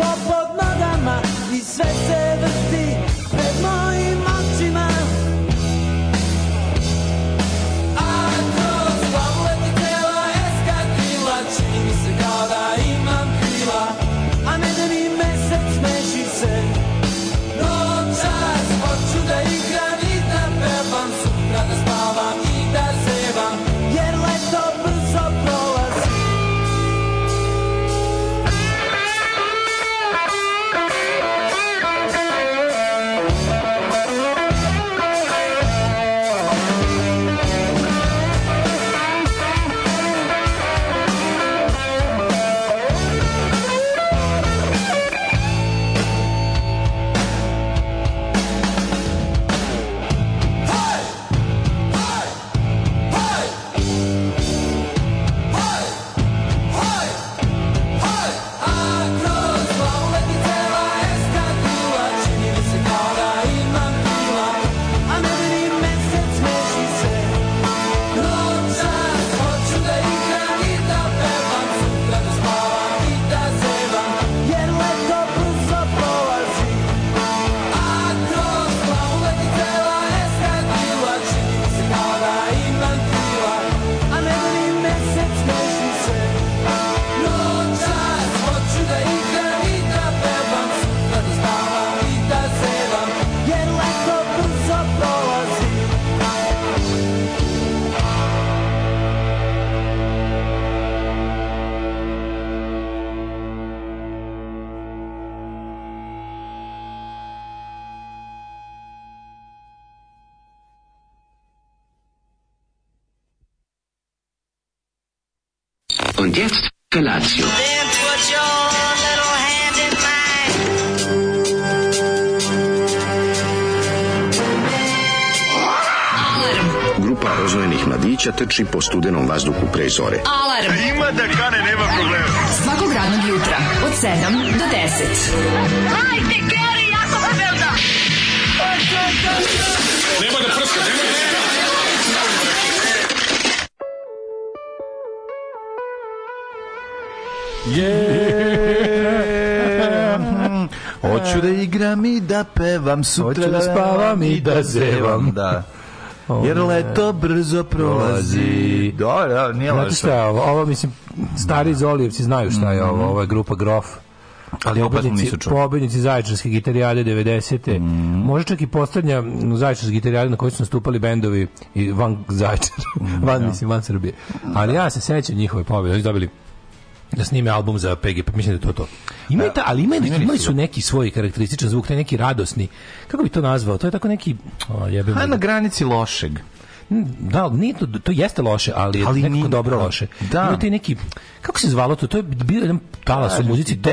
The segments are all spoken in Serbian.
popod nogama i sve se proteči po studenom vazduhu pre zore. Alarm! A ima da kane, nema problema. Svakog radnog jutra, od 7 do 10. Hajde, Keri, jako se velda! Nemoj da prska, nema da prska! Yeah. Hoću da igram i da pevam, sutra Hoću da spavam i da zevam. Da. Ovaj, Jer leto brzo prolazi. Dobro, dobro, da, da, nije Znate šta ovo? Ovo, mislim, stari Zolijevci znaju šta je ovo. Mhm. ova grupa Grof. Ali pobednici, pobednici Zaječarske gitarijade 90. Mm. Može čak i postavlja mm, Zaječarske gitarijade na kojoj su nastupali bendovi i van Zaječara, van, ja. Mhm, da. mislim, van Srbije. Ali ja se sećam njihove pobede. Oni dobili da snime album za PG, pa mislim da je to to. Ima da. ta, ali ima, neki, imali su neki svoj karakterističan zvuk, taj neki radosni. Kako bi to nazvao? To je tako neki... O, jebim na granici lošeg da, nije to, to jeste loše, ali, ali nekako ni, dobro da. loše. Da. Ima ti neki, kako se zvalo to? To je bio jedan talas u da, muzici. To,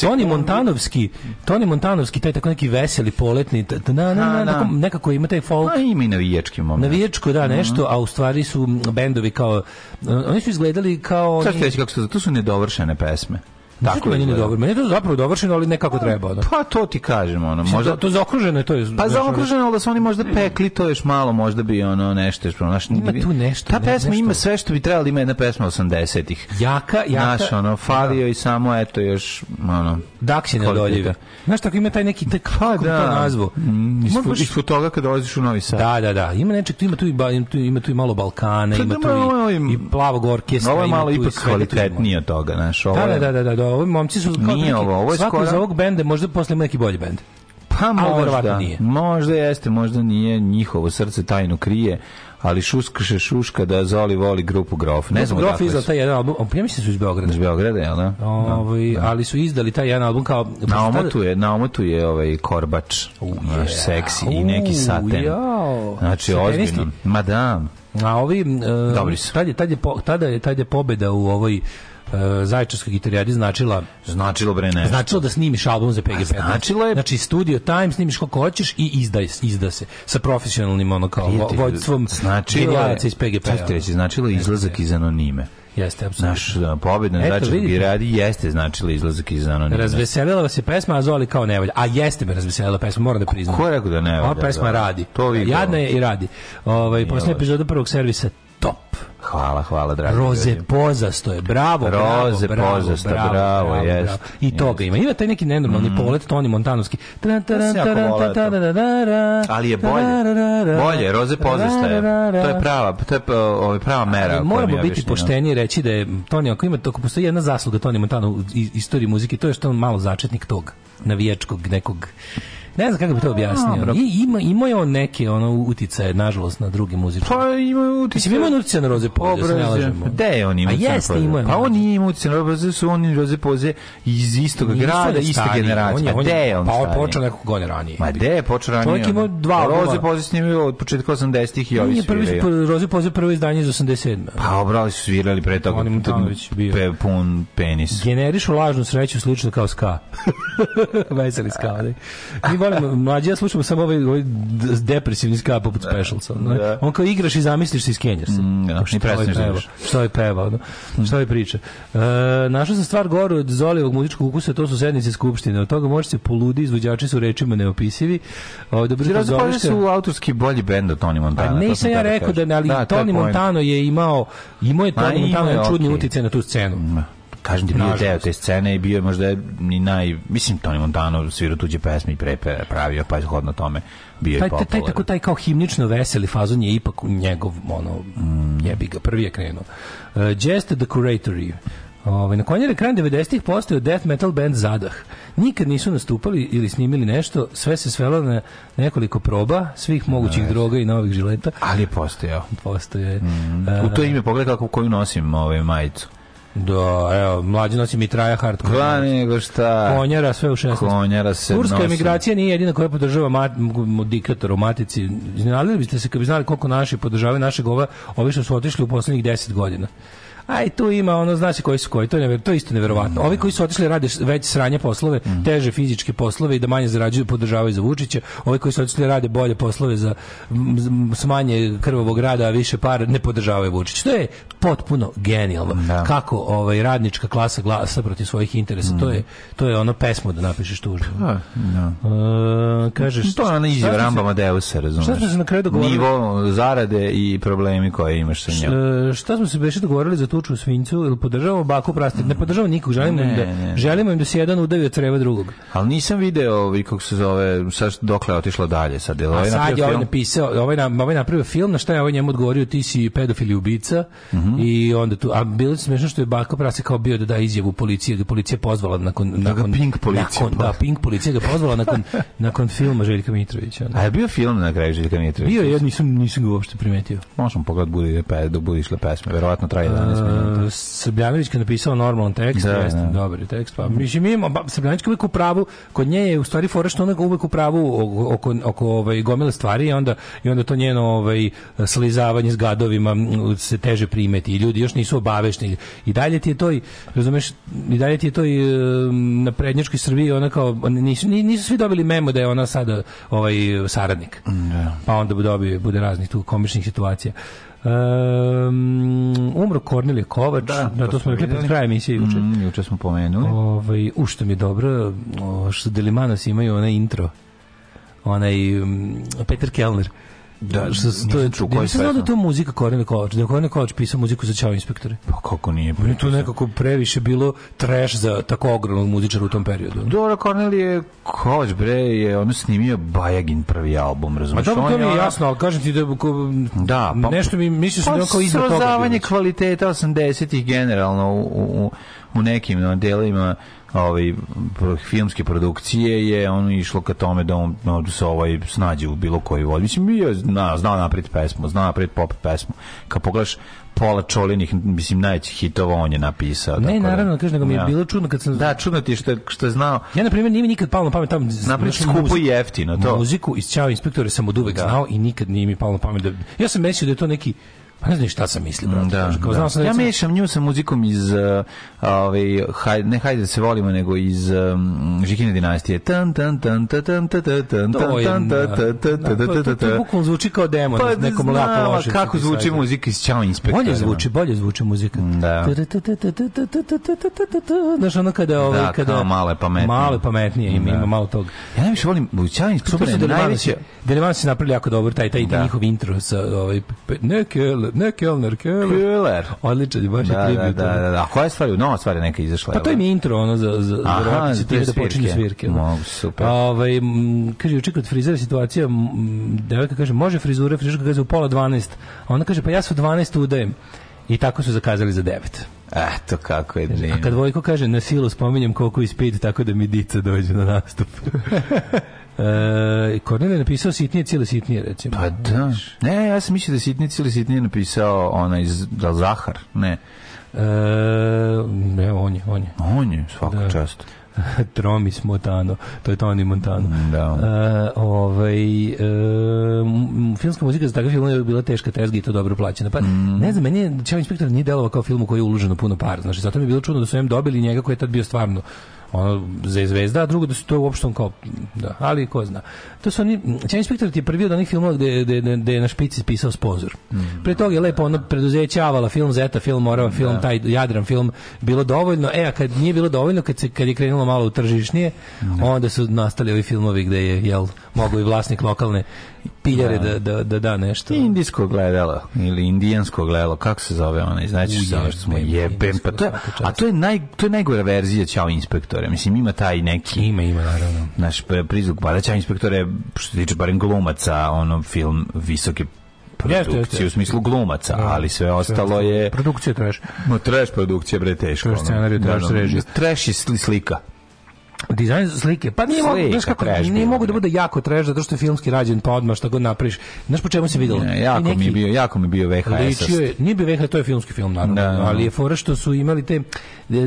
Toni Montanovski, Toni Montanovski, taj tako neki veseli, poletni, ta, na, na, na, da. nekako ima taj folk. Pa ima i navijački moment. Navijačko, da, mhm. nešto, a u stvari su bendovi kao, oni su izgledali kao... Sad ću kako su, to su nedovršene pesme. Tako meni ne dobro. Meni je to zapravo dovršeno, ali nekako pa, treba. Ono. Pa to ti kažem, ono, možda... To, to zaokruženo je to. Je, pa zaokruženo, al da su oni možda pekli, to još malo možda bi ono nešto. Naš, ima tu nešto. Ta ne, pesma nešto. ima sve što bi trebalo, da ima jedna pesma 80-ih. Jaka, jaka. Naš, ono, falio da. i samo, eto, još, ono... Daksi nedoljive. Znaš, tako ima taj neki, taj, kako pa da, to nazvu? Mm, ispod toga kad dolaziš u Novi Sad. Da, da, da. Ima nečeg, tu ima tu i, ima tu i malo Balkana, pa ima da, tu i, i plavog orkestra. Ovo je malo ipak kvalitetnije od toga, znaš. Ovo da, da, da, da, ovi momci su kao Nije neki, ovo, ovo je svako skoro... iz ovog benda možda posle ima neki bolji bend. Pa možda, nije. možda jeste, možda nije, njihovo srce tajnu krije, ali šuskaše šuška da Zoli voli grupu Grof. Ne znam Grof izdao taj jedan album, on prije mislim da su iz Beograda. Iz Beograda, jel da? Ovi, ovaj, da, da. Ali su izdali taj jedan album kao... Na omotu je, na omotu je ovaj korbač, yeah. seksi i neki saten. Jao. Znači, ozbiljno. Madame. A ovi... Uh, Dobri su. Tad je, tad je, po, tada je, tad je pobeda u ovoj E, zajčarskoj gitarijadi značila značilo bre ne značilo da snimiš album za PGP značilo je znači studio time snimiš koliko hoćeš i izdaj izda se sa profesionalnim ono kao vođstvom značilo iz PGP reći značilo izlazak iz anonime Jeste, apsolutno. Naš da, pobjed na Dačarski radi jeste značila izlazak iz anonimna. Razveselila vas je pesma, Azoli kao nevalja. A jeste me razveselila pesma, moram da priznam. Ko je rekao da nevalja? Ova pesma radi. To vi Jadna je i radi. Ovaj, posle epizode prvog servisa top. Hvala, hvala, dragi. Roze ljudi. pozasto je, bravo, Roze bravo, pozasto, bravo, bravo, bravo, jest, bravo. I toga ima. Ima taj neki nenormalni mm. polet, Toni Montanovski. Ali je bolje. Bolje, Roze pozasto je. To je prava, to je ovaj, prava mera. Ali moramo ja biti pošteni i reći da je Toni, ako ima, ako postoji jedna zasluga Toni Montana u istoriji muzike, to je što on malo začetnik tog navijačkog nekog Ne znam kako bi to objasnio. I, ima, imao je on neke ono, uticaje, nažalost, na drugi muzičar. Pa ima uticaje. Mislim, imao je uticaje na Roze Poze, se ne lažemo. Gde je on imao A jeste imao. Pa on nije imao uticaje na Roze su oni Roze Poze iz istog grada, iste generacije. Pa gde je on Pa on počeo nekog godine ranije. Ma gde je počeo ranije? Čovjek imao dva pa, albuma. Roze Poze snimio od početka 80-ih i ovi prvi Roze Poze prvo izdanje iz 87. Pa obrali su svirali pre toga. Oni Mutanović bio. Pe, pun penis. Generišu lažnu sreću slično kao ska. Veseli ska. Mi volim da. mlađi, ja slušam samo ovaj, ovaj depresivni ska poput da. specialsa. Da. On kao igraš i zamisliš se i skenjaš se. Mm, da, šta, ovaj da peva, šta je ovaj pevao, no? šta je ovaj priča. E, našao sam stvar goru od Zolijevog muzičkog ukusa, to su sednice skupštine. Od toga se poludi, izvođači su rečima neopisivi. O, dobro, znači, Ti razgovore su autorski bolji bend od Tony Montana. Pa, nisam ja rekao da, ali da, Tony Montano je imao, imao je Tony Montano čudni utjecaj na tu scenu kažem ti, bio deo te scene i bio je možda ni naj... Mislim, Tony Montano sviru tuđe pesme i prepe pravio, pa je hodno tome bio taj, taj, taj, tako taj kao himnično veseli fazon je ipak njegov, ono, mm. jebi ga, prvi je krenuo. Uh, e, Jest the Curatory. Ove, ovaj, na konjere krajem 90-ih postao death metal band Zadah. Nikad nisu nastupali ili snimili nešto, sve se svelo na nekoliko proba, svih mogućih no, droga i novih žileta. Ali je postojao. Postojao je. Mm. U to ime pogledaj kako koju nosim ovaj, majicu. Da, evo, mlađi nosi Mitraja hardcore. Kla nego šta? Konjara sve u 16. Konjara se Turska nosi. emigracija nije jedina koja podržava mat, diktatora u matici. Znali biste se kad bi znali koliko naši podržavaju našeg ova, ovi što su otišli u poslednjih 10 godina. Aj tu ima ono zna koji su koji, to je to je isto neverovatno. Mm. Ovi koji su otišli da rade već sranje poslove, mm. teže fizičke poslove i da manje zarađuju, podržavaju za Vučića. Ovi koji su otišli da rade bolje poslove za smanje krvavog rada, a više par ne podržavaju Vučića. To je potpuno genijalno. Da. Kako ovaj radnička klasa glasa protiv svojih interesa. Mm. To je to je ono pesmo da napišeš tužno. Pa, da, no. e, kažeš to ona izjava Ramba Madeusa, razumeš. Šta smo se na kraju dogovorili? Nivo zarade i problemi koje imaš sa njom. Šta smo se beše dogovorili za tu tuču svincu, ili podržavamo baku prastit? Ne podržavamo nikog, želimo, da ne, im da, ne. želimo im da se jedan udavi od creva drugog. Ali nisam video, ovaj, kako se zove, sad dokle je otišla dalje sad. Je ovaj A sad je ovaj napisao, ovaj, na, ovaj napravio film, na šta je ovaj njemu odgovorio, ti si pedofil i ubica, mm -hmm. i onda tu, a bilo je smešno što je baka prastit kao bio da da izjavu policije, da policija pozvala nakon... Da nakon Da pink policija. Nakon, da, pink policija ga pozvala nakon, nakon filma Željka Mitrovića. A je bio film na kraju Željka Mitrovića? Bio, ja nisam, nisam ga uopšte primetio. Možemo pogledati bude, da bude išle pesme, verovatno traje 11 uh, e, Srbljanovićka napisao normalan tekst, da, jeste, da. dobar je tekst. Pa, mislim, ima, Srbljanovićka uvek u pravu, kod nje je u stvari fora što ona uvek u pravu oko, oko, oko ovaj, gomile stvari i onda, i onda to njeno ovaj, slizavanje s gadovima se teže primeti i ljudi još nisu obavešteni. I dalje ti je to, razumeš, i dalje ti je to i, e, na prednjačkoj Srbiji ona kao, nisu, nisu svi dobili memo da je ona sada ovaj, saradnik. Da. Pa onda dobije, bude raznih tu komičnih situacija. Um, umro Kornelije Kovač, da, da to, to smo rekli pred krajem emisije juče. Mm, juče smo pomenuli. Ovaj, ušte mi je dobro, o, što Delimanas imaju onaj intro, onaj um, Peter Kellner. Da, da, što to je čuo koji sve. da to muzika Korene Kovač, da Korene Kovač pisao muziku za Ćao inspektore. Pa kako nije? Pa to nekako previše bilo trash za tako ogromnog muzičara u tom periodu. Dora Kornelije Kovač bre je ono snimio Bajagin prvi album, razumeš? Pa to mi je jasno, al kažem ti da ko, da, pa, nešto mi mislio sam da kao pa iznad toga. Srozavanje kvaliteta 80-ih generalno u, u, u nekim no, delovima ovaj filmske produkcije je ono išlo ka tome da on no, da se ovaj snađe u bilo kojoj vodi. Mislim bio zna, zna napred pesmu, zna napred pop pesmu. Kad pogledaš pola čolinih mislim najvećih hitova on je napisao. Ne, tako da- naravno, da, nego mi je bilo čudno kad sam Da, čudno ti što što je znao. Ja na primjer nije mi nikad palo na pamet tamo napred skupo i jeftino to. Muziku iz Ćao inspektore sam od uvek da. znao i nikad nije mi palo na pamet da Ja sam mislio da je to neki Pa ne znam šta sam mislio, brate. Da, Kao, da. Sam, ja recimo... mešam nju sa muzikom iz uh, ovaj haj, ne hajde da se volimo nego iz um, Žikine dinastije. Tan tan tan tan tan tan tan tan tan tan tan tan bukvalno zvuči kao demo pa, nekom lako loše. kako zvuči muzika iz Ćao inspektora. Bolje zvuči, bolje zvuči muzika. Da. Znaš ono kada ovaj kada da, male pametnije. Male pametnije ima, ima malo tog. Ja najviše volim Ćao inspektora. Najviše. Delivan se napravili jako dobro taj taj njihov intro sa ovaj neke ne Kellner, Keller. Keller. Odličan, baš da, je da, tribut. Da, da, da, da, A koja stvar, nova stvar je neka izašla? Pa to im je intro, ono, za, za, Aha, za, za da počinju svirke. Da. Mogu, super. Ove, ovaj, kaže, juče kod frizera situacija, devojka kaže, može frizura, frižka kaže, u pola 12. A ona kaže, pa ja su 12 udajem. I tako su zakazali za 9. Eto kako je divno. A kad Vojko kaže, na silu spominjem koliko ispit, tako da mi dica dođe na nastup. E, Kornel je napisao sitnije, cijele sitnije, recimo. Pa da. Ne, ja sam mislio da sitnije, cijele sitnije napisao onaj da Zahar, ne. E, ne, on je, on je. On je, svaka da. čast. Tromis Montano, to je Tony Montano. Da. Uh, ovaj, uh, filmska muzika za takav film je bila teška tezga i to dobro plaćena. Pa, mm. Ne znam, meni je Čeo inspektor nije delovao kao film u koji je uloženo puno para. Znači, zato mi je bilo čudno da su im dobili njega koji je tad bio stvarno ono za zvezda, a drugo da su to uopšte kao da, ali ko zna. To su oni Chain Inspector je prvi od onih filmova gde, gde, gde na špici pisao sponzor. Mm. Pre toga je lepo ono preduzeće Avala, film Zeta, film Morava, film da. taj Jadran film bilo dovoljno. E, a kad nije bilo dovoljno, kad se kad je krenulo malo u tržišnije, da. onda su nastali ovi filmovi gde je jel mogu i vlasnik lokalne piljare da. da, da, da da nešto. Indijsko gledalo ili indijansko gledalo, kako se zove ona, znači se ono što smo jebem, pa to je, a to je naj to je najgora verzija Ćao inspektore. Mislim ima taj neki ima ima naravno. Naš prizvuk pa da Ćao inspektore što se tiče barem glumaca, ono film visoke produkcije u smislu glumaca, da, ali sve ostalo je produkcija trash. Ma trash produkcija bre teško. Trash scenarij, trash da, da, režija. Trash i slika. Dizajn slike, pa nije mogu, znaš kako, trash nije mogu da bude jako trash zato što je filmski rađen, pa odmah što god napriš. Znaš po čemu se videlo? Ne, jako neki, mi je bio, jako mi je bio VHS. Ličio je, nije bio VHS, to je filmski film naravno, da, da. ali je fora što su imali te de, de,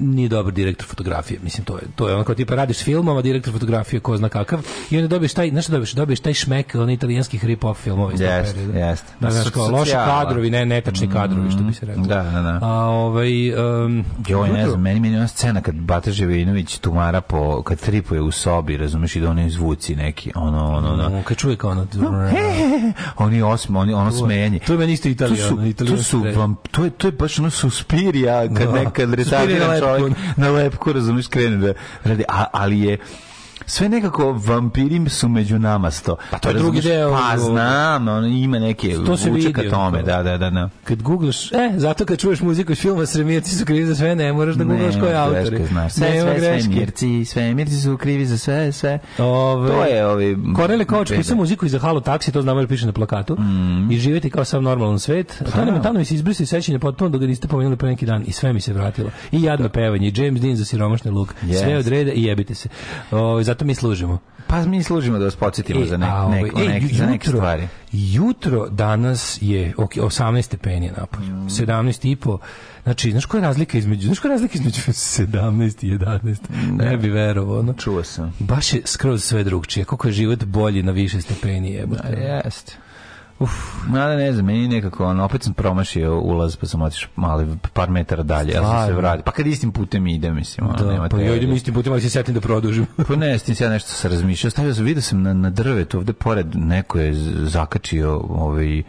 nije dobar direktor fotografije, mislim to je to je onako tipa radiš filmom, a direktor fotografije ko zna kakav i onda dobiješ taj, znaš dobiješ, dobiješ taj šmek onih italijanskih rip off filmova iz yes, perioda. Yes. Da, znaš, kao loši kadrovi, ne netačni mm, kadrovi što bi se reklo. Da, da, da. A ovaj um, jo, ne znam, meni meni ona scena kad Bata Živinović tumara po, kad tripuje u sobi, razumeš, i da oni zvuci neki, ono, ono, ono. Mm, kad čuje kao ono... Oni osmi, oni, ono smenje. To je meni isto Italija. To su, Italija to su vam, to je, to je baš ono suspirija kad no. Da. nekad retardiran čovjek na lepku, razumeš, krene da radi. A, ali je, sve nekako vampiri su među nama sto. Pa to je drugi deo. Pa znam, on ima neke to se vidi, ka tome, da, da, da, da. Kad googlaš, e, zato kad čuješ muziku iz filma Sremirci su krivi za sve, ne moraš da googlaš ko je autor. Sve, sve, sve, Mirci, sve, su krivi za sve, sve. Ove, to je ovi... Korele Kovač pisao muziku iz Halo Taksi, to znamo da piše na plakatu. Mm. I živeti kao sam normalan svet. tamo pa da. mi se izbrisali sećanje potpuno dok ga niste pomenuli pre neki dan i sve mi se vratilo. I jadno da. pevanje, i James Dean za siromašni luk. Sve odreda i jebite se. O, zato zato mi služimo. Pa mi služimo da vas podsjetimo e, za, ne, ove, neko, ovaj, e, nek, jutro, za neke stvari. Jutro danas je ok, 18 stepeni je napolju, mm. 17 i po. Znači, znaš koja je razlika između, znaš koja je razlika između 17 i 11? Da. Ne bi verovo, ono. Čuo sam. Baš je skroz sve drugčije, kako je život bolji na više stepeni, jebote. Da, jeste. Uf, mada ne znam, meni nekako, ono, opet sam promašio ulaz, pa sam otišao mali par metara dalje, ja sam se vratio. Pa kad istim putem ide, mislim, ono, da, nema Pa ja idem istim putem, ali se setim da produžim. pa ne, s tim se ja nešto sam razmišljao. Stavio sam, vidio sam na, na drvetu, ovde pored neko je zakačio, ovaj,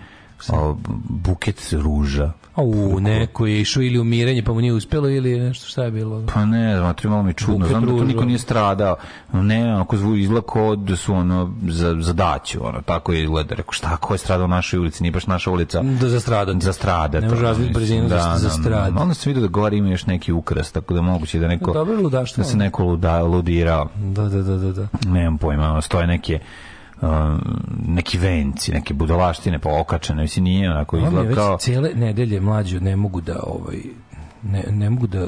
o, buket ruža. U, neko je išao ili umiranje, pa mu nije uspjelo ili nešto šta je bilo? Pa ne znam, to malo mi čudno. Znam da tu niko nije stradao. Ne, onako zvu izlako da su ono za, za daću, ono, tako je gleda. Rekao, šta, ko je stradao u našoj ulici? Nije baš naša ulica. Da zastrada. Da zastrada. Ne može razviti brzinu da, da zastrada. Da. Malo sam vidio da gore ima još neki ukras, tako da moguće da neko... Dobro ludaštvo. Da se neko luda, ludirao. Da, da, da, da. da. Nemam pojma, ono, stoje neke um, neki venci, neke budalaštine pookačene, pa mislim nije onako izgleda kao... Cijele nedelje mlađu ne mogu da ovaj, ne, ne mogu da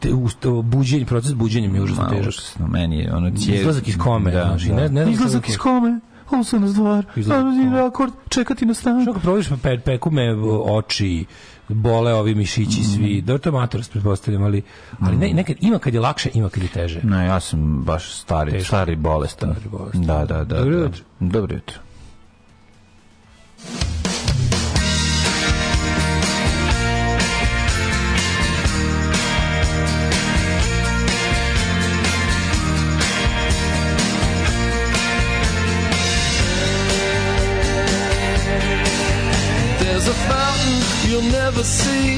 te ustav buđenje proces buđenja mi je užasno težak. Užasno, meni je ono cijel... Izlazak iz kome, da, znači, da. ne, ne znam da izlazak iz kome ovo sam na stvar, čekati na stan. Što ga proviš, pa pe, peku me oči, bole ovi mišići mm. svi. Da to je pretpostavljam, ali ali ne, mm. nekad ima kad je lakše, ima kad je teže. Ne, ja sam baš stari, Teško. stari bolestan. Stari bolestan. Da, da, da. Dobro da. jutro. Dobro jutro. fountain you'll never see.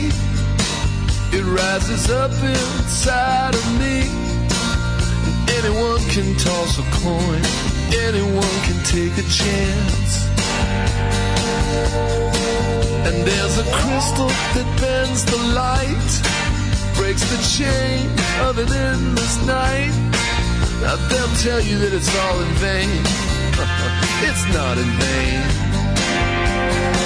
It rises up inside of me. anyone can toss a coin, anyone can take a chance. And there's a crystal that bends the light, breaks the chain of an endless night. Now they'll tell you that it's all in vain. it's not in vain.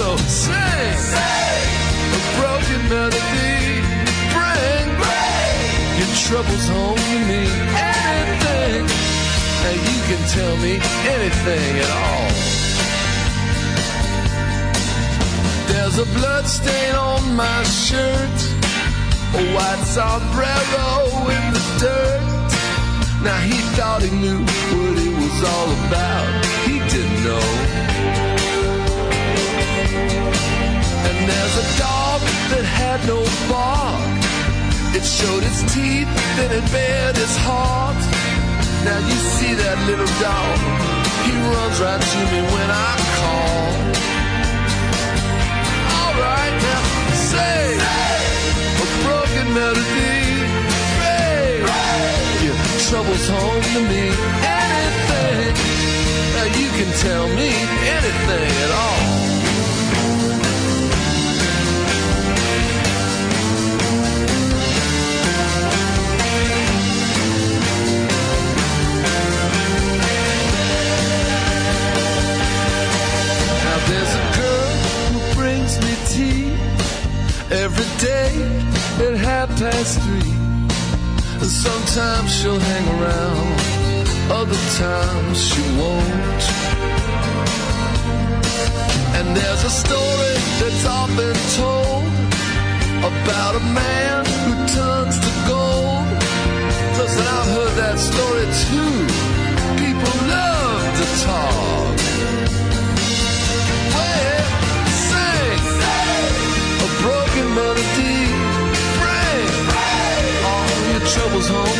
So sing, sing. a broken melody. Bring, Bring. your troubles home to me. Anything, and you can tell me anything at all. There's a blood stain on my shirt, a white sombrero in the dirt. Now he thought he knew what it was all about. He didn't know. there's a dog that had no bark. It showed its teeth, then it bared its heart. Now you see that little dog, he runs right to me when I call. Alright, now say, a broken melody. Say, your trouble's home to me. Anything, now you can tell me anything at all. she'll hang around, other times she won't. And there's a story that's often told about a man who turns to gold. Listen, I've heard that story too. People love to talk. Wait, sing, sing. a broken melody. Bring all your troubles home.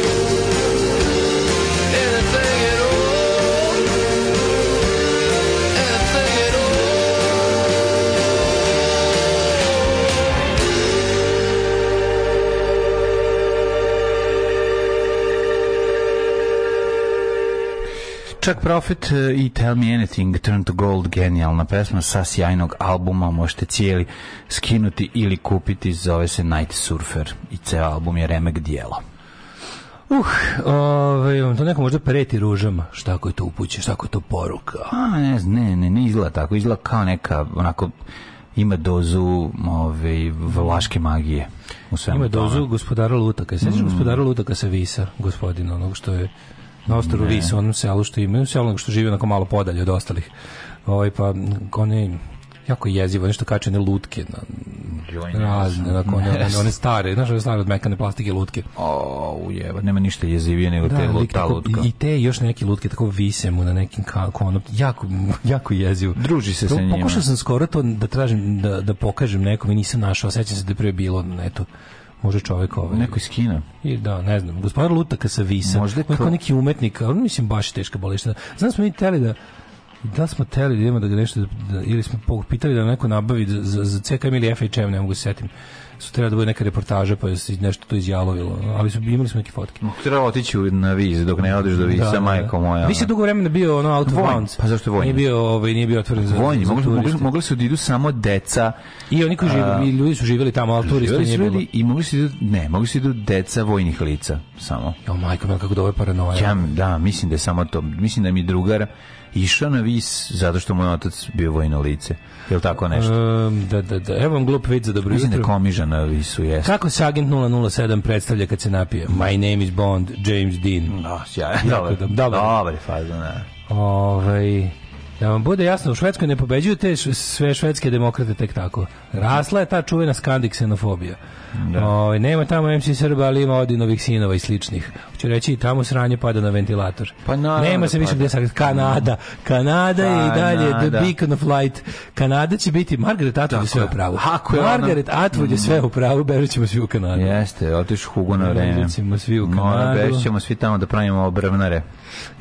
Chuck Profit e, i Tell Me Anything, Turn to Gold, genijalna pesma sa sjajnog albuma, možete cijeli skinuti ili kupiti, zove se Night Surfer i ceo album je remek dijelo. Uh, ovaj, vam to neko možda preti ružama. Šta ako je to upuće, šta ako je to poruka? A, ne ne, ne, ne izgleda tako. Izgleda kao neka, onako, ima dozu ove, ovaj, vlaške magije. U ima dozu tome. gospodara Lutaka. Sećaš mm. gospodara Lutaka sa Visa, gospodina, onog što je na ostaru Ris, onom selu što imaju, selu što žive onako malo podalje od ostalih. Ovaj, pa oni jako jezivo, nešto kačene lutke na razne, onako, one, one, one stare, znaš, one stare od mekane plastike lutke. O, ujeva, nema ništa jezivije nego da, te, lik, ta lutka. I te još neke lutke tako vise mu na nekim konop, jako, jako jezivo. Druži se to, sa njima. Pokušao sam skoro to da tražim, da, da pokažem nekom i nisam našao, sećam se da je prije bilo, eto, može čovek ovaj. Neko iz Kina. I da, ne znam, gospodar Lutaka sa Visa. Možda kao neki umetnik, ali mislim baš teška boleština. Znam da smo mi teli da da smo teli da idemo da ga nešto da, ili smo pitali da neko nabavi za, za CKM ili FHM, ne mogu se setim su trebali da bude neka reportaža pa se nešto to izjalovilo, ali su imali smo neke fotke. Mogu treba otići na viz dok ne odeš do viza, da, da. majko moja. Vi se dugo vremena bio ono out of bounds. Pa zašto vojni? Nije bio, ovaj, nije bio otvoren za vojni. Mogli, mogli, mogli su da idu samo deca. I oni koji žive, i ljudi su živeli tamo, al turisti nije bilo. I mogli su da idu, ne, mogli su da idu deca vojnih lica samo. Jo majko, kako dobro paranoja. Ja, da, mislim da je samo to. Mislim da mi drugar išao na vis zato što mu je otac bio vojno lice. Je li tako nešto? Um, da, da, da. Evo vam glup vid za dobro da jutro. komiža na visu, jeste. Kako se agent 007 predstavlja kad se napije? My name is Bond, James Dean. No, da, sjajno. Da, dobar, dobar. Dobar faza, ne. Ovaj... Da vam bude jasno, u Švedskoj ne pobeđuju te sve švedske demokrate tek tako. Rasla je ta čuvena skandik xenofobija. Da. O, ovaj, nema tamo MC Srba, ali ima Odinovih sinova i sličnih. Hoću reći, tamo sranje pada na ventilator. Pa naravno, nema da se više gde pa Kanada. Kanada je i dalje the beacon of light. Kanada će biti, Margaret Atwood je sve u pravu. Ako je Margaret ona... Atwood je mm. sve u pravu, bežat ćemo svi u Kanadu. Jeste, otiš Hugo na vreme. Bežat ćemo svi u Kanadu. Bežat ćemo svi tamo da pravimo obrvnare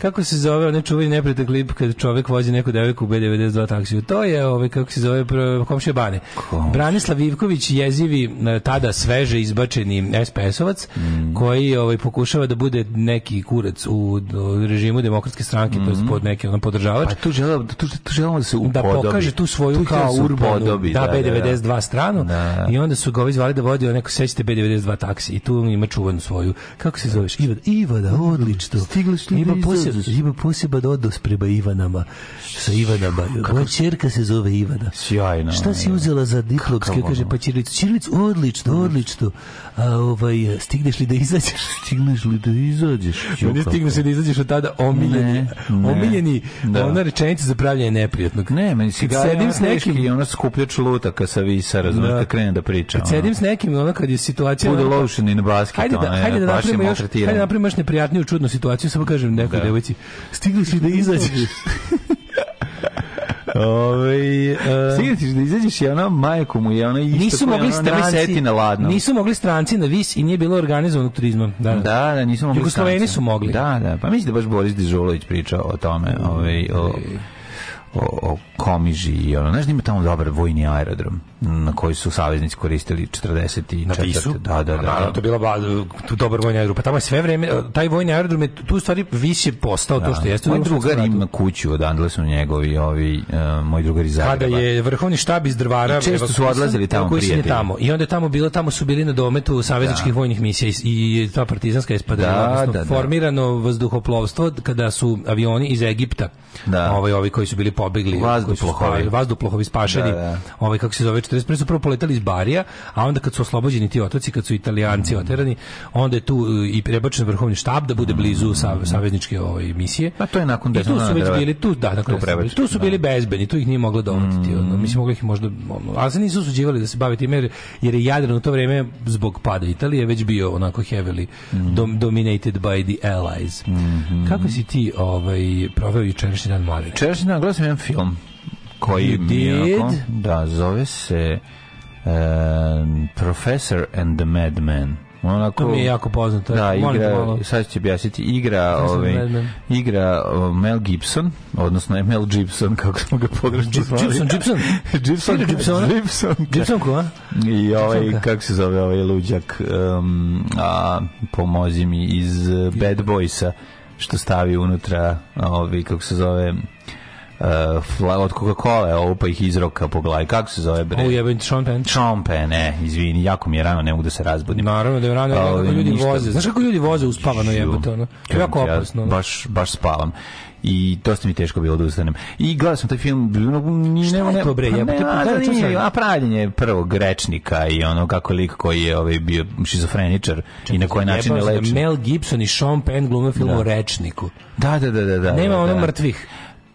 kako se zove onaj čuveni neprijatelj klip kad čovjek vozi neku devojku u B92 taksiju? To je ovaj kako se zove komšija Bane. Kom? Branislav Ivković jezivi e, tada sveže izbačeni SPS-ovac mm. koji ovaj pokušava da bude neki kurac u, režimu demokratske stranke mm. -hmm. pod neki ono podržavač. Pa tu žela tu, tu želimo da se da upodobi. Da pokaže tu svoju tu da kao urbanu upodobi, da, da, da B92 da, stranu da. i onda su ga ovaj da vodi neko sećate B92 taksi i tu ima čuvanu svoju kako se zoveš Ivada Ivada odlično stigli su poseban, ima poseban odnos prema Ivanama. Sa Ivanama. Moja čerka se zove Ivana. Sjajno. Šta si uzela za diplomski? Kaže, pa Čirilicu. Čirilicu, odlično, mm. odlično. A ovaj, stigneš li da izađeš? Stigneš li da izađeš? Ne stigneš li da izađeš od tada omiljeni. Ne, omiljeni, da. ona rečenica za pravljanje neprijatnog. Ne, meni si ga sedim s nekim i ona skupljač lutaka sa visa, razumiješ, da. krene da priča. Kad sedim s nekim, ona kad je situacija... Bude lotion in basket, hajde da, hajde da napravimo hajde da napravimo još neprijatniju čudnu situaciju, samo kažem, ne, rekao da. devojci, da ovaj, e, stigli si da izađeš. Ove, uh, Sigurno da izađeš je ona majku mu je ona isto nisu mogli stranci na ladno. Nisu mogli stranci na vis i nije bilo organizovanog turizma. Da, da, da nisu mogli. Jugosloveni su mogli. Da, da. Pa mislim da baš Boris Dežulović pričao o tome, mm. ovaj o, e. o, o Komiži i ono, znaš da ima tamo dobar vojni aerodrom na koji su saveznici koristili 40 i na Tisu? Da, da, da. Naravno, to je bila ba, tu dobar vojni aerodrom. Pa tamo je sve vreme, e, taj vojni aerodrom je tu u stvari više postao da. to što jeste. Moj drugar ima kuću, odandle su njegovi, ovi, uh, moj drugar iz Zagreba. Kada je vrhovni štab iz Drvara. I često su odlazili tamo prijatelji. Tamo. I onda je tamo bilo, tamo su bili na dometu savezničkih da. vojnih misija i ta partizanska espadrila, da, da, da, formirano vazduhoplovstvo kada su avioni iz Egipta, da. ovaj, ovi koji su bili pobegli. Vazduh vazduhoplohovi, vazduhoplohovi spašeni. Da, da. Ovaj kako se zove 41 su prvo poletali iz Barija, a onda kad su oslobođeni ti otoci, kad su Italijanci mm oterani, onda je tu e, i prebačen vrhovni štab da bude blizu sa, savezničke ove ovaj, misije. Pa to je nakon da tu su već bili tu, da, dakle, tu, prebačen, tu su da. bili da. bezbedni, tu ih nije moglo dovoditi. Mm Mislim mogli ih možda, ali se nisu osuđivali da se bave tim jer, jer je Jadran u to vrijeme zbog pada Italije već bio onako heavily mm dominated by the allies. Mm-hmm. Kako si ti ovaj proveo jučerašnji dan mladi? Jučerašnji dan gledao sam jedan film koji mi da, zove se um, Professor and the Madman. Onako, to mi je jako poznato. Da, igra, malo. sad ću objasniti, igra, ovaj, igra Mel Gibson, odnosno Mel Gibson, kako smo ga pogrešno zvali. Gibson, Gibson. Gibson, Gibson. Gibson, Gibson, I ovaj, kako se zove ovaj luđak, um, a, pomozi mi, iz eh, Bad Boysa, što stavi unutra, ovaj, kako se zove, uh, od Coca-Cola, ovo pa ih izroka po glavi. Kako se zove bre? Ujebem ti Sean Penn. Sean Penn, ne, izvini, jako mi je rano, ne mogu da se razbudim. Naravno da je rano, kako ovaj, ljudi ništa. voze. Znaš kako ljudi voze uspavano jebote, ono? To je jako opasno. Ja baš, baš spavam i dosta mi teško bilo da ustanem. I gledao sam taj film, ni ne, ne, to bre, ja ne, a, a pravljenje prvog rečnika i ono kako lik koji je ovaj bio šizofreničar i na koji način je da lečen. Mel Gibson i Sean Penn glume film da. o rečniku. Da, da, da, da, da. Nema da, ono da. mrtvih.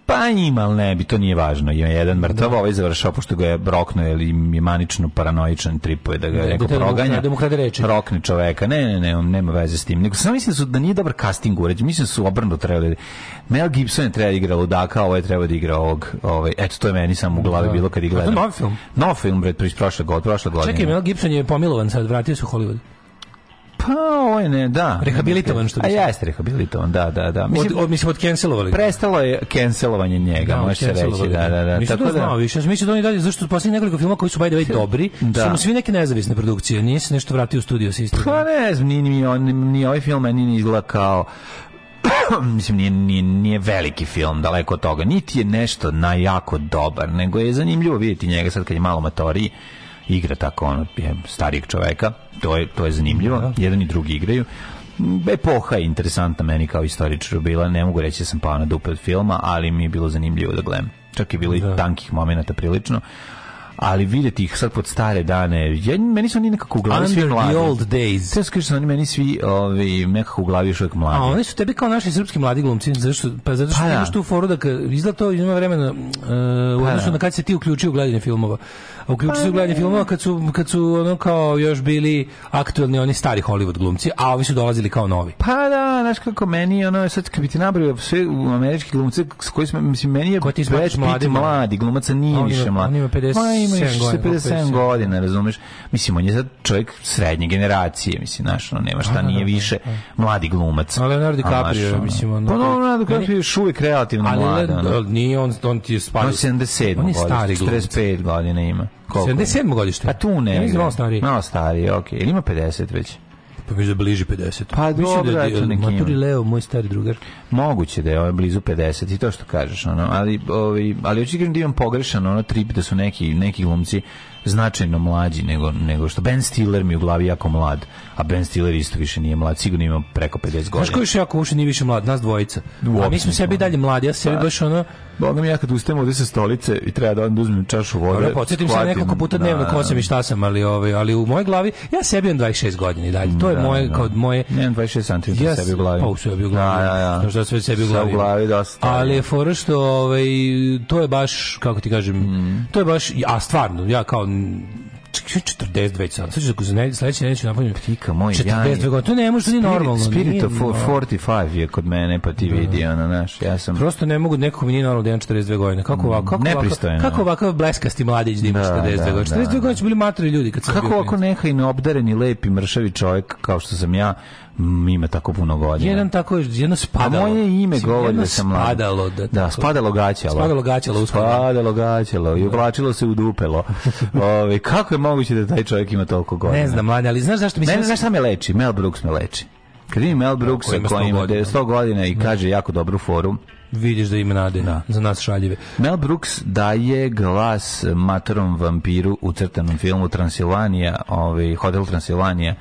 Pa njima, ali ne bi, to nije važno. Ima jedan mrtav, da. ovaj završao, pošto ga je brokno ili je manično paranoičan tripuje da ga ne, da, neko da, da, da proganja. Da mu krade reči. Rokne čoveka. Ne, ne, ne, nema veze s tim. Nego sam mislim su, da nije dobar casting uređen. Mislim su obrnuto trebali. Mel Gibson je treba da igra ludaka, ovaj treba da igra ovog. Ovaj. Eto, to je meni samo u glavi da. bilo kad i gledam. A to je nov film? Nov film, bre, prošle godine. Prošle godine. Čekaj, Mel Gibson je pomilovan sad, vratio se u Hollywood. Pa, ovo je ne, da. Rehabilitovan što bi. A jeste rehabilitovan, da, da, da. Mislim od, mislim od cancelovali. Prestalo je cancelovanje njega, da, može se reći, da, da, da. Mislim Tako da, da znao više. Mislim da oni dalje zašto posle nekoliko filmova koji su by the way dobri, da. su svi neke nezavisne produkcije, nije se nešto vratio u studio sa istim. Pa ne, znam, ni ni on ni ovaj film meni ni izgleda kao mislim nije, nije, nije, veliki film daleko od toga, niti je nešto na dobar, nego je zanimljivo vidjeti njega sad kad je malo matoriji igra tako ono starijeg čoveka to je to je zanimljivo da. jedan i drugi igraju mm, epoha je interesantna meni kao istoričaru bila, ne mogu reći da sam pao na dupe od filma, ali mi je bilo zanimljivo da gledam. Čak je bilo da. i tankih momenata prilično, ali vidjeti ih sad pod stare dane, ja, meni su oni nekako u glavi svi mladi. the old days. Te da su oni meni svi ovi, nekako u glavi još uvijek mladi. A oni su tebi kao naši srpski mladi glumci, zašto, pa zato što pa, da. imaš tu foru da izgleda to ima vremena uh, u pa odnosu da. na kad se ti uključio u gledanje filmova. Uključio se u gledanje filmova kad su, kad su ono kao još bili aktuelni oni stari Hollywood glumci, a ovi su dolazili kao novi. Pa da, znaš kako meni, ono, sad kad bi ti nabrao sve u američki glumci, koji smo, mislim, meni je Ko ti Brad mladi, mladi glumaca nije više mladi. 50 ima još 57 godina, razumeš? Mislim, on je sad čovjek srednje generacije, mislim, znaš, ono, nema šta, da, da, nije da, više mladi glumac. Ali Leonardo DiCaprio, mislim, on... Pa Leonardo DiCaprio je još uvijek relativno mlad. Ali nije on, on ti je spali... On je 77 on je stari 45 godina ima. Koliko? 77 godište? Pa tu ne. Ja mislim, malo stariji. Malo stariji, okej. Ili ima 50 već? Pa mi je da bliži 50. Pa Mislim dobro, da je, ja Maturi Leo, moj stari drugar. Moguće da je ovaj blizu 50 i to što kažeš, ono, ali ovaj ali očigledno da, da imam pogrešan ono trip da su neki neki glumci značajno mlađi nego nego što Ben Stiller mi u glavi jako mlad, a Ben Stiller isto više nije mlad, sigurno ima preko 50 godina. Znaš koji je jako uopšte nije više mlad, nas dvojica. Uopšte a mi smo sebi dalje mladi, ja sebi pa. baš ono Boga da, mi ja kad ustajem ovdje sa stolice i treba da onda uzmem čašu vode. Ja podsjetim se nekoliko puta da- dnevno da, ko sam i šta sam, ali, ovaj, ali u mojoj glavi, ja sebi imam 26 godina i dalje. To je da, moje, da. kao moje... Ja imam 26 santimetra ja, sebi u glavi. Pa u sebi u glavi. Da, da, da. Znači, sve sebi u glavi. Sve u glavi dosta. Ali je fora što, ovaj, to je baš, kako ti kažem, mm. to je baš, a stvarno, ja kao 42 već sad. Sad ću za sledeće nedelje ću napuniti ptika moj 42 godine. To ne može ni normalno. Spirit of 45 je kod mene, pa ti da. vidi ona, znaš. Ja sam Prosto ne mogu nekog mi nije normalno da imam 42 godine. Kako mm, ovako? Kako ovako? Kako ovako bleskasti mladić da ima 42 da, da, godine? 42 godine su bili matri ljudi kad sam Kako ovako nehajno obdareni, lepi, mršavi čovjek kao što sam ja mm, ima tako puno godina. Jedan tako jedno spadalo. A moje ime govori da sam mlad. Spadalo da, da spadalo gaćalo. Spadalo gaćalo uspalo. Spadalo gaćalo i oblačilo da. se u dupelo. Ove, kako je moguće da taj čovjek ima toliko godina? Ne znam, mlade, ali znaš zašto mi se... ne da znaš šta me leči, Mel Brooks me leči. Kad vidim Mel Brooks koji ima 100 godina, 100 godina i da. kaže jako dobru foru, vidiš da ima nade da. za nas šaljive. Mel Brooks daje glas matorom vampiru u crtanom filmu Transilvanija, ovaj, Hotel Transilvanija,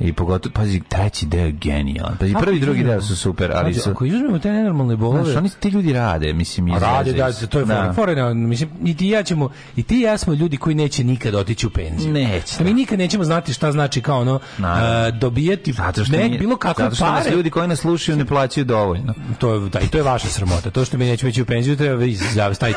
I pogotovo, pazi, treći deo je genijalan. Pazi, prvi i drugi deo su super, ali su... Ako izuzmemo te nenormalne bolove... Znaš, oni, ti ljudi rade, mislim, izraze. Rade, da, to je da. Fore, mislim, i ti ja ćemo, i ti i ja smo ljudi koji neće nikad otići u penziju. Neće. Da. Mi nikad nećemo znati šta znači kao ono, a, dobijeti zato što ne, mi, bilo kakve zato što Nas ljudi koji nas slušaju ne plaćaju dovoljno. To je, da, i to je vaša sramota. To što mi nećemo ići u penziju, treba vi staviti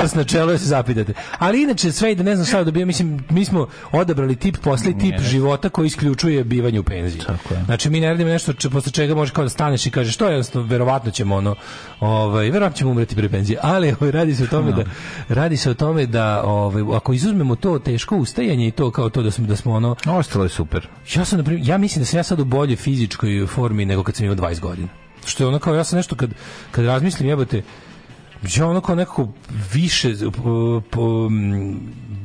prst na čelo se zapitate. Ali inače, sve i da ne znam šta da dobijem, mislim, mi smo odabrali tip posle tip života koji isključuje je bivanje u penziji. Tako je. Znači mi ne radimo nešto če, posle čega možeš kao da staneš i kažeš što je jednostavno verovatno ćemo ono ovaj verovatno ćemo umreti pre penzije, ali ovaj, radi se o tome no. da radi se o tome da ovaj ako izuzmemo to teško ustajanje i to kao to da smo da smo ono ostalo je super. Ja sam na naprimjer, ja mislim da sam ja sad u boljoj fizičkoj formi nego kad sam imao 20 godina. Što je ono kao ja sam nešto kad kad razmislim jebote ja ono kao nekako više po, po,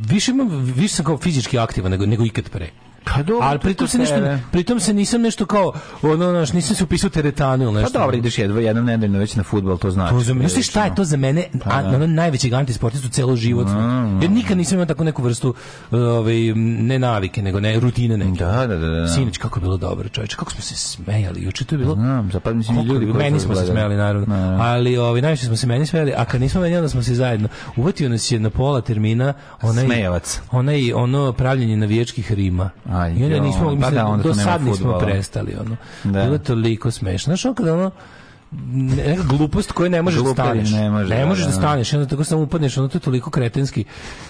više, imam, više sam kao fizički aktivan nego, nego ikad pre. Pa, pa dobro, ali pritom se nešto, pritom se nisam nešto kao ono naš nisam se upisao teretanu ili pa nešto. Pa dobro, ideš jedva jednom nedeljno već na fudbal, to znači. To za mene, šta je to za mene? Pa, a, da. ono najveći garant u celo život. Mm, Jer nikad nisam imao tako neku vrstu ovaj ne navike, nego ne rutine neke. Da, da, da, da. Sinoć kako je bilo dobro, čoveče, kako smo se smejali. Juče to je bilo. Znam, zapadni se ljudi. Meni smo se smejali naravno. Da, da. Ali ovaj najviše smo se meni smejali, a kad nismo menjali, smo se zajedno. Uvatio nas je na pola termina onaj Smejavac. Onaj ono pravljenje navijačkih rima. I onda nismo, mislim, pa da, do sad nismo prestali, ono. Da. Bilo toliko smešno. Znaš, ono kada ono, neka glupost koju ne možeš Gluperi, da staneš. Ne, može, ne da, možeš da, da, da staneš, onda tako samo upadneš, onda to je toliko kretenski.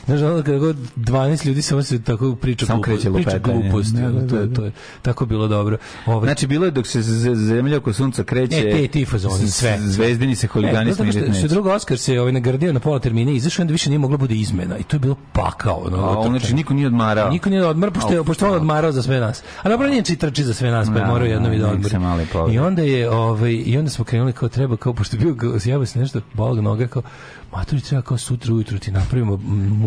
Znaš, onda god 12 ljudi samo se tako priča samo glupost. Priča glupost, ne, da, ono, to, je, to je tako bilo dobro. Ove... Ovaj- znači, bilo je dok se zemlja oko sunca kreće... Ne, te tifo zone, sve. Zvezdini se e, huligani ne, smiriti neće. Što drugo, Oskar se ovaj, nagrdio na pola termine i izašao, onda više nije moglo bude izmena. I to je bilo pakao. Ono, A, on, znači, niko nije odmarao. Niko nije odmarao, pošto je, pošto on odmarao za sve nas. A dobro, nije trči za sve nas, pa je morao jednom i da odmori. I onda je, ovaj, i onda smo krenuli kao treba, kao pošto je bio, zjavio se nešto, bol noga, kao matori treba kao sutra ujutru ti napravimo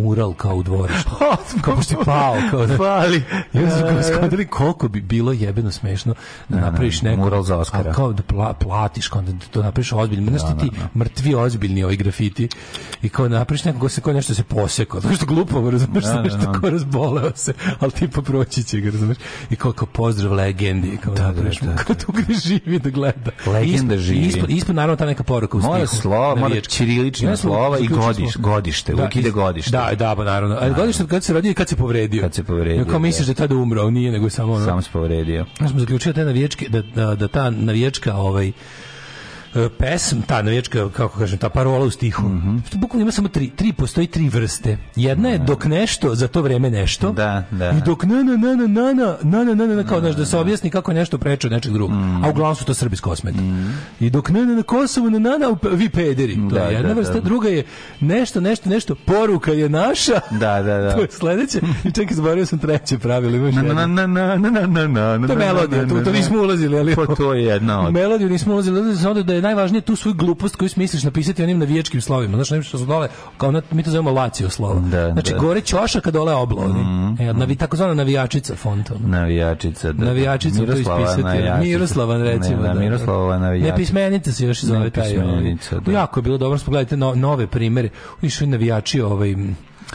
mural kao u dvorištu. kao što je pao. Kao da, Fali. I onda kao e. skodili koliko bi bilo jebeno smešno da ne, napraviš neko. Mural za Oscara. Kao da pla, platiš, kao da to napraviš ozbiljno. Znaš ti da, da, ti da. mrtvi ozbiljni ovi grafiti i kao napraviš neko ko se kao nešto se posekao. Znaš što glupo, razumeš, da, nešto ko razboleo se, ali tipa proći će ga, razumeš. I kao, kao pozdrav legendi. Kao da, napraviš, da, da, da, kao tu gde živi da gleda. Legenda živi. Ispod, ispod, naravno ta neka poruka u stihu. Mora slovo, mora čirilično slovo slova i godiš, godište, da, ukide godište. Da, da, pa naravno. A da, godište da. kad se rodio i kad se povredio. Kad se povredio. Kao misliš da, da je tada umro, nije, nego je samo ono. Samo se povredio. Ja smo zaključili da, navijačke, da, da, da ta navijačka ovaj, pesm, ta navijačka, kako kažem, ta parola u stihu, mm -hmm. bukvalno ima samo tri, tri, postoji tri vrste. Jedna je dok nešto, za to vreme nešto, da, da. i dok na na na na na na na na na kao, znaš, da se objasni kako je nešto preče od nečeg drugog, mm. a uglavnom su to srbi kosmeta. Mm. I dok na na na Kosovo, na na na, vi pederi, to da, je jedna da, vrsta, da. druga je nešto, nešto, nešto, poruka je naša, da, da, da. to je sledeće, i čekaj, zaboravio sam treće pravilo, imaš na, na, na, na, na, na, na, na, to je melodija, to, to nismo ulazili, ali... Pa to je jedna od... Melodiju nismo ulazili, onda da najvažnije tu svoju glupost koju smisliš napisati onim navijačkim slovima. Znači nešto što su dole kao na, mi to zovemo lacio slovo. Da, znači da. gore ćoša kad dole oblovi. Mm, e, navi takozvana navijačica fonta. Navijačica. Da, da, navijačica to ispisati. Navijačica. Miroslava recimo. Ne, da, da, da, Miroslava navijačica. Ne pismenica se još zove taj. Ovaj. Da. Jako je bilo dobro, pogledajte no, nove primere. Išli navijači ovaj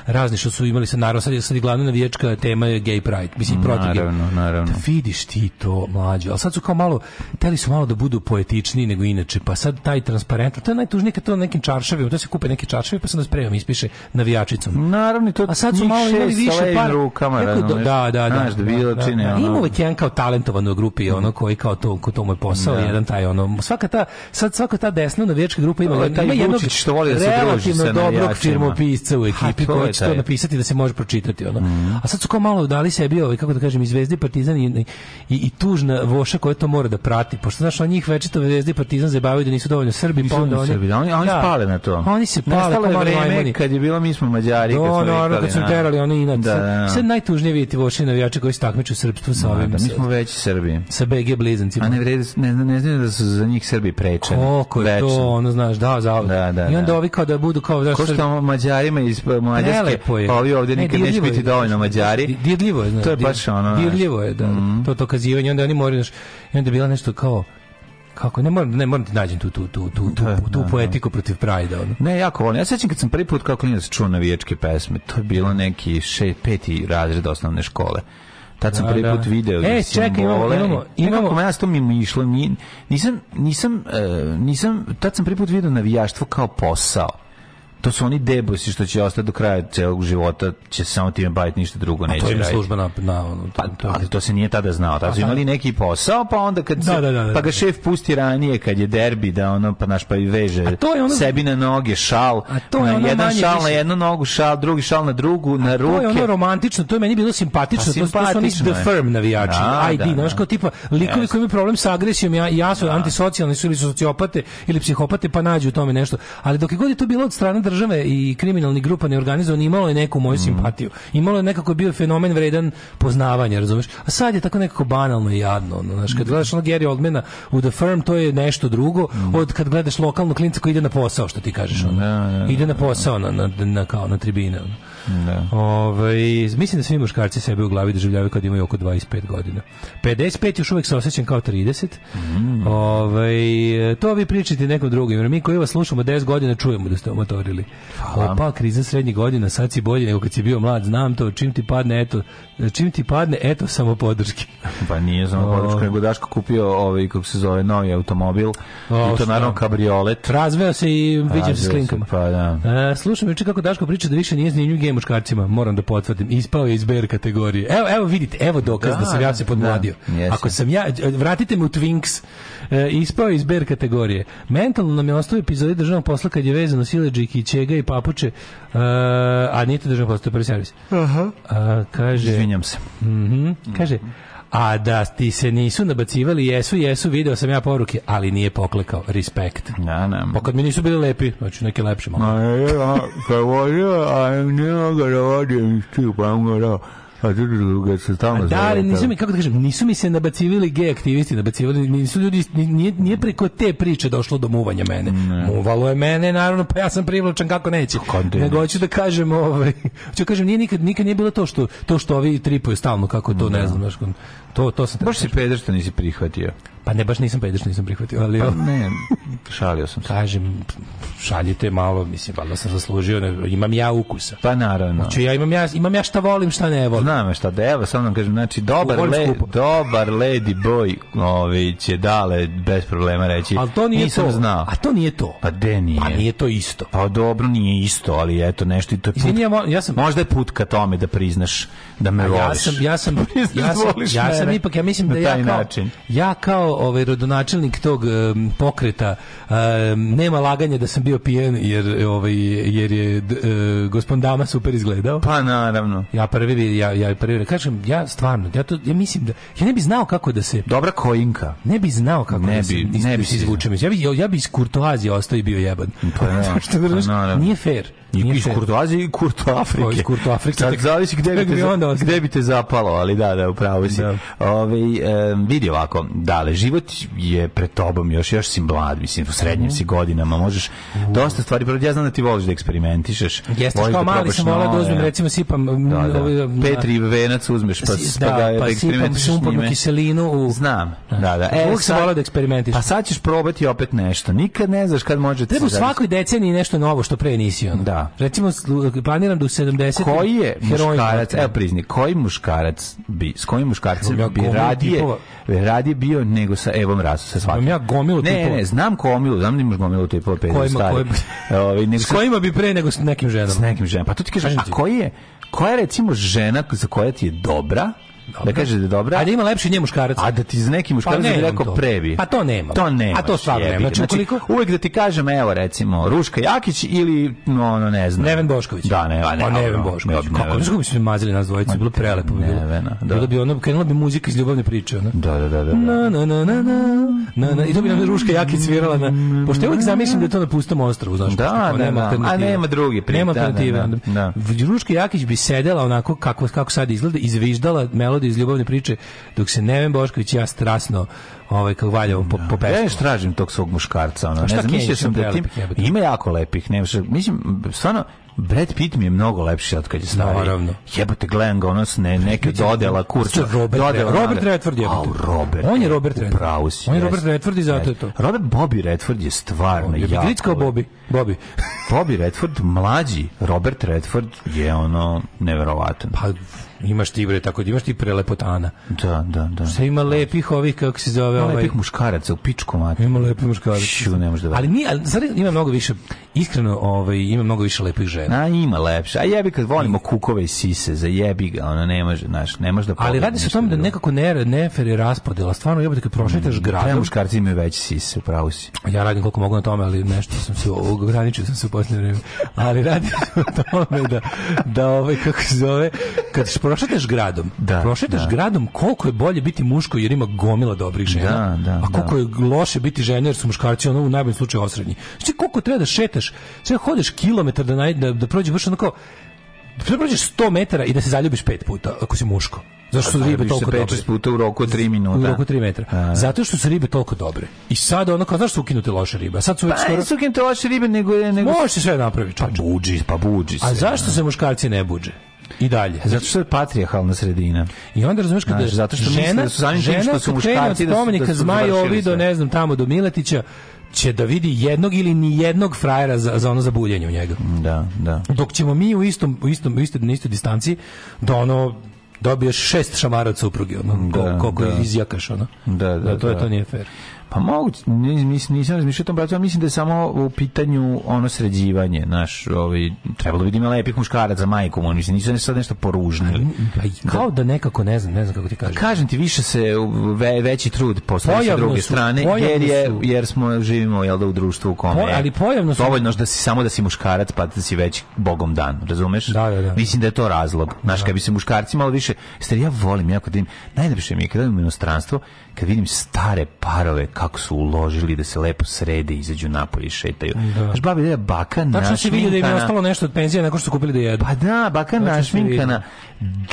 razni što su imali sa naravno sad, sad i glavna navijačka tema je gay pride mislim protiv naravno, gay. naravno. Da vidiš ti to mlađe al sad su kao malo teli su malo da budu poetičniji nego inače pa sad taj transparent to je najtužnije kad to na nekim čaršavima to se kupe neki čaršavi pa se nas prema ispiše navijačicom naravno to a sad su malo imali više par rukama da-, da da da znaš da, da bilo da, čini ono ima uvek jedan kao talentovan u grupi ono koji kao to ko tome mu je posao jedan taj ono svaka ta sad svaka ta desna navijačka grupa ima ovaj ima jednog što voli da se druži sa dobro firmopisca u pa ekipi hoće to napisati da se može pročitati ono. Mm. A sad su kao malo dali sebi ovaj kako da kažem i Zvezde Partizan i, i, i tužna voša koja to mora da prati. Pošto znaš on njih večito Zvezde Partizan zabavaju da nisu dovoljno Srbi, pa onda da oni Srbi, da, oni, oni da, spale na to. Oni se pale, pale vreme kad je bilo mi smo Mađari, Do, da, kad smo no, kad su da. terali oni inat. Da, da, da. Sad najtužnije vidjeti voši navijače koji se takmiče u srpstvu sa ovim. Da, mi smo već Srbi. Sa BG blizancima. A ne vredi, ne, ne, ne znam da su za njih Srbi preče. Koliko je to, ono znaš, da, za. Da, da, I onda ovi kao da budu kao da Mađarima iz Mađari prelepo je. Pa ovi ovdje nikad ne, neće biti je, dovoljno mađari. Dirljivo je, znaš. To je baš ono. Dirljivo je, da. Mm. To dokazivanje, onda oni moraju, znaš, i onda je bila nešto kao, kako ne moram ne moram da nađem tu tu tu tu tu, da, tu, tu da, poetiku protiv Prajda ono. Ne, jako volim. Ja sećam kad sam prvi put kako klinac čuo navijačke pesme, to je bilo neki 6 5. razred osnovne škole. Tad sam da, prvi put video e, čekaj, imamo, imamo, e, imamo. ja to mi išlo, nisam, nisam, e, nisam, tad sam prvi put video navijaštvo kao posao to su oni debusi što će ostati do kraja celog života, će samo time baviti ništa drugo neće. A to je služba na, na ono, pa, to, to. ali to se nije tada znao. Tada su imali neki posao, pa onda kad da, se, da, da, da, pa ga da. šef pusti ranije kad je derbi da ono pa naš pa i veže to je ono, sebi na noge šal. A to je ono jedan manje, šal na jednu nogu, šal, drugi šal na drugu, na ruke. To je ono romantično, to je meni bilo simpatično, pa, simpatično to, su, to su oni the firm navijači. ID, da, znaš kao tipa likovi koji imaju problem sa agresijom, ja ja su antisocijalni su ili sociopate ili psihopate pa nađu u tome nešto. Ali dok je god je to bilo od strane države i kriminalni grupa neorganizovani imalo je neku moju mm. simpatiju. Imalo je nekako bio fenomen vredan poznavanja, razumeš? A sad je tako nekako banalno i jadno. Ono, znaš, kad mhm. gledaš ono Gary Oldmana u The Firm, to je nešto drugo mm. od kad gledaš lokalnu klinicu koji ide na posao, što ti kažeš. Ono. Da, da, ide na da, posao na, na, na, kao, na tribine. Ono. Da. Ove, ovaj, mislim da svi muškarci sebe u glavi doživljavaju kad imaju oko 25 godina. 55 još uvek se osjećam kao 30. Mm. Ove, ovaj, to vi pričate nekom drugim, mi koji vas slušamo 10 godina čujemo da ste omotorili. Hvala. Opa, kriza srednjih godina, sad si bolje nego kad si bio mlad, znam to, čim ti padne, eto, čim ti padne, eto, samo podrške. Pa nije samo podrška, nego Daško kupio ovaj, kako se zove, novi automobil, o, i to naravno kabriolet. Razveo se i viđem se s klinkama. Pa, da. A, e, slušam, viče kako Daško priča da više nije zanimljiv muškarcima, moram da potvrdim. Ispao je iz BR kategorije. Evo, evo vidite, evo dokaz da, da sam ja da, se podmladio. Da, Ako sam ja, vratite me u Twinks, e, ispao je iz BR kategorije. Mentalno nam je ostao epizodi državnog posla kad je vezano Sileđik i Čega i Papuče, e, a nije to državnog posla, to je prvi servis. Aha. A, kaže... Izvinjam se. Mm -hmm, kaže, mm -hmm A da ti se nisu nabacivali, jesu, jesu, video sam ja poruke, ali nije poklekao. Respekt. Na, na. Pa kad mi nisu bili lepi, znači neki lepši malo. A ja, kad vozio, a ne ga da vodim, pa da. on ga tu A druga se stalno Da, ali da. nisu mi, kako da kažem, nisu mi se nabacivili gej aktivisti, nabacivali, nisu ljudi, nije, nije preko te priče došlo do muvanja mene. Ne. Muvalo je mene, naravno, pa ja sam privlačan kako neće. Kako Nego hoću da kažem, ovaj, hoću da kažem, nije nikad, nikad nije bilo to što, to što ovi tripuju stalno, kako to, ne, ne da. znam, znaš, To, to se baš si peder što nisi prihvatio. Pa ne, baš nisam peder što nisam prihvatio, ali... Pa ne, šalio sam se. Kažem, šaljite malo, mislim, valjda sam zaslužio, ne, imam ja ukusa. Pa naravno. Znači, ja imam ja, imam ja šta volim, šta ne volim. Znam šta da, evo, sam nam kažem, znači, dobar, le, dobar lady boy ovi, ovaj, će dale bez problema reći. Al to nije nisam to. Znao. A to nije to. Pa de nije. Pa nije to isto. Pa dobro, nije isto, ali eto, nešto i to je put. ja sam... Možda je put ka tome da priznaš da me voliš. Ja sam, ja sam, ja sam, ja sam, sam ipak, ja mislim da ja kao, način. ja kao ovaj, rodonačelnik tog um, pokreta um, nema laganja da sam bio pijen jer, ovaj, jer je uh, e, gospod Dama super izgledao. Pa naravno. Ja prvi ja, ja prvi, kažem, ja stvarno, ja, to, ja mislim da, ja ne bi znao kako da se... Dobra koinka. Ne bi znao kako ne da bi, da se, ne bi se izvučem. Ja bi, ja bi iz Kurtoazije ostao i bio jeban. Pa, ja, da, Što, pa naravno. Nije fair. I iz Kurtoazije i Kurto Afrike. Iz Kurto Afrike. Sad zavisi gde bi, te, gde bi te zapalo, ali da, da, upravo si. Da. Ove, ovaj, e, vidi ovako, dale, život je pred tobom, još, još si mlad, mislim, u srednjim si godinama, možeš dosta stvari, ja znam da ti voliš da eksperimentišeš. Jeste, voliš kao da mali sam volao da uzmem, recimo sipam... Da, da. Ovaj, Petri venac uzmeš, pa, da, pa, pa da, pa sipam šumpornu kiselinu u... Znam, da, da. da. E, Uvijek sam volao da eksperimentišeš. Pa sad ćeš probati opet nešto, nikad ne znaš kad može... Treba u svakoj deceniji nešto novo što pre nisi ono. Da. Recimo, planiram da u 70... Koji je muškarac, evo prizni, koji muškarac bi, s kojim muškarcem ja bi radije, tipova... radije bio nego sa Evom Rasu, sa svakim. Ja gomilu ne, tipova. Ne, znam komilu, znam da imaš gomilu tipova pezda stari. Kojima, Ove, nego s kojima bi pre nego s nekim ženama? S nekim ženama. Pa tu ti kažeš, a koji je, koja je recimo žena za koja ti je dobra, Dobro. Da kaže da je dobra. Ajde da ima lepši nje muškarac. A da ti za neki muškarac pa da rekao to. prebi. Pa to nema. To nema. A to stvarno nema. Znači, znači koliko... uvek da ti kažem, evo recimo, Ruška Jakić ili, no, no ne znam. Neven Bošković. Da, ne, pa, ne, pa Neven no, Bošković. Kako, kako bi se mazili nas dvojicu, bilo prelepo. Bilo. Nevena, da. Bilo bi ono, krenula bi muzika iz ljubavne priče. Ono. Da, da, da, da. da. Na, na, na, na, na, na, na I to bi nam Ruška Jakić svirala. Na, pošto uvek uvijek zamislim da to na pustom ostrovu, znaš. Da, da, da. A nema drugi. Nema alternative. Ruška Jakić bi sedela onako kako, kako sad izgleda, izviždala melodije iz ljubavne priče, dok se Neven Bošković ja strasno ovaj kako valjamo po, da. po pesku. Ja još tražim tog svog muškarca, ona. ne znam, mislio sam da tim ima jako lepih, ne, mislim stvarno Brad Pitt mi je mnogo lepši od kad je stavio. Naravno. Jebote, gledam ga, ono ne, neke dodela, kurča. Robert, dodela, Robert Redford je. Au, Robert. On je e, Robert Redford. Upravo si. On je Robert Redford i zato je to. Robert Bobby Redford je stvarno jako. Je Glicko Bobby. Bobby. Bobby Redford, mlađi Robert Redford je ono neverovatan. Pa Imaš ti bre tako, imaš ti prelepotana. Da, da, da. Sve ima lepih ovih kako se zove, ima ovaj lepih muškaraca u pičku mater. Ima lepih muškaraca. Šu, ne može da. Ali ni, ali zar ima mnogo više iskreno, ovaj ima mnogo više lepih žena. Na ima lepše. A jebi kad volimo kukove i sise, za jebi ga, ona ne može, znaš, ne može da. Ali radi se o tome da nekako ne nefer je raspodela. Stvarno jebote kad prošetaš mm, gradom. muškarci imaju veće sise, upravo si. Ja radim koliko mogu na tome, ali nešto sam se ograničio sam se u poslednje vreme. Ali radi se o tome da da ovaj kako se zove kad prošetaš gradom, da, prošetaš da. gradom koliko je bolje biti muško jer ima gomila dobrih žena, da, da, a koliko je loše biti žena jer su muškarci ono u najboljem slučaju osrednji. Znači koliko treba da šetaš, sve hodeš kilometar da, naj, da, da prođe baš onako da prođeš 100 metara i da se zaljubiš pet puta ako si muško. Zašto su pa ribe toliko dobre? puta u roku 3 minuta. U roku 3 metra. A. Zato što su ribe toliko dobre. I sad ono kao, znaš su ukinute loše ribe? sad su pa skoro... nisu ukinute loše ribe, nego... nego... Možeš se sve napraviti. Pa buđi, pa buđi se. A zašto se muškarci ne buđe? I dalje. Zato što je patrijarhalna sredina. I onda razumeš kada Znaš, zato što žena, da su samim žena što su muškarci da su, da su Zmajovi do ne znam tamo do Miletića će da vidi jednog ili ni jednog frajera za, za ono za buljenje u njega. Da, da. Dok ćemo mi u istom u istom u istoj na istoj distanci da ono dobiješ šest šamara od supruge, ono, da, koliko da. izjakaš, ono. Da, da, da to da. je to nije fair. Pa moguće, nis, nisam razmišljao o tom bratu, mislim da je samo u pitanju ono sređivanje, naš, ovaj, trebalo bi da ima lepih muškaraca majku, oni mislim, nisu sad nešto poružnili. Pa, da. kao da nekako, ne znam, ne znam kako ti kažem. Kažem ti, više se ve, veći trud postoji sa druge su, strane, jer, je, jer smo, živimo, jel da, u društvu u kome ali pojavno su... Dovoljno da si samo da si muškarac, pa da si već bogom dan, razumeš? Da, da, da. Mislim da je to razlog. Znaš, da. kad bi se muškarci malo više, jer ja volim, jako da im, najlepše mi je kad u inostranstvo, kad vidim stare parove, kako su uložili da se lepo srede, izađu napolje i šetaju. Da. Znaš, babi, da baka našminkana... Tačno si vidio da im je ostalo nešto od penzije nakon što su kupili da jedu. Pa da, baka Tačno našminkana,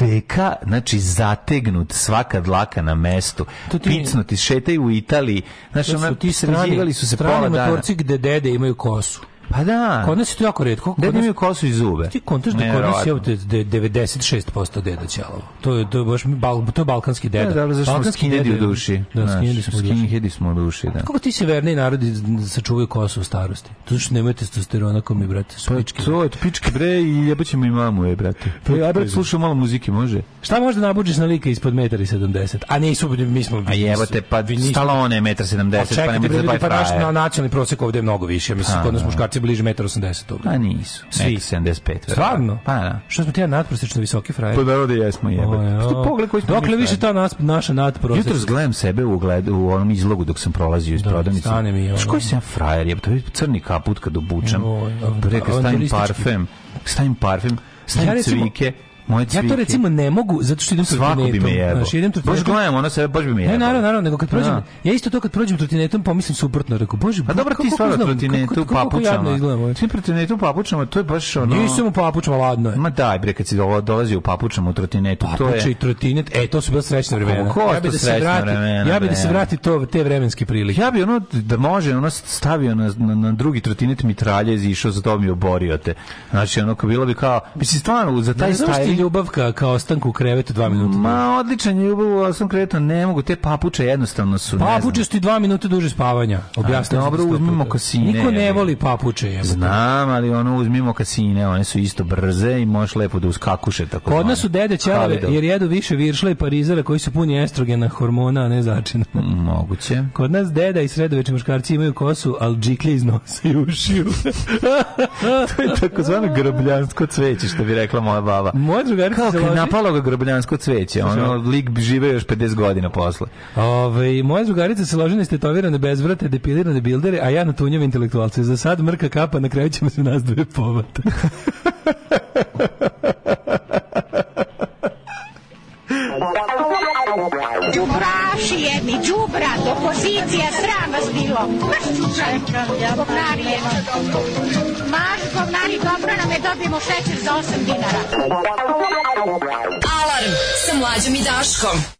deka, znači zategnut, svaka dlaka na mestu, to ti... picnuti, šetaju u Italiji. Znaš, to su ona, ti strani, su se strani pola dana. Strani motorci gde dede imaju kosu. Pa da. Kod nas je to jako redko. Deda imaju kosu i zube. Ti kontaš da kod nas je 96% deda ćelavo. To je, to je baš bal, to je balkanski da, deda. Ne, da, zašto balkanski deda u duši. Da, skinhedi smo, skinhedi smo u duši. Da. Kako ti severni narodi sačuvaju kosu u starosti? To što znači, nemaju testosterona kao mi, brate. Su pa, pičke. To je pičke, bre, i jebaćemo i mamu, je, brate. Pa, ja, brate, slušam malo muzike, može? Šta možda nabuđeš na lika ispod 1,70 m? A nisu, mi smo... A jebate, pa stalone 1,70 m, pa ne možete da Pa naš nacionalni prosek ovde je mnogo više. Mislim, pa kod nas da. muškarci se bliže 1,80 m. A nisu. Svi. 75. Stvarno? Pa da. Što smo ti nadprosečno visoki frajer? Pa da, da jesmo jebe. Što pogled koji smo Dokle više ta nas, naša nadprosečna. Jutros gledam sebe u, gled, u onom izlogu dok sam prolazio iz da, prodavnice. Stane mi. Što koji sam frajer jebe? To je crni kaput kad obučem. Reka, stavim parfem. Stavim parfem. Stavim ja, cvike. Recimo, Moje cvike. Ja to recimo ne mogu zato što idem trotinetom. Svako bi me jebo. idem Bože, gledam, ona se baš bi me jebo. Ne, naravno, naravno, nego kad prođem, A. Da. ja isto to kad prođem trotinetom pomislim suprotno, reko, bože, a dobro ti stvarno trotinetu papučama. Ovaj. Ti trotinetu papučama, to je baš ono. Nisam u papučama, ladno je. Ma daj bre, kad si dolazi u papučama u trotinetu, to je. Papuče i trotinet, e to su bila srećna da vremena. Ja bih da se vrati, ja bih da se vrati to te vremenske prilike. Ja bih ono da može, ono stavio na na drugi trotinet mitraljez i išao za dobio borio te. Znači ono bilo bi kao, mislim stvarno za taj stajling ljubav ka, ka ostanku u krevetu dva minuta? Ma, odličan je ljubav u ostanku kreveta, ne mogu, te papuče jednostavno su, ne Papuče su ti dva minuta duže spavanja, objasnimo. Dobro, uzmimo kasine. Niko ne voli papuče, jebote. Znam, ali ono, uzmimo kasine, one su isto brze i možeš lepo da uskakuše tako. Kod nas su dede ćelave, jer jedu više viršle i parizera koji su puni estrogena, hormona, a ne začina. Moguće. Kod nas deda i sredoveče muškarci imaju kosu, ali džiklje iz nosa i ušiju. to je takozvano grobljansko cveće, što bi rekla moja baba. Moja drugarica Kako, se loži. napalo ga grbljansko cveće, ono, lik žive još 50 godina posle. Ove, moja drugarica se loži na istetovirane bezvrate, depilirane bildere, a ja na tunjeve intelektualce. Za sad mrka kapa, na kraju ćemo se nas dve povata. Đubraši jedni, đubrat, opozicija, sram vas bilo. Mršću čekam, ja radi dobro nam je da dobijemo šećer za 8 dinara. Alarm sa mlađom i Daškom.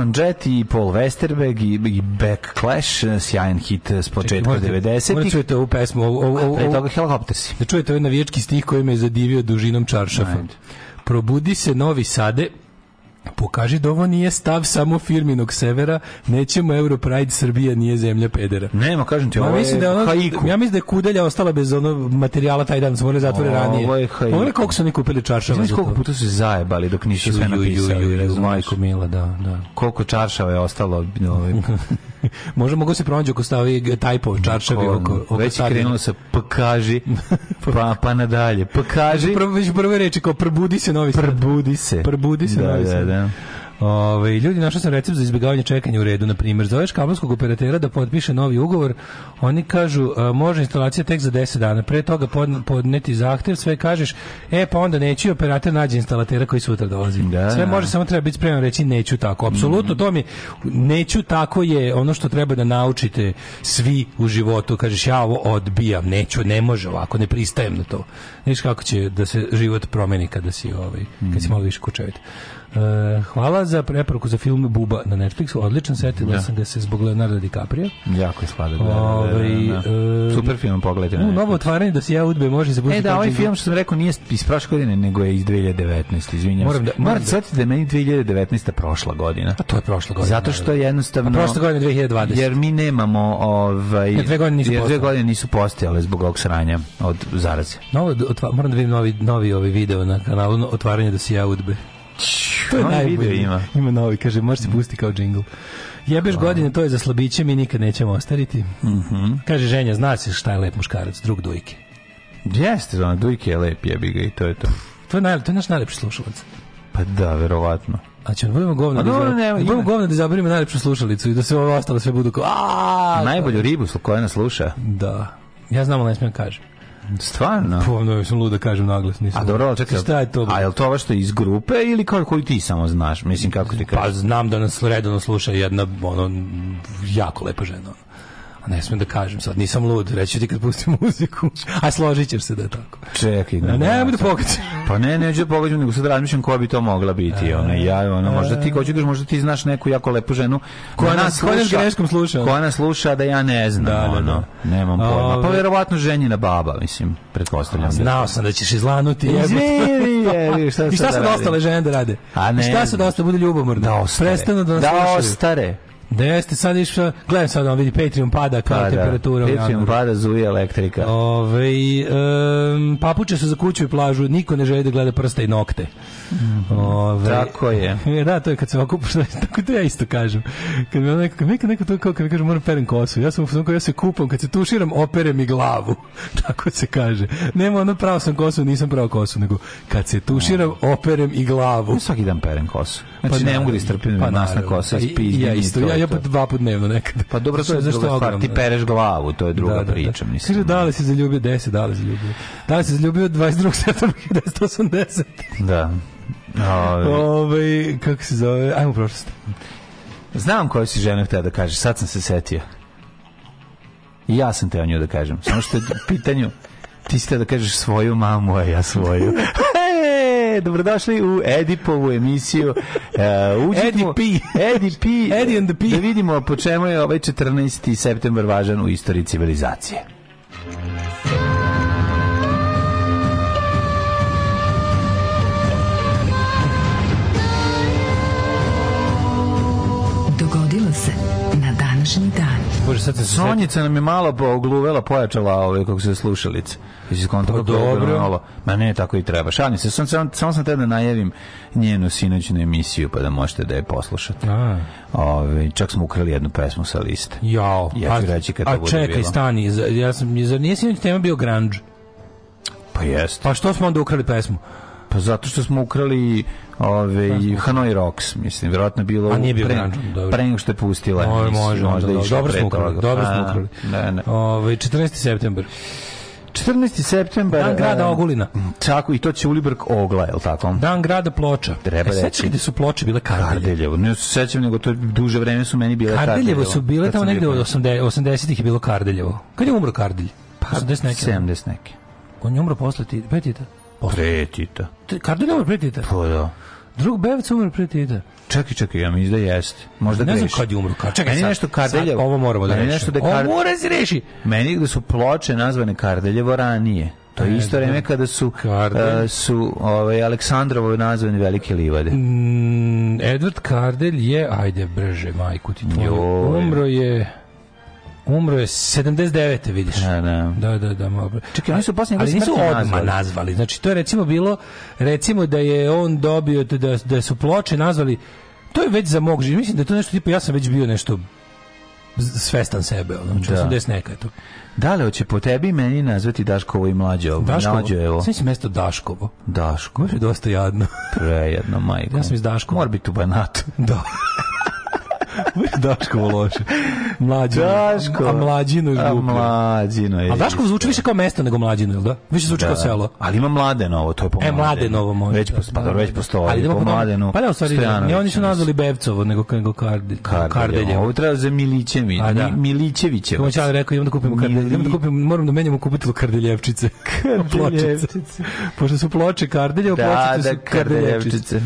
Joan Jett i Paul Westerberg i, i Back Clash, eh, sjajan hit eh, s početka 90-ih. Morate čujete ovu pesmu. O, o, o, pre toga Helicoptersi. Da čujete ovaj navijački stih koji me je zadivio dužinom čaršafa. Probudi se novi sade, pokaži da ovo nije stav samo firminog severa, nećemo Europride Srbija nije zemlja pedera. Nema, kažem ti, Ma, ovo je mislim da ono, haiku. Ja mislim da je Kudelja ostala bez onog materijala taj dan, su zatvore ranije. Ovo je haiku. Ovo koliko su oni kupili čaršava znači, za koliko puta su zajebali dok nisu sve napisali. Ju, ju, ju, ju, majko mila, da, da. Koliko čaršava je ostalo ovaj, Može mogu se pronaći oko stavi tajpov čaršavi oko, oko Već je krenulo se, pokaži pa pa nadalje. Pokaži. Prvo već prve reči kao probudi se novi. Probudi se. Probudi se da, novi. Da, sad. da. Ove, ovaj, ljudi, našao sam recept za izbjegavanje čekanja u redu, na primjer. Zoveš kabelskog operatera da potpiše novi ugovor, oni kažu a, e, može instalacija tek za 10 dana, pre toga pod, podneti zahtev, sve kažeš, e pa onda neću operater nađe instalatera koji sutra dolazi. Da. Sve da. može, samo treba biti spreman reći neću tako. Apsolutno, to mi neću tako je ono što treba da naučite svi u životu. Kažeš, ja ovo odbijam, neću, ne može ovako, ne pristajem na to. Viš kako će da se život promeni kada si, ovaj, kad si malo više kučevit. E, hvala za preporuku za film Buba na Netflixu. Odličan set, da. sam ga se zbog Leonardo DiCaprio. Jako je sladak. Da, da, da, ovaj, e, Super film, pogledaj. U novo otvaranje da se ja udbe može se pustiti. E da, ovaj film što sam rekao nije iz prošle godine, nego je iz 2019. Izvinjam moram da, moram da. da meni 2019. prošla godina. A to je prošla godina. Zato što je jednostavno... A prošla godina 2020. Jer mi nemamo... Ovaj, jer dve godine nisu, jer dve godine nisu postojale zbog ovog sranja od zaraze. Novo, otva, moram da vidim novi, novi ovaj video na kanalu otvaranje da se ja udbe to je najbolje. Ima. ima novi, kaže, može se mm. pusti kao džingl. Jebeš Hvala. godine, to je za slabiće, mi nikad nećemo ostariti. Mm -hmm. Kaže, ženja, zna se šta je lep muškarac, drug dujke. Jeste, ono, dujke je lep, jebi ga i to je to. To je, naj, to je naš najlepši slušalac. Pa da, verovatno. Znači, A ćemo da budemo govno. Da dobro, da Budemo govno da izaberemo najlepšu slušalicu i da sve ovo ostalo sve budu kao. Najbolju ribu koja nas sluša. Da. Ja znam, ali ne smijem da kažem. Stvarno? Pomno, pa, sam luda kažem naglas, nisam. A dobro, čekaj, šta je to? A je to ovo što iz grupe ili kao koju ti samo znaš? Mislim, kako ti kažeš? Pa znam da nas redovno sluša jedna, ono, jako lepa žena ne smem da kažem sad, nisam lud, reći ti kad pustim muziku, a složit ćeš se da je tako. Čekaj, ne, ne, ne, pogađam. Pa ne, neću da pogađam, nego sad razmišljam koja bi to mogla biti, e, ona, ja, ona, možda ti, ko ću, da možda ti znaš neku jako lepu ženu koja, da nas, sluša, greškom sluša. Koja nas sluša da ja ne znam, da, da ono, nemam pojma. Pa verovatno ženjina baba, mislim, pretpostavljam. Znao sam da ćeš izlanuti. Izvini, jebi, šta I šta su da ostale žene da rade? A ne. I šta su da ostale, bude ljubomorne. Da ostare. Prestano da nas Da ostare. Da jeste, sad išao, gledam sad, on vidi, Patreon pada kao pa da, temperatura. Da, Patreon pada, zuje elektrika. Ove, um, papuče su za kuću i plažu, niko ne želi da gleda prste i nokte. Ove, tako je. Da, to je kad se okupaš, tako to ja isto kažem. Kad mi neko, mi neko to kao, kad mi kaže, moram perem kosu, ja sam u ja se kupam, kad se tuširam, operem i glavu. tako se kaže. Nema ono pravo sam kosu, nisam pravo kosu, nego kad se tuširam, operem i glavu. Ja svaki dan perem kosu. Znači, pa, ne mogu da istrpim pa, nas na kosa, ispizdim. Ja isto, ja ja pa dva put dnevno nekad. Pa dobro, to je druga stvar, ti da. pereš glavu, to je druga da, da, da. priča. Da. Kaže, da li si zaljubio 10, da li si zaljubio. Da li si zaljubio 22. septembra 1980. Da. Ove. Ovaj. Ove, ovaj, kako se zove? Ajmo prošlost. Znam koju si žena htio da kaže, sad sam se setio. I ja sam teo nju da kažem. Samo što je pitanju, ti ste da kažeš svoju mamu, a ja svoju. dobrodošli u Edipovu emisiju. Uh, Edi P. Edi and the P. Da vidimo po čemu je ovaj 14. september važan u istoriji civilizacije. bože, sad se Sonjica nam je malo ogluvela, pojačala ove ovaj, kako se slušalice. Vi se konta pa kako dobro. Malo. Ma ne, tako i treba. Šalim se, sam, sam, samo sam te da najavim njenu sinoćnu emisiju pa da možete da je poslušate. A. Ove, ovaj, čak smo ukrali jednu pesmu sa liste. Jao. Ja ću a, reći kada a, to bude čekaj, bilo. stani, ja sam, zar nije sinoć tema bio grunge? Pa jeste. Pa što smo onda ukrali pesmu? Pa zato što smo ukrali ove da, da. Hanoi Rocks, mislim, verovatno bilo A nije bio pre, dobro. pre nego što je pustila. mislim, može, možda dobro, dobro smo ukrali, dobro smo ukrali. Ne, ne. Ove 14. septembar. 14. septembar. Dan grada e, Ogulina. Čako, i to će Ulibrg Ogla, je li tako? Dan grada Ploča. Treba e, reći. gde su Ploče bile Kardeljevo? Kardeljevo. Ne se sećam, nego to duže vreme su meni bile Kardeljevo. Kardeljevo su bile tamo negde od 80-ih pa- je bilo Kardeljevo. Kad je umro Kardelj? Pa, 80 neke. 70 neke. On je umro posle ti, petita? Pre Tita. Kardun je umro pre Tita? Pa da. Drug Bevac umro pre Tita. Čekaj, čekaj, ja mi izda jeste. Možda ne znam kad je umro. Kad... Čekaj, meni sad, nešto Kardeljevo. ovo moramo da rešimo. Nešto da kar... Ovo mora da se reši. Meni gde su ploče nazvane Kardeljevo ranije. To je isto vreme kada su eh, Kardel. uh, su ovaj Aleksandrovo nazvani velike livade. Mm, Edward Kardelj je ajde brže majku ti tvoju. Umro je Umro je 79. vidiš. Da, da. Da, da, da. Malo. Čekaj, oni su posle njega nisu odmah nazvali. Znači, to je recimo bilo, recimo da je on dobio, da, da su ploče nazvali, to je već za mog života. Mislim da je to nešto tipa, ja sam već bio nešto svestan sebe, ono, znači, da. 80 neka je to. Da li hoće po tebi meni nazvati Daškovo i Mlađevo? Daškovo? Mlađevo. Sve si mesto Daškovo. Daško. Može dosta jadno. Prejedno, majko. Ja sam iz Daškova. Mora biti u Banatu. Da. Daškovo loše. Mlađinu. Daško. A mlađinu je župlje. A mlađinu je. A Daško zvuči više kao mesto nego mlađinu, jel da? Više zvuči da. kao selo. Ali ima mlade novo, to je po E, mladenovo možda. Već, da. posto, pa, već postoji, ali po mladenu. Pa ne, u stvari, ne, oni su nazvali Bevcovo, nego, nego Kardeljevo. Kardeljevo. Ovo treba za Milićevi, A, da. Milićevićevo. Kako ću rekao, imam da kupimo Kardeljevo, imam da kupimo, moram da menjamo kupitelo Kardeljevčice. Kardeljevčice. Pošto su ploče Kardelje, da, pločice da, su Kardeljevčice.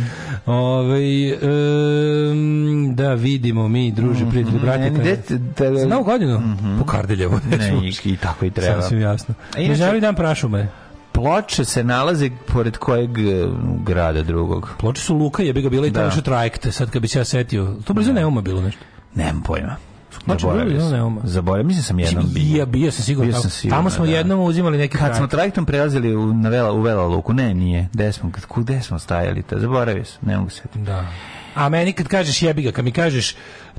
Ove, um, da, vidimo mi, druže, mhm, prijatelji, mhm. brate. E, da, za novu godinu? Mm -hmm. Pokardeljevo. Ne, i tako i treba. Sasvim jasno. ne Međunarodni dan prašume ploče se nalaze pored kojeg e, grada drugog. Ploče su Luka jebi ga bila i tamo da. što trajekte, sad kad bi se ja setio. To blizu ne. Da. neuma bilo nešto. Nemam pojma. Zaboravio sam. Neuma. Zaboravio, mislim da sam jednom bio. Ja bio sam sigurno. Bio sam sigurno tamo smo da. jednom uzimali neki Kad trajekt. smo trajektom prelazili u, na vela, u Vela Luku, ne, nije. Gde smo, kad, gde smo stajali? Ta, zaboravio sam, ne mogu setiti. Da. A meni kad kažeš jebi ga, kad mi kažeš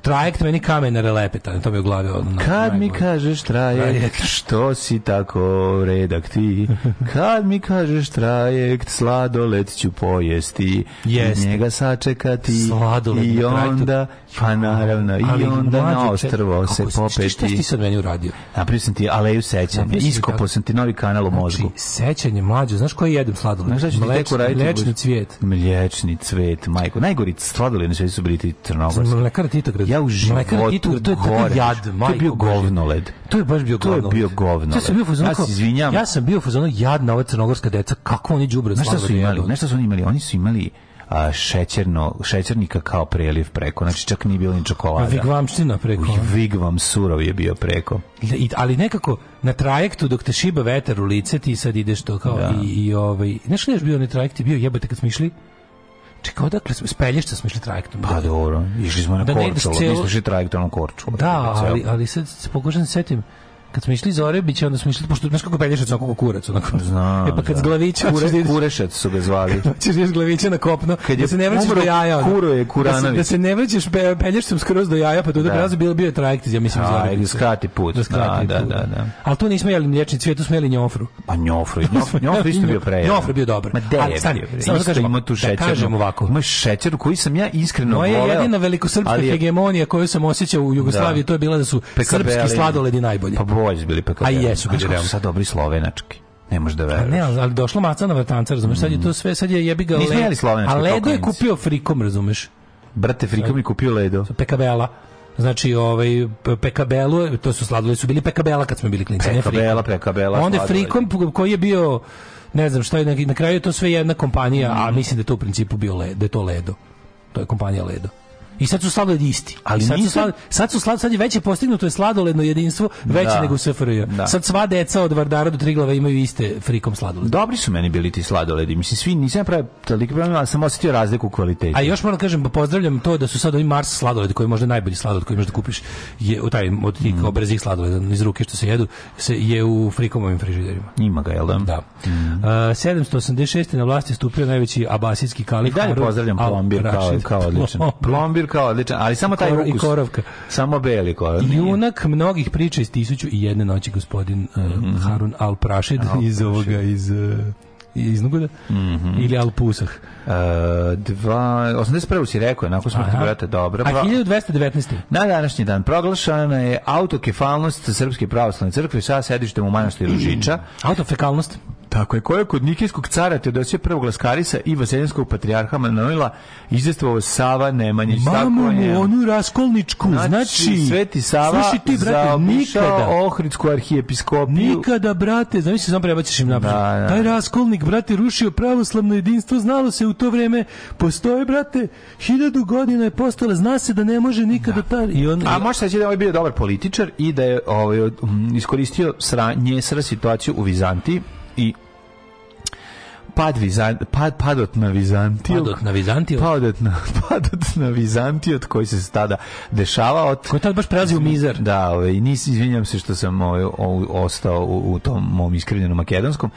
trajekt meni kamena relepeta, to mi u glavi odmah. Kad mi kažeš trajekt, što si tako redak ti? Kad mi kažeš trajekt, sladolet ću pojesti. Jeste. Njega sačekati sladolet, i onda, pa naravno, i onda na ostrvo se popeti. Šta ti sad meni uradio? Napravio sam ti aleju sećanja, iskopo sam ti novi kanal u znači, mozgu. Sećanje mlađe, znaš koji jedem sladolet? Znaš Mlečni cvijet. Mlečni cvet, majko. Najgori sladoled na svetu su bili ti Crnogorski. Mlekar Titograd ja u životu To je tako jad, To je bio govnoled. To je baš bio govnoled. To je bio govnoled. Ja sam bio fuzon ja se izvinjam. Ja sam bio fuzon jadna ova crnogorska deca, kako oni đubre slavu. Nešto su da imali, nešto su oni imali, oni su imali a, šećerno, šećernika kao preliv preko. Znači čak nije bilo ni čokolada. Vigvamština preko. Vigvam surov je bio preko. I, ali nekako na trajektu dok te šiba veter u lice ti sad ideš to kao da. i, i ovaj... Znaš kada je bio na trajektu? Bio jebote kad smo išli? Čekaj, odakle smo, s smo išli trajektom. Pa da. dobro, išli smo na da Korčulu, nismo išli trajektom na Korčulu. Da, ali, ali sad se pokušam da setim, kad smo išli Zorebić, onda smo išli, pošto znaš kako pelješ od svakog kurac, onako. Znam, e pa kad zglavić Kure, da kurešac su ga zvali. Ćeš iz glavića na kopno, kad da se ne vraćaš do jaja. Ono. Kuro je Kuranović. Da se, da se ne vraćaš, pe, pelješ sam skroz do jaja, pa do da. bio, bio je trajekt, ja mislim, da, zore. Da skrati da, da, put. Da, da, da, da, Ali tu nismo jeli mlječni cvijet, tu smo jeli njofru. Pa njofru, njofru, njofru isto bio prejedan. Njofru bio dobro. Ma de, ali stani, da kažem, ima tu šećer. Da kažem ovako. Ima šećer koji sam ja iskreno voleo. Moja jedina velikosrpska hegemonija koju sam osjećao u Jugoslaviji, to je bila da su srpski sladoledi najbolji. Pa bolji bili PKK. A jesu bili znači, realno. sad dobri slovenački. Ne može da pa veruješ. Ne, ali došlo maca na vratanca, razumeš? Sad je to sve, sad je jebi ga Nismo jeli A Ledo je kupio frikom, razumeš? Brate, frikom je kupio Ledo. Pekabela. Znači, ovaj Pekabelu, to su sladoledi su bili Pekabela kad smo bili klinci, ne Pekabela, Pekabela. Onda frikom koji je bio ne znam šta je, na kraju je to sve jedna kompanija, a mm. mislim da je to u principu bio led, da je to Ledo. To je kompanija Ledo. I sad su sladoledi isti. Ali sad, nisam... su sladoled, sad su sladoled, sad je veće postignuto je sladoledno jedinstvo veće da. nego SFRJ. Da. Sad sva deca od Vardara do Triglava imaju iste frikom sladoled. Dobri su meni bili ti sladoledi. Mislim, svi nisam pravio toliko problem, ali sam osjetio razliku u kvaliteti. A još moram da kažem, pa pozdravljam to da su sad ovi Mars sladoledi koji je možda najbolji sladoled koji možeš da kupiš, je, u taj, od tih mm. obrazih sladoleda iz ruke što se jedu, se, je u frikomovim frižiderima. Ima ga, jel da? Da. Mm. Uh, 786. na vlasti stupio najveći abasidski kalif. I dalje pozdravljam plombir kao, kao odličan. plombir profil kao odličan, ali samo taj ukus. I korovka. Samo beli korovka. Junak mnogih priča iz tisuću noći gospodin mm -hmm. Harun Al-Prašid Al iz ovoga, iz... Uh, iz Nugoda mm -hmm. ili Alpusah. Uh, dva, 81. si rekao, nakon smrti brata, dobro. A 1219. Na današnji dan proglašana je autokefalnost Srpske pravoslavne crkve sa sedištem u manastiru Žiča. Autofekalnost? Tako je, koja je kod Nikijskog cara Teodosija prvog Laskarisa i Vaseljanskog patrijarha Manojla izestvovao Sava Nemanjić. Mamu mu onu raskolničku, znači, znači Sveti Sava sluši ti, brate, nikada, Ohridsku arhijepiskopiju. Nikada, brate, znam se, znam prebaciš im naprav. Da, da. Taj raskolnik, brate, rušio pravoslavno jedinstvo, znalo se u to vreme, postoje, brate, hiljadu godina je postala, zna se da ne može nikada da. Tar, i on, A može se da je ovaj bio dobar političar i da je ovaj, iskoristio sra, njesra situaciju u Vizantiji i pad, Vizan, pad, padot na Vizantijog. Padot na Vizantijog. Padot na, padot na od koji se tada dešava. Od, koji tad baš prelazi u mizar. Da, i ovaj, nisi, izvinjam se što sam ovaj, ostao u, u tom mom iskrivljenom makedonskom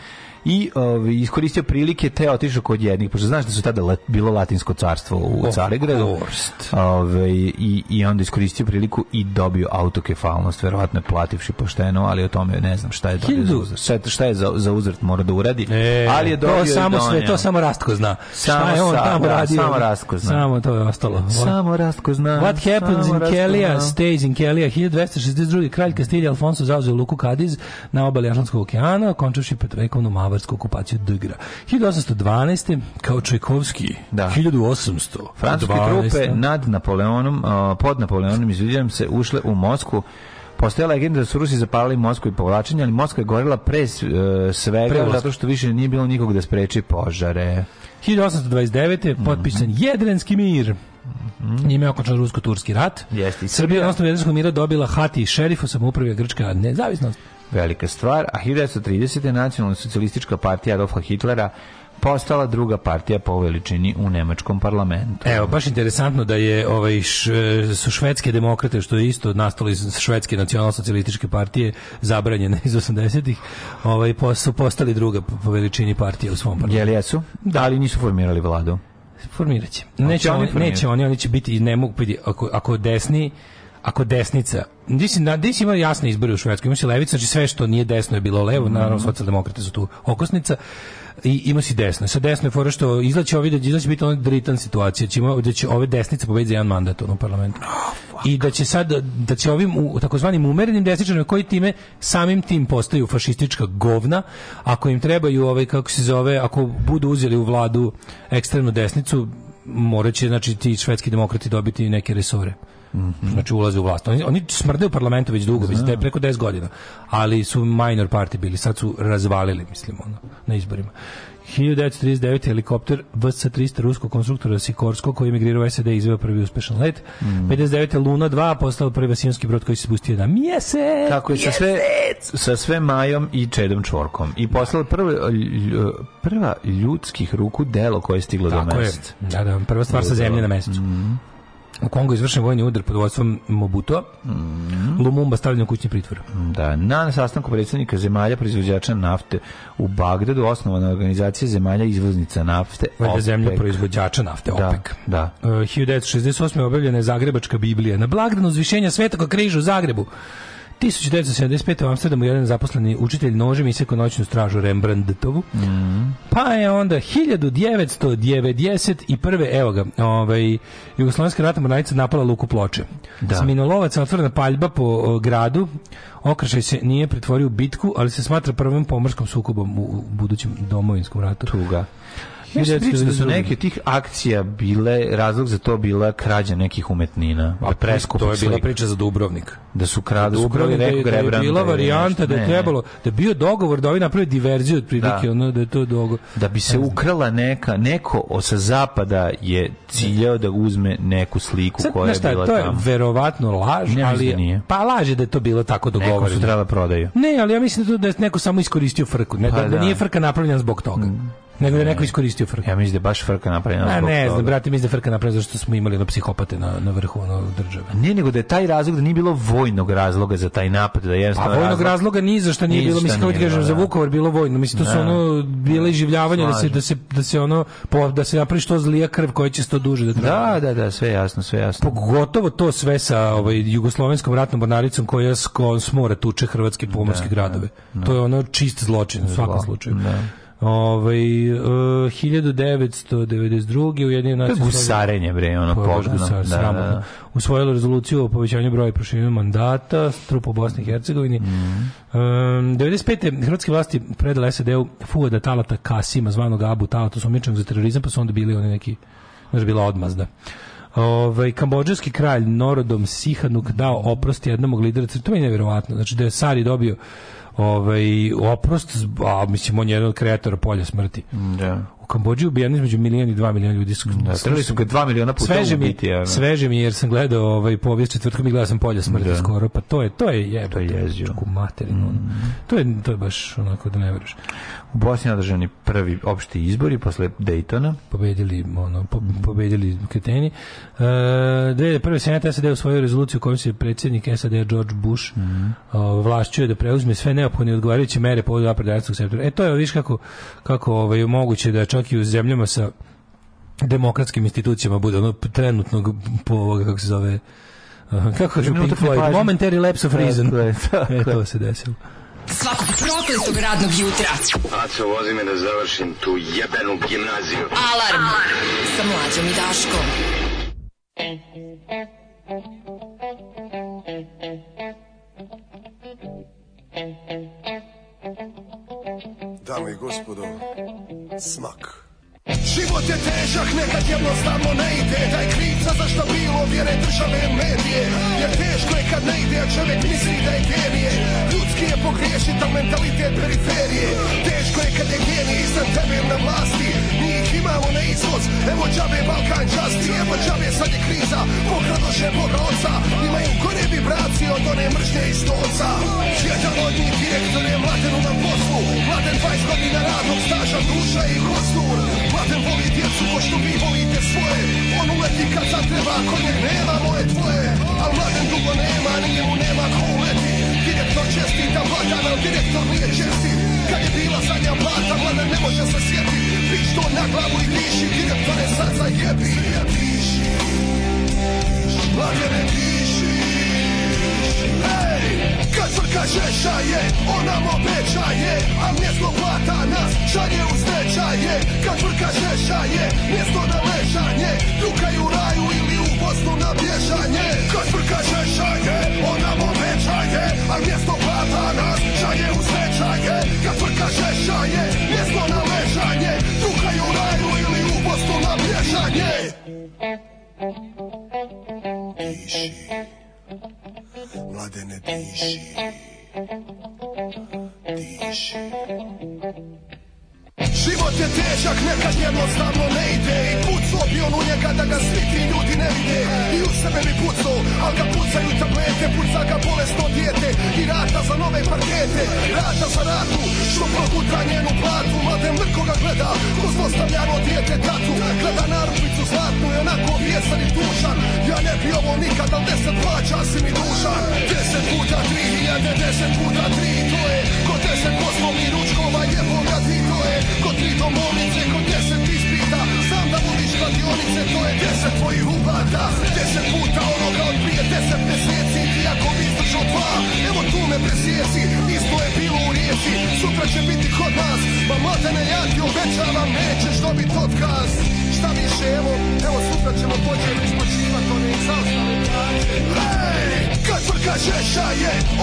i ove, ovaj, iskoristio prilike te otišao kod jednih, pošto znaš da su tada bilo latinsko carstvo u oh, Carigradu. Ove, ovaj, i, I onda iskoristio priliku i dobio autokefalnost, verovatno plativši pošteno, ali o tome ne znam šta je dobio Hildu. za uzrat. Šta je za, za uzret mora da uradi, e, ali je dobio to samo sve, to samo Rastko zna. Samo, šta je on tamo da, radio? Samo Rastko zna. Samo to je ostalo. Samo Rastko zna. What happens samo in Kelija, stays in Kelija, 1262. Kralj Kastilja Alfonso zauzeo Luku Kadiz na obali Atlantskog okeana, končavši Petrekovnu Mava hrvatsku okupaciju Dgra. 1812. kao Čajkovski, da. 1800. Francuske trupe nad Napoleonom, pod Napoleonom, izvidjam se, ušle u Mosku Postoje legenda da su Rusi zapalili Moskvu i povlačenje, ali Moskva je gorila pre e, svega, pre zato što više nije bilo nikog da spreči požare. 1829. Mm -hmm. potpisan Jedrenski mir. Mm -hmm. Njime je okončan rusko-turski rat. Jeste, Srbija, Srbija je mira dobila Hati i šerifu samoupravlja Grčka nezavisnost velika stvar, a 1930. nacionalna socijalistička partija Adolfa Hitlera postala druga partija po veličini u nemačkom parlamentu. Evo, baš interesantno da je ovaj š, su švedske demokrate što je isto nastalo iz švedske nacionalno nacionalsocijalističke partije zabranjene iz 80-ih, ovaj su postali druga po veličini partija u svom parlamentu. Jel jesu? Da, ali nisu formirali vladu. Formiraće. Neće oni, neće oni, oni će biti ne mogu biti ako ako desni ako desnica Gdje si, na, gdje si imao jasne izbore u Švedskoj, imao si levica, znači sve što nije desno je bilo levo, naravno mhm. socijaldemokrate su tu okosnica, i ima si desno. Sa desno je fora što izlaće ovi, da će biti ona dritan situacija, da će ima, da će ove desnice pobediti za jedan mandat u parlamentu. Oh, I da će sad, da će ovim u, takozvanim umerenim desničarima koji time samim tim postaju fašistička govna, ako im trebaju ovaj, kako se zove, ako budu uzeli u vladu ekstremnu desnicu, moraće znači, ti švedski demokrati dobiti neke resore. Mm -hmm. Znači ulaze u vlast. Oni, oni smrde u parlamentu već dugo, već preko 10 godina. Ali su minor party bili, sad su razvalili, mislim, ono, na izborima. 1939. helikopter VC-300 ruskog konstruktora Sikorsko koji je emigrirao u SED i izveo prvi uspešan let. Mm. 59. Luna 2 postao prvi vasijonski brod koji se spustio na mjesec. Tako je sa sve, sa sve Majom i Čedom Čvorkom. I poslao da. prvi, prva ljudskih ruku delo koje je stiglo Tako do meseca. Je. Da, da, prva stvar sa zemlje na mesecu. Mm. U Kongu izvršen vojni udar pod vodstvom Mobuto. Mm -hmm. Lumumba stavljen u kućni pritvor. Da, na sastanku predsednika zemalja proizvođača nafte u Bagdadu osnovana organizacija zemalja izvoznica nafte Valjda zemlja proizvođača nafte da, OPEC. Da, da. Uh, 1968. objavljena je Zagrebačka Biblija. Na blagdanu zvišenja Svetog križa u Zagrebu 1975. u Amsterdamu jedan zaposleni učitelj nožem iseko noćnu stražu Rembrandtovu. Mm. Pa je onda 1991. evo ga, ovaj, Jugoslovenska ratna mornarica napala luku ploče. Da. Sminolovaca otvorena paljba po o, gradu, okršaj se nije pretvorio u bitku, ali se smatra prvim pomorskom sukobom u, u budućem domovinskom ratu. Tuga. Nešto da su neke tih akcija bile, razlog za to bila krađa nekih umetnina. A preskup to je bila priča za Dubrovnik. Da su kradu, da su krali reku da, je da bila varijanta da je trebalo, da bio dogovor da ovi naprave diverziju od prilike, da. ono, da je to dogovor. Da bi se ukrala neka, neko sa zapada je ciljao da uzme neku sliku Sad, koja je šta, bila to je tamo. verovatno laž, ne, ali da nije. pa je da je to bilo tako dogovoreno. Neko su trebala prodaju. Ne, ali ja mislim da, to, da je neko samo iskoristio frku, ne, pa, da, da, nije frka napravljena zbog toga. Mm. Nego da neko iskoristio frka. Ja mislim da baš frka napravljena. A ne, znam, brate, mislim da frka napravljena zato što smo imali na psihopate na, na vrhu ono, države. Nije nego da je taj razlog da nije bilo vojnog razloga za taj napad. Da je pa vojnog razloga ni za što nije bilo, mislim, kao kažem, za da. Vukovar bilo vojno. Mislim, to su da. ono, bile življavanje da se, da se, da se ono, po, da se napravi što zlija krv koja će sto duže da traje. Da, da, da, sve jasno, sve jasno. Pogotovo to sve sa ovaj, jugoslovenskom ratnom mornaricom koja s, s mora tuče hrvatske pomorske da, gradove. To je ono čist zločin u svakom slučaju. Ovaj 1992. Ujedinjene nacije gusarenje bre ono pa, pogledano. Da, da, da, da. Usvojilo rezoluciju o povećanju broja i mandata trupa u Bosni i Hercegovini. Mm. Um, 95. hrvatske vlasti predale SED-u Fuada Talata Kasima, zvanog Abu Talata, sumničnog za terorizam, pa su onda bili oni neki, znaš, bila odmazda. Ovaj kambodžanski kralj Norodom Sihanuk dao oprost jednom od lidera, to je nevjerovatno. Znači da je Sari dobio ovaj, oprost, a mislim, on je jedan od kreatora polja smrti. Da. Kambođi ubijeno između milion i dva miliona ljudi. Su, da, trebali su ga dva miliona puta sveže ubiti. Mi, ja, sveže mi jer sam gledao ovaj povijest četvrtkom i gledao sam polja smrti da. skoro, pa to je, to je jebo. To je jezio. Mm. To, je, to je baš onako da ne veruješ. U Bosni održani prvi opšti izbori posle Daytona. Pobedili, ono, po, pobedili kreteni. E, prve senat SAD usvojio rezoluciju u kojoj se predsjednik SAD George Bush mm. o, da preuzme sve neophodne odgovarajuće mere povodu aprodajanskog sektora. E to je, viš kako, kako ovaj, moguće da čak čak i u zemljama sa demokratskim institucijama bude ono trenutnog po ovoga kako se zove kako je Pink Floyd, momentary lapse of reason. E, to se desilo. Svakog prokletog radnog jutra. Aco, vozi me da završim tu jebenu gimnaziju. Alarm! Alarm. Sa mlađom i Daškom. Dame i gospodo, smak. Život je težak, nekad jednostavno ne ide Da je krica za šta bilo vjere države medije Jer teško je kad ne ide, a čovjek misli da je genije Ljudski je pogriješit, al mentalitet periferije Teško je kad je genije iznad tebe na vlasti Mi imamo na izvoz, evo džabe Balkan časti Evo džabe sad je kriza, pokradoše Boga oca Imaju ko ne bi braci od one mržnje iz toca su ko što vi volite svoje On uleti kad zatreba, kod njeg nema moje tvoje Al mladen dugo nema, nije mu nema ko uleti Direktor čestita mladan, al direktor nije česti Kad je bila zadnja plata, mladen ne može se sjeti Pišto na glavu i diši, direktore sad zajebi Mladene diši Kad svrka žešaje, ona mu obećaje A mjesto plata nas šalje u stečaje Kad svrka žešaje, mjesto na ležanje Trukaju raju ili u Bosnu na bježanje Kad svrka žešaje, ona mu obećaje A mjesto plata nas šalje u stečaje Kad svrka žešaje, mjesto na ležanje Trukaju raju ili u Bosnu na bježanje Thank you. Mladene, da diši. Diši. Život je težak, nekad jednostavno ne vide I puco bi on u njega da ga svi ti ljudi ne vide I u sebe mi puco, al ga pucaju tablete Puca ga bolesno dijete i rata za nove parkete Rata za ratu, što proguta njenu platu Mladen mrko ga gleda, ko zlostavljano dijete tatu Gleda naručicu zlatnu i onako bijesan i tušan Ja ne bi ovo nikad, al deset plaća si mi dušan Deset puta tri hiljade, deset puta tri To je ko deset poslovnih ručkova, jebo ga ti To je ko tri domovnice, ko deset ispita da voliš kladionice, to je deset tvojih uplata Deset puta onoga od prije deset meseci Ti ako bi izdržao dva, evo tu me presjeci Isto je bilo u rijeci, sutra će biti kod nas Ma mladene, ja ti obećavam, nećeš dobit otkaz Šta više, evo, evo sutra ćemo početi isplaćivati one zaostale plaće Hej! Kad frka žeša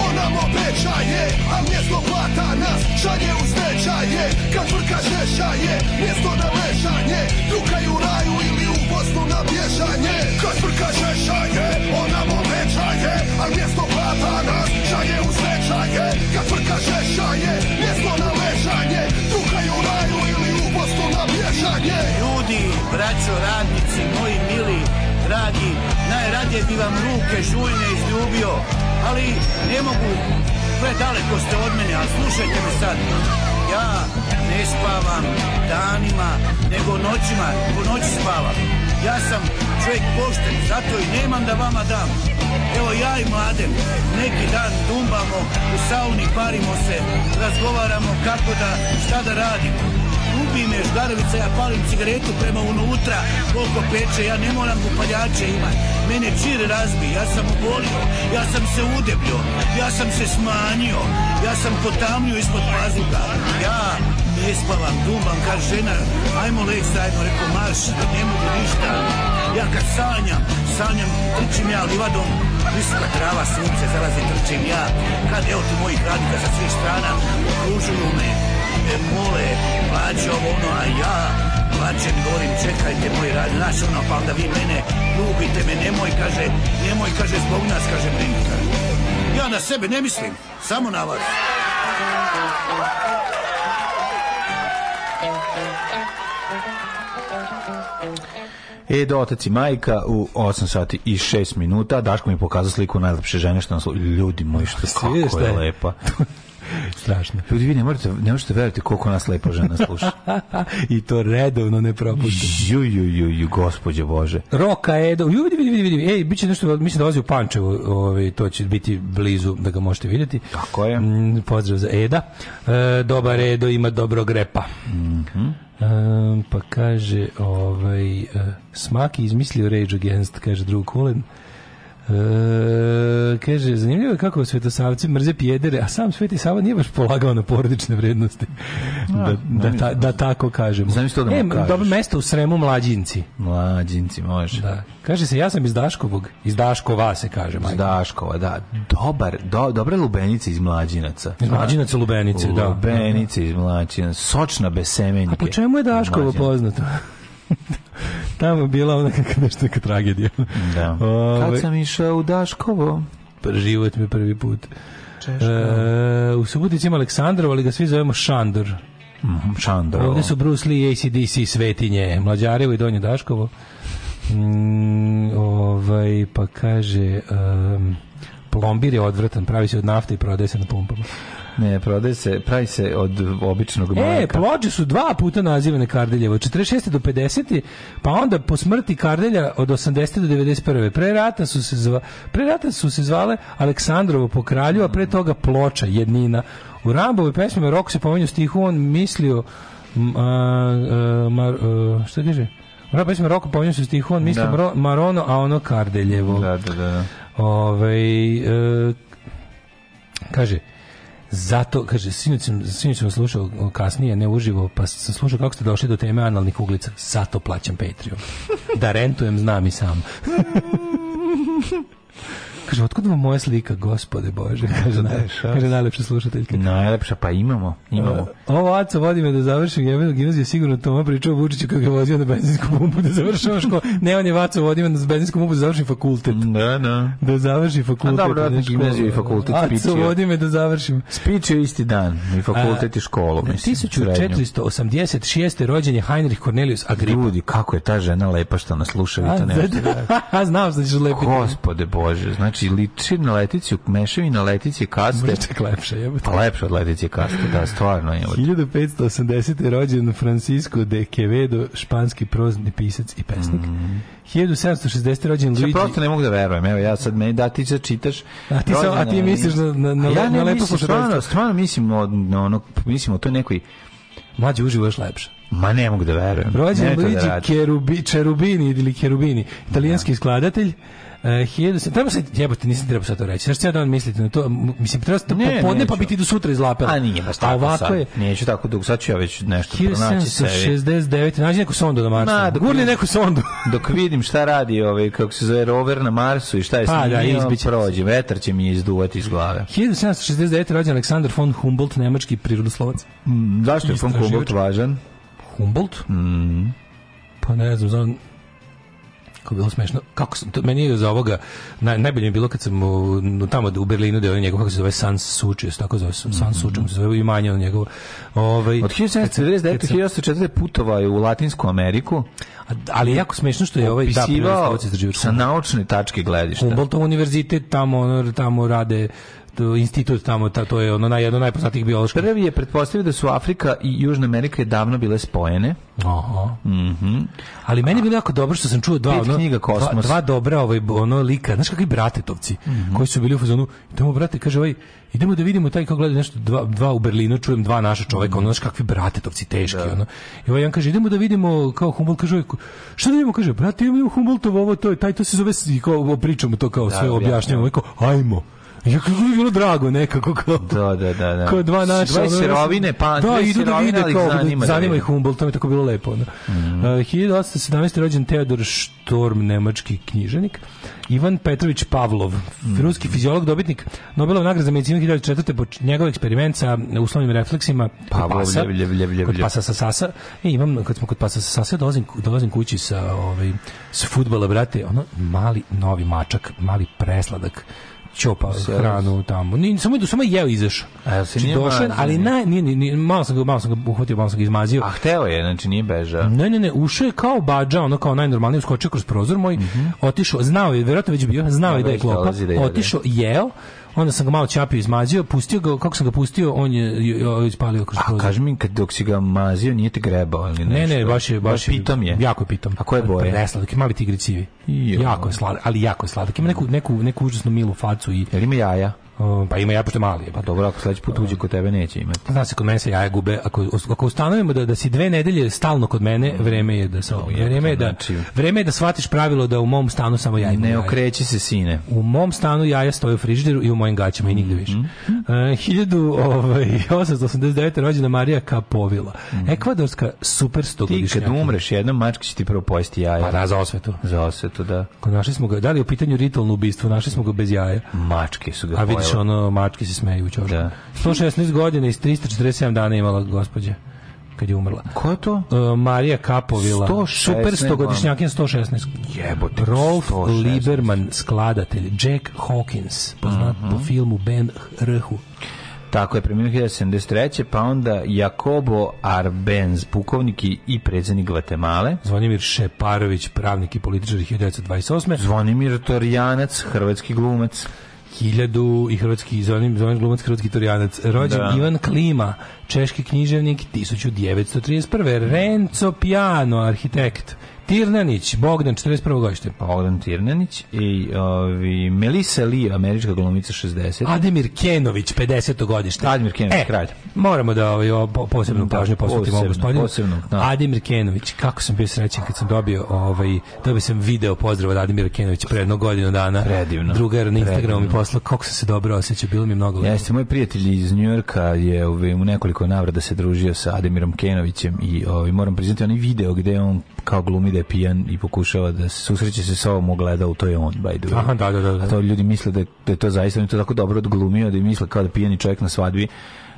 ona nam obećaje A mjesto plata nas šalje u stečaje Kad frka žeša je, mjesto na lešanje Ljuka u raju ili u Bosnu na bježanje Kad frka žeša ona nam obećaje A mjesto plata nas šalje u stečaje Kad frka žeša mjesto na lešanje Ljuka u raju ili u Bosnu na bježanje Ljudi, braćo, radnici, moji mili dragi, najradije bi vam ruke žuljne izljubio, ali ne mogu, sve predaleko ste od mene, a slušajte me sad, ja ne spavam danima, nego noćima, po noći spavam. Ja sam čovjek pošten, zato i nemam da vama dam. Evo ja i mladen, neki dan dumbamo, u sauni parimo se, razgovaramo kako da, šta da radimo. Ubi me žgarovica, ja palim cigaretu prema unutra, oko peče, ja ne moram upaljače imat. Mene čir razbi, ja sam obolio, ja sam se udebljio, ja sam se smanjio, ja sam potamnio ispod pazuka. Ja ne spavam, dumam, kad žena, ajmo leć zajedno, reko marš, ne mogu ništa. Ja kad sanjam, sanjam, trčim ja livadom, visoka trava, sunce zalazi, trčim ja. Kad, evo ti mojih radnika sa svih strana, okružuju me, me mole, plaćam ono, a ja plaćem, govorim, čekajte moj rad, znaš ono, pa onda vi mene ljubite me, nemoj, kaže, nemoj, kaže, zbog nas, kaže, brinite. Ja na sebe ne mislim, samo na vas. Edo, otac i majka u 8 sati i 6 minuta. Daško mi pokazao sliku najlepše žene što nas... Ljudi moji, što kako je lepa. Strašno. Ljudi, vi ne morate, ne možete veriti koliko nas lepo žena sluša. I to redovno ne propušta. Ju, ju, ju, ju, gospođe Bože. Roka Edo. Ju, vidi, vidi, vidi, vidi. Ej, bit će nešto, mislim da dolazi u Pančevu, ovaj, to će biti blizu da ga možete vidjeti. Tako je. Mm, pozdrav za Eda. E, dobar Edo ima dobrog repa. Mhm. Mm e, pa kaže ovaj, e, Smaki izmislio Rage Against, kaže drug Kulen. E, kaže, zanimljivo je kako svetosavci mrze pjedere, a sam Sveti Sava nije baš polagao na porodične vrednosti. da, da, ta, da tako kažemo. Znam što da mu e, Dobro mesto u Sremu Mlađinci. Mlađinci, može. Da. Kaže se, ja sam iz Daškovog. Iz Daškova se kaže. Majka. Iz Daškova, da. Dobar, do, dobre lubenice iz Mlađinaca. Iz Mlađinaca lubenice, da. Lubenice iz Mlađinaca. Sočna bez semenjike. A po čemu je Daškovo poznato? Tamo je bila ona kakva nešto neka tragedija. Da. Ove, Kad sam išao u Daškovo? Pa, život mi prvi put. Češko. E, u Subotici ima Aleksandrov, ali ga svi zovemo Šandor. Mm, -hmm, Šandor. Ovde su Bruce Lee i ACDC svetinje. Mlađarevo i Donje Daškovo. Mm, ovaj, pa kaže... Um, plombir je odvratan, pravi se od nafte i prodaje se na pumpama. Ne, prodaje se, pravi se od običnog mleka. E, ploče su dva puta nazivane Kardeljevo, od 46. do 50. pa onda po smrti Kardelja od 80. do 91. Pre rata su se, zva, pre rata su se zvale Aleksandrovo po kralju, a pre toga ploča, jednina. U Rambovoj pesmi Roku se pomenju stihu, on mislio a, mar, šta kaže? Mora pa smo Roko pominjao su stihu, on misli da. Marono, a ono Kardeljevo. Da, da, da. da. Ove, ovaj, e, kaže, Zato, kaže, sinoć sam, sam slušao kasnije, ne uživo, pa sam slušao kako ste došli do teme analnih uglica. Zato plaćam Patreon. Da rentujem, znam i sam. Kaže, otkud vam moja slika, gospode Bože, kaže, naj, kaže najlepša slušateljka. Najlepša, pa imamo, imamo. Uh, ovo, Aco, vodi me da završim bih gimnaziju, sigurno to Toma pričao Vučiću kad ga vozio na benzinsku pumpu da završavam školu. Ne, on je Vaco, vodi me na benzinsku pumpu da završim fakultet. Da, da. Da završim fakultet. A dobro, da gimnaziju i fakultet spičio. Aco, vodi me da završim. Spičio isti dan, i fakultet i školu, mislim. 1486. rođen je Heinrich Cornelius Agrippa. Ljudi, kako je ta žena lepa što nas sluša, vi to ne. Da- znam što ćeš lepiti. Gospode Bože, znači znači liči na letici, mešavi na letici kaste. Možda čak lepše, jebote. Pa lepše od letici kaste, da, stvarno je. 1580. je rođen Francisco de Quevedo, španski prozni pisac i pesnik. Mm -hmm. 1760. rođen Luigi. Ja prosto ne mogu da verujem, evo ja sad, me, da ti sad čitaš. A ti, sam, a ti misliš na, na, na, ja ne na lepo mislim, stvarno, stvarno mislim na ono, mislim o toj nekoj Mlađe uživo još lepše. Ma ne mogu da verujem. Rođen da Luigi da Cherubini ili Cherubini, italijanski da. skladatelj. Uh, treba se jebote nisam treba sad to reći. Znaš šta da on mislite na to? Mislim treba se popodne pa biti do sutra izlapela. A nije baš tako. ovako sad. je. Neću tako dugo, sad ću ja već nešto pronaći sebi. 69 nađi neku sondu na Marsu. Ma, dok Gurni vidim, neku sondu. dok vidim šta radi ovaj kako se zove rover na Marsu i šta je pa, s njim, da, izbiće prođe. Vetar će mi izduvati iz glave. 1769 rođen Aleksandar von Humboldt, nemački prirodoslovac. Mm, zašto je von Humboldt važan? Humboldt? Mhm. Pa ne znam, znam, kako je bilo smešno. Kako sam, to, meni je za ovoga, naj, najbolje je bilo kad sam u, tamo u Berlinu, da je on njegov, kako se zove, San Suči, tako zove, San mm -hmm. Suči, se zove imanje on njegov. Ovaj, Od 1799. 1804. putovao je u Latinsku Ameriku, ali je jako smešno što je ovaj da sa naučne tačke gledišta. Humboldt univerzitet tamo tamo rade E, institut tamo, ta, to je ono naj, jedno najpoznatijih bioloških. Prvi je pretpostavio da su Afrika i Južna Amerika je davno bile spojene. Aha. Mm -hmm. Ali meni je bilo jako dobro što sam čuo dva, Pet ono, knjiga dva, dva, dobra ovaj, ono lika, znaš kakvi bratetovci mm -hmm. koji su bili u fazonu, idemo brate, kaže ovaj, idemo da vidimo taj kako gleda nešto, dva, dva u Berlinu, čujem dva naša čoveka, mm -hmm. ono mhm. znaš kakvi bratetovci teški, da. ono. I ovaj on kaže, idemo da vidimo, kao Humboldt, kaže, ovaj, šta da vidimo, kaže, brate, imamo Humboldtovo ovo, to, je, taj, to se zove, kao, pričamo to kao da, sve objašnjamo, ovaj ajmo Jako kako je bilo drago nekako kao. Da, da, da, da. Kao dva naša dva sirovine, pa da, idu da vide kao zanima, da, zanima ih Humboldt, to mi je tako bilo lepo. Da. Mm. -hmm. Uh, 1817 rođen Teodor Storm, nemački knjiženik. Ivan Petrović Pavlov, mm. ruski fiziolog, dobitnik Nobelove nagrade za medicinu 1904. Po njegov eksperiment sa uslovnim refleksima Pavlov, pasa, ljev, ljev, ljev, ljev. kod pasa sa sasa. E, imam, kad smo kod pasa sa sasa, dolazim, dolazim kući sa, ovaj, sa futbala, brate, ono mali novi mačak, mali presladak ćopao hranu tamo. Ni samo idu, samo jeo izašao. A se znači, nije došao, ali na nije, nije, malo sam ga malo sam ga uhvatio, malo sam ga izmazio. A hteo je, znači nije bežao. Ne, ne, ne, ušao je kao badža, ono kao najnormalnije skočio kroz prozor moj, mm -hmm. otišao, znao je, verovatno već bio, znao je da je klopa, da otišao, jeo, onda sam ga malo čapio izmazio, pustio ga, kako sam ga pustio, on je ispalio kroz prozor. A kaži mi, kad dok si ga mazio, nije te grebao ili nešto? Ne, ne, baš je... Baš, pitom je. Jako je pitom. A koje pa boje? Presladak, mali tigri civi. Jako je sladak, ali jako je sladak. Ima neku, neku, neku užasno milu facu i... Jel ima jaja? Ehm, pa ima ja pošto mali. Pa dobro, ako sledeći put uđe kod tebe neće imati. Zna se kod mene se jaja gube. Ako, ako ustanovimo da, da si dve nedelje stalno kod mene, mm. vreme je da se no, vreme je da znači- vreme je da shvatiš pravilo da u mom stanu samo jaja. Ne okreći se sine. U mom stanu jaja stoje u frižideru i u mojim gaćama i nigde mhm. više. Mm -hmm. uh, 1889. rođena Marija Kapovila. Mm -hmm. Ekvadorska super stogodišnja. Ti kad umreš, jednom mačka će ti prvo pojesti jaja. Pa da, za osvetu. Za osvetu, da. Našli smo ga, da li u pitanju ritualno ubistvo, našli smo ga bez jaja. Mačke su ga A Baš ono, mačke se smeju u čošku. Da. 116 godina i 347 dana imala gospođa kad je umrla. Ko je to? Uh, Marija Kapovila. 116, super 100-godišnjakin 116. Jebote. Rolf 116. Lieberman, skladatelj. Jack Hawkins, poznat uh -huh. po mhm. filmu Ben Rhu. Tako je, preminuo 1973. Pa onda Jakobo Arbenz, pukovnik i predsjednik Gvatemale. Zvonimir Šeparović, pravnik i političar 1928. Zvonimir Torjanac, hrvatski glumac hiljadu i hrvatski zvanim zvanim glumac hrvatski torijanac rođen da. Ivan Klima češki književnik 1931 Renzo Piano arhitekt Tirnanić, Bogdan, 41. godište. Pa, Bogdan Tirnanić i ovi, Melisa Lee, američka glumica 60. Ademir Kenović, 50. godište. Ademir Kenović, e, kralj. Moramo da ovaj, o, posebnu da, pažnju posvetimo ovom gospodinu. Posebno, da. Ademir Kenović, kako sam bio srećen kad sam dobio, ovaj, dobio sam video pozdrav od Ademira Kenovića pre jednog godinu dana. Predivno. Drugar na Instagramu mi poslao kako sam se dobro osjećao, bilo mi mnogo. Jeste, moj prijatelj iz Njujorka je ovaj, u nekoliko navrata se družio sa Ademirom Kenovićem i ovaj, moram priznati onaj video gde on kao glumi da je pijan i pokušava da se susreće se sa ovom ogledao, to je on, by the way. Aha, da, da, da, da. to ljudi misle da, da je to zaista, on to tako dobro odglumio, da je misle kao da pijani čovjek na svadbi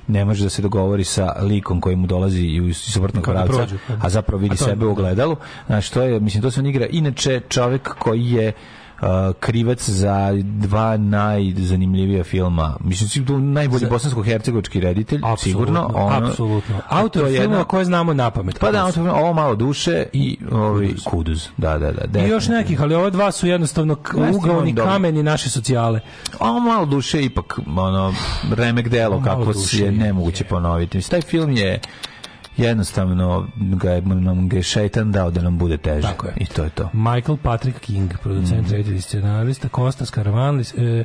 ne može da se dogovori sa likom koji mu dolazi i iz suprotnog da pravca, pa a zapravo vidi a sebe u da. ogledalu. Znači, to je, mislim, to se on igra. Inače, čovjek koji je Uh, krivac za dva najzanimljivija filma. Mislim, si tu najbolji za... bosansko-hercegovički reditelj, apsolutno, sigurno. Ono, apsolutno. E, autor je filmova koje znamo na pamet. Pa da, autor, ovo malo duše i ovi kuduz. kuduz. Da, da, da. Definitiv. I još nekih, ali ove dva su jednostavno ugalni kameni naše socijale. Ovo malo duše ipak, ono, remek delo, kako se je nemoguće ponoviti. Mislim, taj film je jednostavno ga je, nam ga je šeitan dao da nam bude teže. Tako je. I to je to. Michael Patrick King, producent, mm. reditelj i scenarista, Kostas Karavanlis, e,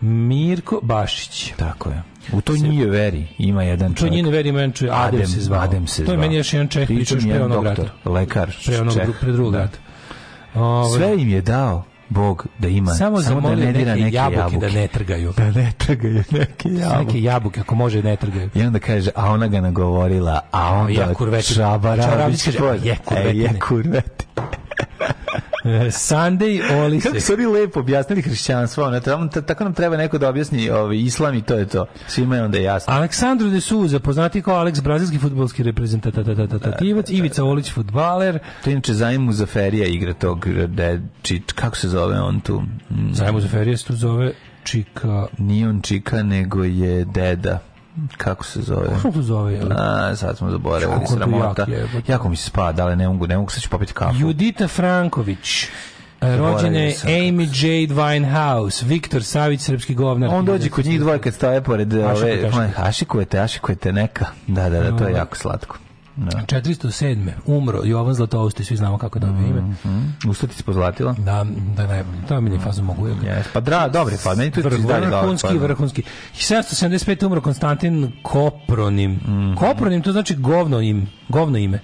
Mirko Bašić. Tako je. U toj nije veri ima jedan čovjek. U toj nije veri ima jedan čovjek, Adem, Adem se zvao. Adem se zvao. To je meni još jedan čeh, pričaš pre onog rata. Lekar, pre onog, pre drugog da. rata. Ove, ovaj- Sve im je dao. Bog da ima samo, samo da ne dira neke, neke jabuke, da jabuke, da ne trgaju. Da ne trgaju neke jabuke. Neke jabuke ako može ne trgaju. I onda kaže a ona ga nagovorila, a onda ja kurvetin. Čabaravić kaže je kurvetin. E, je kurvetin. Sunday Olise. Kako su oni lepo objasnili hrišćanstvo, ono, tamo, tako nam treba neko da objasni ovaj, islam i to je to. Svima je onda jasno. Aleksandro de Souza, poznati kao Alex brazilski fudbalski reprezentativac, da, da, da. Ivica Olić, fudbaler. To inače zajmu za ferija igra tog, dečič, kako se zove on tu? Mm. Zajmu za ferija se tu zove Čika. Nije on Čika, nego je deda kako se zove? Kako se zove? Jel? sad smo zaboravili Kako sramota. Jak je, jako mi se spada, ali ne mogu, ne mogu, sad ću popiti kafu. Judita Franković. Eh, rođene Amy Jade Winehouse, Viktor Savić, srpski govnar. On dođe kod njih dvoje kad stoje pored ove, hašikujete, neka. Da, da, da, to je jako slatko. Da. 407. umro Jovan Zlatousti, svi znamo kako je dobio ime. Mm -hmm. Ustati se pozlatila. Da, da ne, to mi je fazu mogu. Yes. Pa dra, dobri, pa meni tu je dalje dobro. Pa vrhunski, da. vrhunski. 775. umro Konstantin Kopronim. Mm -hmm. Kopronim, to znači govno im, govno ime.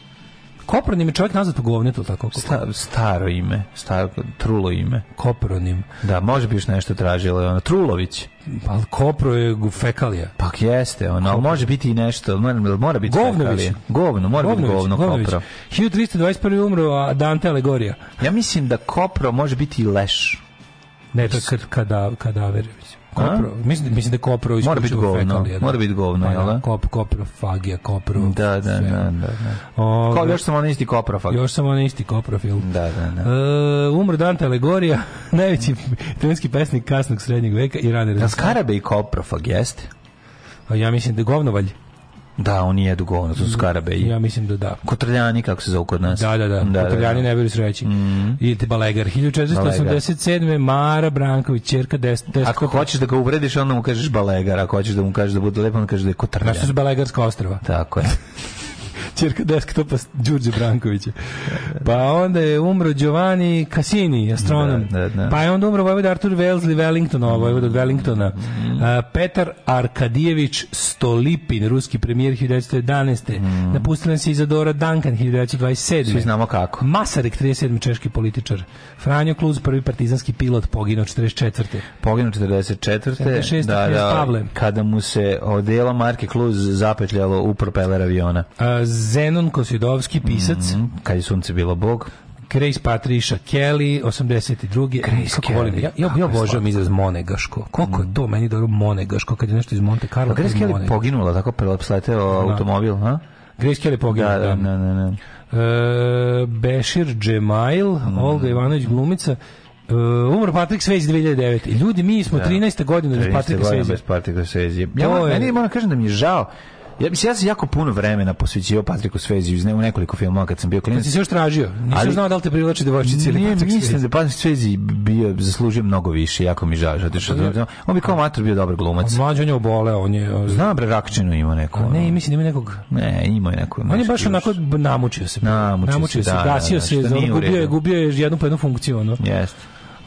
Kopronim je čovjek nazvat po govnetu, tako? Sta, staro ime, staro, trulo ime. Kopronim. Da, može bi još nešto tražila, ono, Trulović. Pa Kopro je fekalija. Pa jeste, ono, ali može biti i nešto, mora, mora biti Govnović. fekalija. Govno, mora Govnović, biti govno Govnović. Kopro. 1321. umro a Dante Alegorija. Ja mislim da Kopro može biti i Leš. Ne, to je kad, kada, kadaver. Kopro, mislim, mislim da, da Kopro isključivo da. Mora biti govno, fekalija, pa mora da, biti govno, jel da? Kop, koprofagija, Kopro. Da, da, da, da. da. Ove, Kao, još sam on isti koprofag. Još sam on isti koprofil. Da, da, da. E, umro Dante Alegorija, najveći italijanski pesnik kasnog srednjeg veka i rane. Da, Skarabe i koprofag jeste? Ja mislim da je govnovalj. Da, oni jedu govno, to su mm, skarabeji. Ja mislim da da. Kotrljani, kako se zove kod nas. Da, da, da. da, da Kotrljani da, da. ne bili sreći. Mm. Idete Balegar. 1487. Balegar. Mara Branković, čerka des, des, Ako hoćeš da ga uvrediš, onda mu kažeš Balegar. Ako hoćeš da mu kažeš da bude lepo, onda kažeš da je Kotrljan. Znaš su Balegarska ostrava. Tako je. Čerka desktopa Đurđe Brankovića. Pa onda je umro Giovanni Cassini, astronom. Da, da, da. Pa je onda umro Vojvod Artur Wellesley Wellington, ovo Vojvod od Wellingtona. Mm. A, Petar Arkadijević Stolipin, ruski premijer 1911. Mm. Napustila se Izadora Duncan 1927. Svi znamo kako. Masarik 37. češki političar. Franjo Kluz, prvi partizanski pilot, poginuo 44. Poginuo 44. 76. Da, da, Kada mu se odela Marke Kluz zapetljalo u propeler aviona. A, Zenon Kosidovski, pisac. Mm -hmm. Kad je sunce bilo bog. Grace Patricia Kelly, 82. Grace kako Kelly. Volim. Ja, ja, ja obožavam izraz Monegaško. Koliko mm. je mhm. to meni dobro Monegaško kad je nešto iz Monte Carlo. Grace Kelly Monegaško. poginula, tako prelepsleteo da. automobil, ha? Grace Kelly poginula. Da, da, da. da, da. E, Bešir Džemail, mm. Olga Ivanović Glumica, uh, e, umro Patrick Svejz 2009. Ljudi, mi smo da. 13. godina bez Patrika Svejza. Bez Patrika Svejza. Ja, meni moram kažem da mi je žao Ja mislim ja sam jako puno vremena posvećivao Patriku Svezi u nekoliko filmova kad sam bio klinac. Pa ti si još tražio. Nisam znao da li te privlači devojčice ili Patrik Mislim da Patrik Svezi bio zaslužio mnogo više, jako mi žao, zato što pa on bi kao mater bio dobar glumac. Mlađi on je oboleo, on je zna ovaj- bre rakčinu ima neko. Ne, mislim da ima nekog. Ne, ima neko. On je baš onako namučio se. Namučio, se, da, gasio da, se, da, gubio je, gubio je jednu po pa jednu funkciju, Jeste.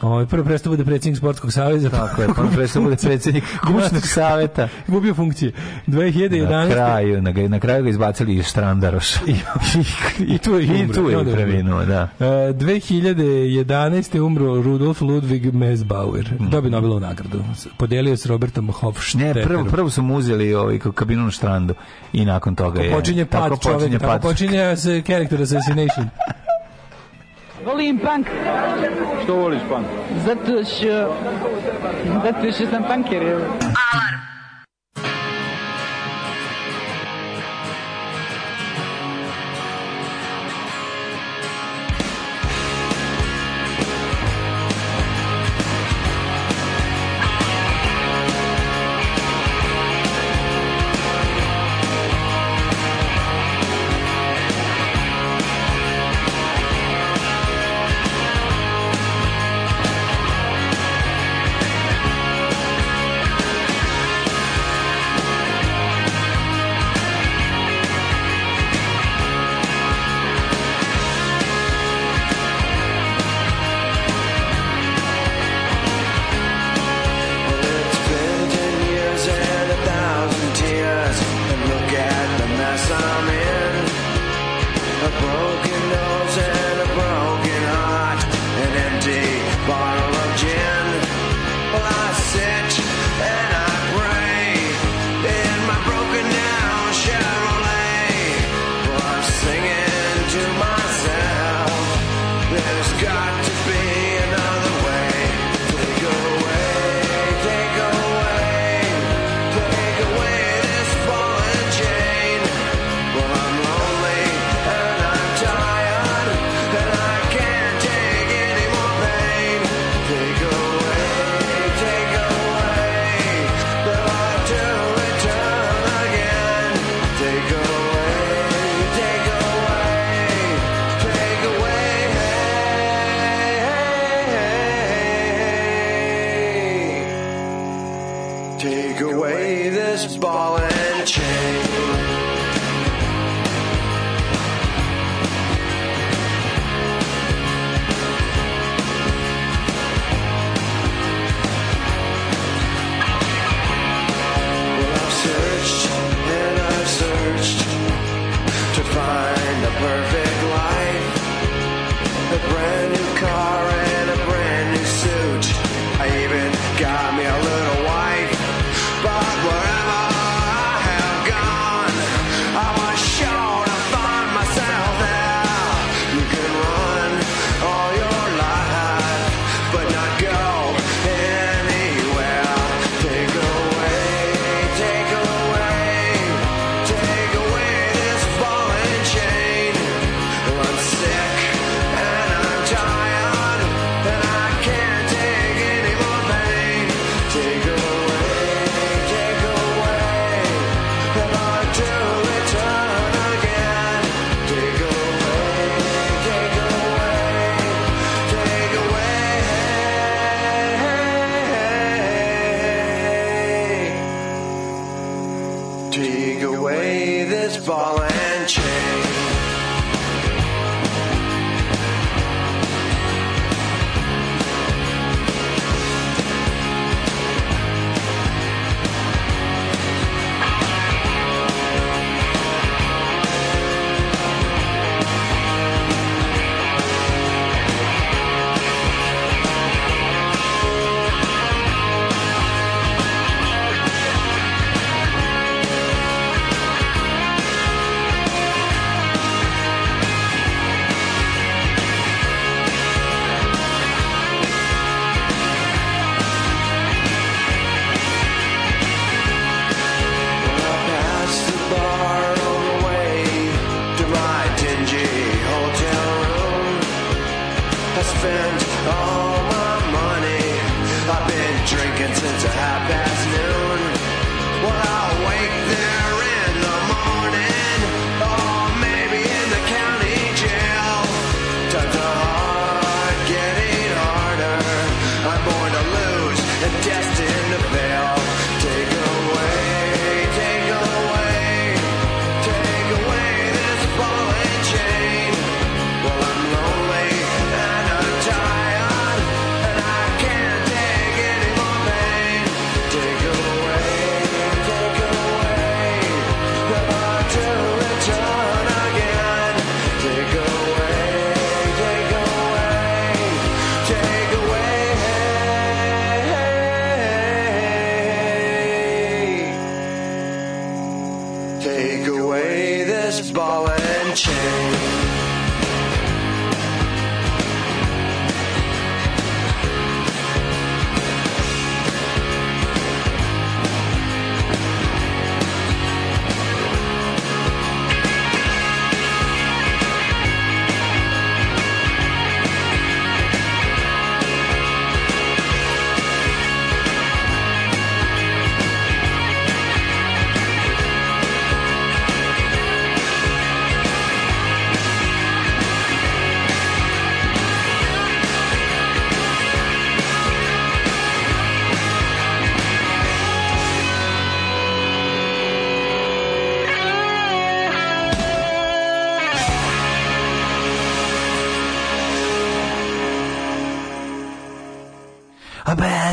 Ovaj prvo prestao bude predsednik sportskog saveza, tako je, prvo prestao bude predsednik kućnog saveta. Gubio funkcije. 2011. Na kraju, na, na kraju ga izbacili iz Strandaroša. I, i, tu je i tu je preminuo, da. Uh, e, 2011. umro Rudolf Ludwig Mesbauer. Mm. Dobio Nobelovu nagradu. Podelio s Robertom Hofstadterom. Ne, prvo, prvo su mu uzeli ovaj kabinu na Strandu i nakon toga je... Počinje pad tako čovjek, počinje pad. Tako počinje se character assassination. Volim punk. Što voliš punk? Zato što... Zato što sam punker, evo. Alarm.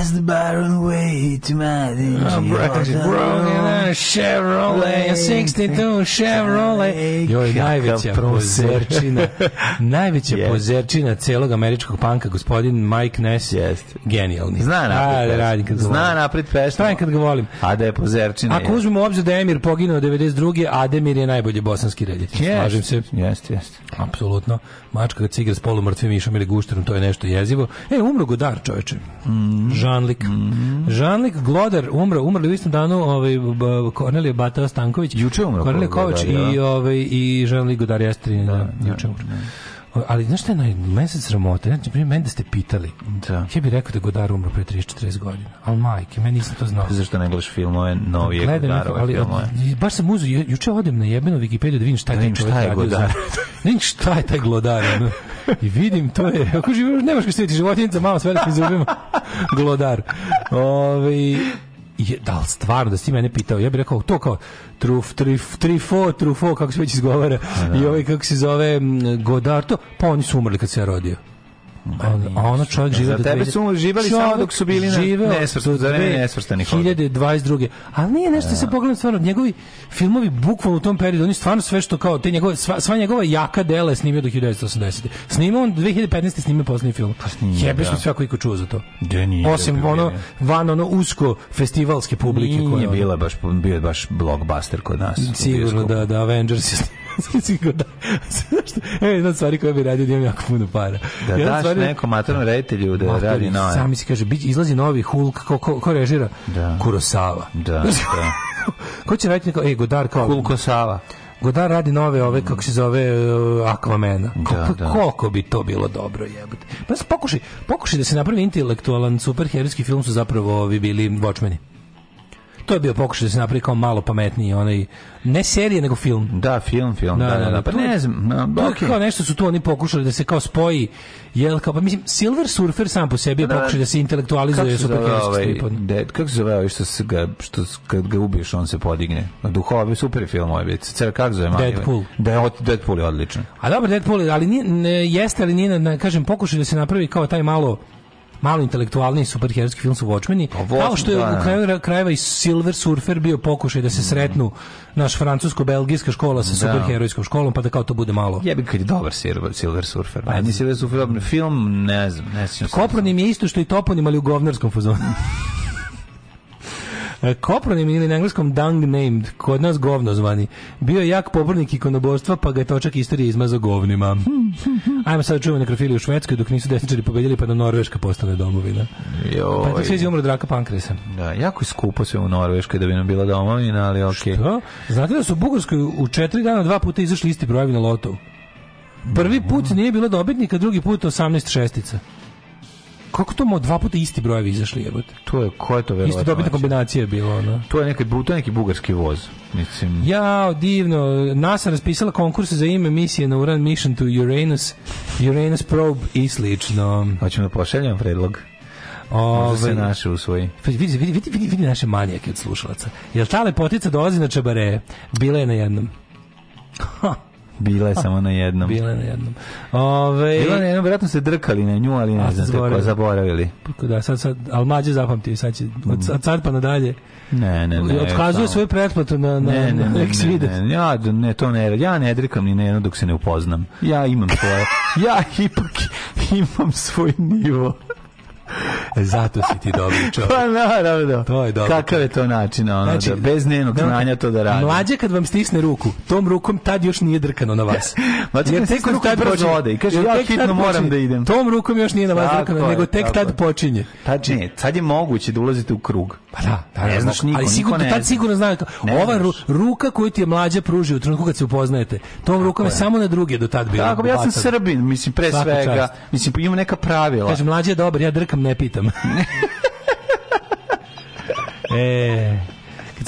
That's the barren way to my dreams. oh, right, Chevrolet, 62, Chevrolet. Joj, najveća pozerčina, najveća yes. pozerčina celog američkog panka, gospodin Mike Ness, yes. genijalni. Zna napred, A, radim kad zna napred pešno. Pravim kad ga volim. A da je pozerčina. Ako uzmemo obzir da je Emir poginuo 92. Ademir je najbolji bosanski reditelj. Yes. Slažem se. Jeste, jeste. Apsolutno. Mačka kad se igra s polumrtvim išom ili gušterom, to je nešto jezivo. E, umro Godar, čoveče. Mm. Žanlik. Mm. Žanlik Glodar umro, umrli u istom danu ovaj, Kornelije Batao Stanković, juče umro Kornelije Kovač i da. ovaj i jean Godar Godard Jastrin, da, da, da, juče umro. Ali znaš šta je naj, meni se sramota, znači, primjer, meni da ste pitali, da. ja bih rekao da Godar umro pre 30-40 godina, ali majke, meni nisam to znao. Zašto ne gledaš filmove, novije Godarove ali, filmove? Baš sam uzeo, juče odem na jebenu Wikipediju da vidim šta je taj čovjek radio. Godar. Za, ne šta je taj Godar. No. I vidim, to je, ako živiš, nemaš kao sveti životinjica, malo s velikim zubima, Godar. Ove, je, da li stvarno, da si mene pitao, ja bih rekao to kao truf, trif, trifo, trufo, kako se već izgovara, da. i ovaj kako se zove Godarto, pa oni su umrli kad se ja rodio. On, pa a ono čovjek da, žive do tebe su živali samo dok su bili žive nesvrstani 2022. Ali nije nešto se da. pogledam stvarno njegovi filmovi bukvalno u tom periodu oni stvarno sve što kao te njegove sva, sva njegova jaka dela je snimio do 1980. Snimao on 2015. snimio poslednji film. Pa snimio. Jebe smo svako iko čuo za to. Da nije. Osim ono van ono usko festivalske publike koja nije bila baš bio baš blockbuster kod nas. Sigurno da da Avengers je e, jedna od stvari koja bi radio da imam jako puno para. Da jedna daš stvari... nekom maternom reditelju da Mater, radi nove. Sami se kaže, bić, izlazi novi Hulk, ko, ko, ko režira? Da. Kurosava. Da, da. ko će raditi neko, e, Godar kao... Hulkosava. Godar radi nove ove, kako se zove, uh, Aquamena. Da, pa da. Koliko bi to bilo dobro jebote. Pa pokušaj, pokušaj da se napravi intelektualan superherojski film su zapravo ovi bili vočmeni to je bio pokušaj da se napravi kao malo pametniji onaj ne serije nego film. Da, film, film. Da, da, da. da. da. da pa ne znam, no, okay. kao nešto su tu oni pokušali da se kao spoji jel kao pa mislim Silver Surfer sam po sebi je da, pokušaj da se intelektualizuje superherojski ovaj, pa- ded, kako se zove ovaj što se ga što kad ga ubiješ on se podigne. Na duhovi ovaj super film ovaj bit. Cer kako zove Deadpool. Da, od Deadpool je odličan. A dobro Deadpool, ali nije, ne, jeste ali nije na, kažem pokušaj da se napravi kao taj malo malo intelektualni superherojski film su Watchmeni. Pa kao što je da, u da. kraju krajeva i Silver Surfer bio pokušaj da se sretnu naš francusko-belgijska škola sa da. superherojskom školom, pa da kao to bude malo. Jebi kad je dobar Silver Surfer. Pa, Silver da Surfer, film, ne znam. Ne znam Kopronim je isto što i Toponim, ali u govnarskom fazonu. E, kopronim ili na engleskom dung named, kod nas govno zvani. Bio je jak pobornik ikonoboštva, pa ga je točak istorije izmazao govnima. Ajmo sad da čujemo nekrofiliju u Švedskoj, dok nisu desničari pobedili, pa da Norveška postane domovina. Joj. Pa je to sve izumro draka pankresa. Da, jako je skupo sve u Norveškoj da bi nam bila domovina, ali okej. Okay. Što? Znate da su u Bugarskoj u četiri dana dva puta izašli isti brojevi na lotovu? Prvi put da. nije bilo dobitnika, drugi put 18 šestica kako to mu dva puta isti brojevi izašli jebote? To je ko je to verovatno? Isto dobitna kombinacija je bila ona. To je neki to neki bugarski voz, mislim. Ja, divno. NASA raspisala konkurs za ime misije na Uran Mission to Uranus, Uranus probe i slično. Hoćemo da pošaljemo predlog. Ove, se ovaj, naše usvoji. Pa vidi, vidi, vidi, vidi, vidi naše manijake od slušalaca. Jel ta lepotica dolazi na čabare? Bila je na jednom. Ha. Bila je samo na jednom. Bila je na jednom. Ove, Bila je na jednom, vjerojatno se drkali na nju, ali ne znate ko zaboravili. Pa da, sad, sad, ali mađe zapamtio, sad će, od mm. sad pa nadalje. Ne, ne, ne. Otkazuje svoju pretplatu na, na, ne, ne, ne, ne, ne, ja ne, to ne, ja ne drkam ni na jedno dok se ne upoznam. Ja imam svoje, ja ipak imam svoj nivo. Zato si ti dobri čovjek. Pa naravno. To je dobro. Kakav je to način, ono, znači, da bez njenog znanja to da radi. Mlađe kad vam stisne ruku, tom rukom tad još nije drkano na vas. Mlađe jer tek rukom tad brzo ode i kaže, ja hitno moram da idem. Tom rukom još nije na vas drkano, nego tek tad počinje. Tad ne, sad je moguće da ulazite u krug. Pa da, da, ne znaš niko, ali sigurno, niko ne tad sigurno znaju to. Ova ru, ruka koju ti je mlađa pruži u trenutku kad se upoznajete, tom rukom je samo na druge do tad bilo. Tako, ja sam Srbin, mislim, pre Svaka svega, čast. mislim, imam neka pravila. Kaže, mlađa je dobar, ja drkam, ne pitam. e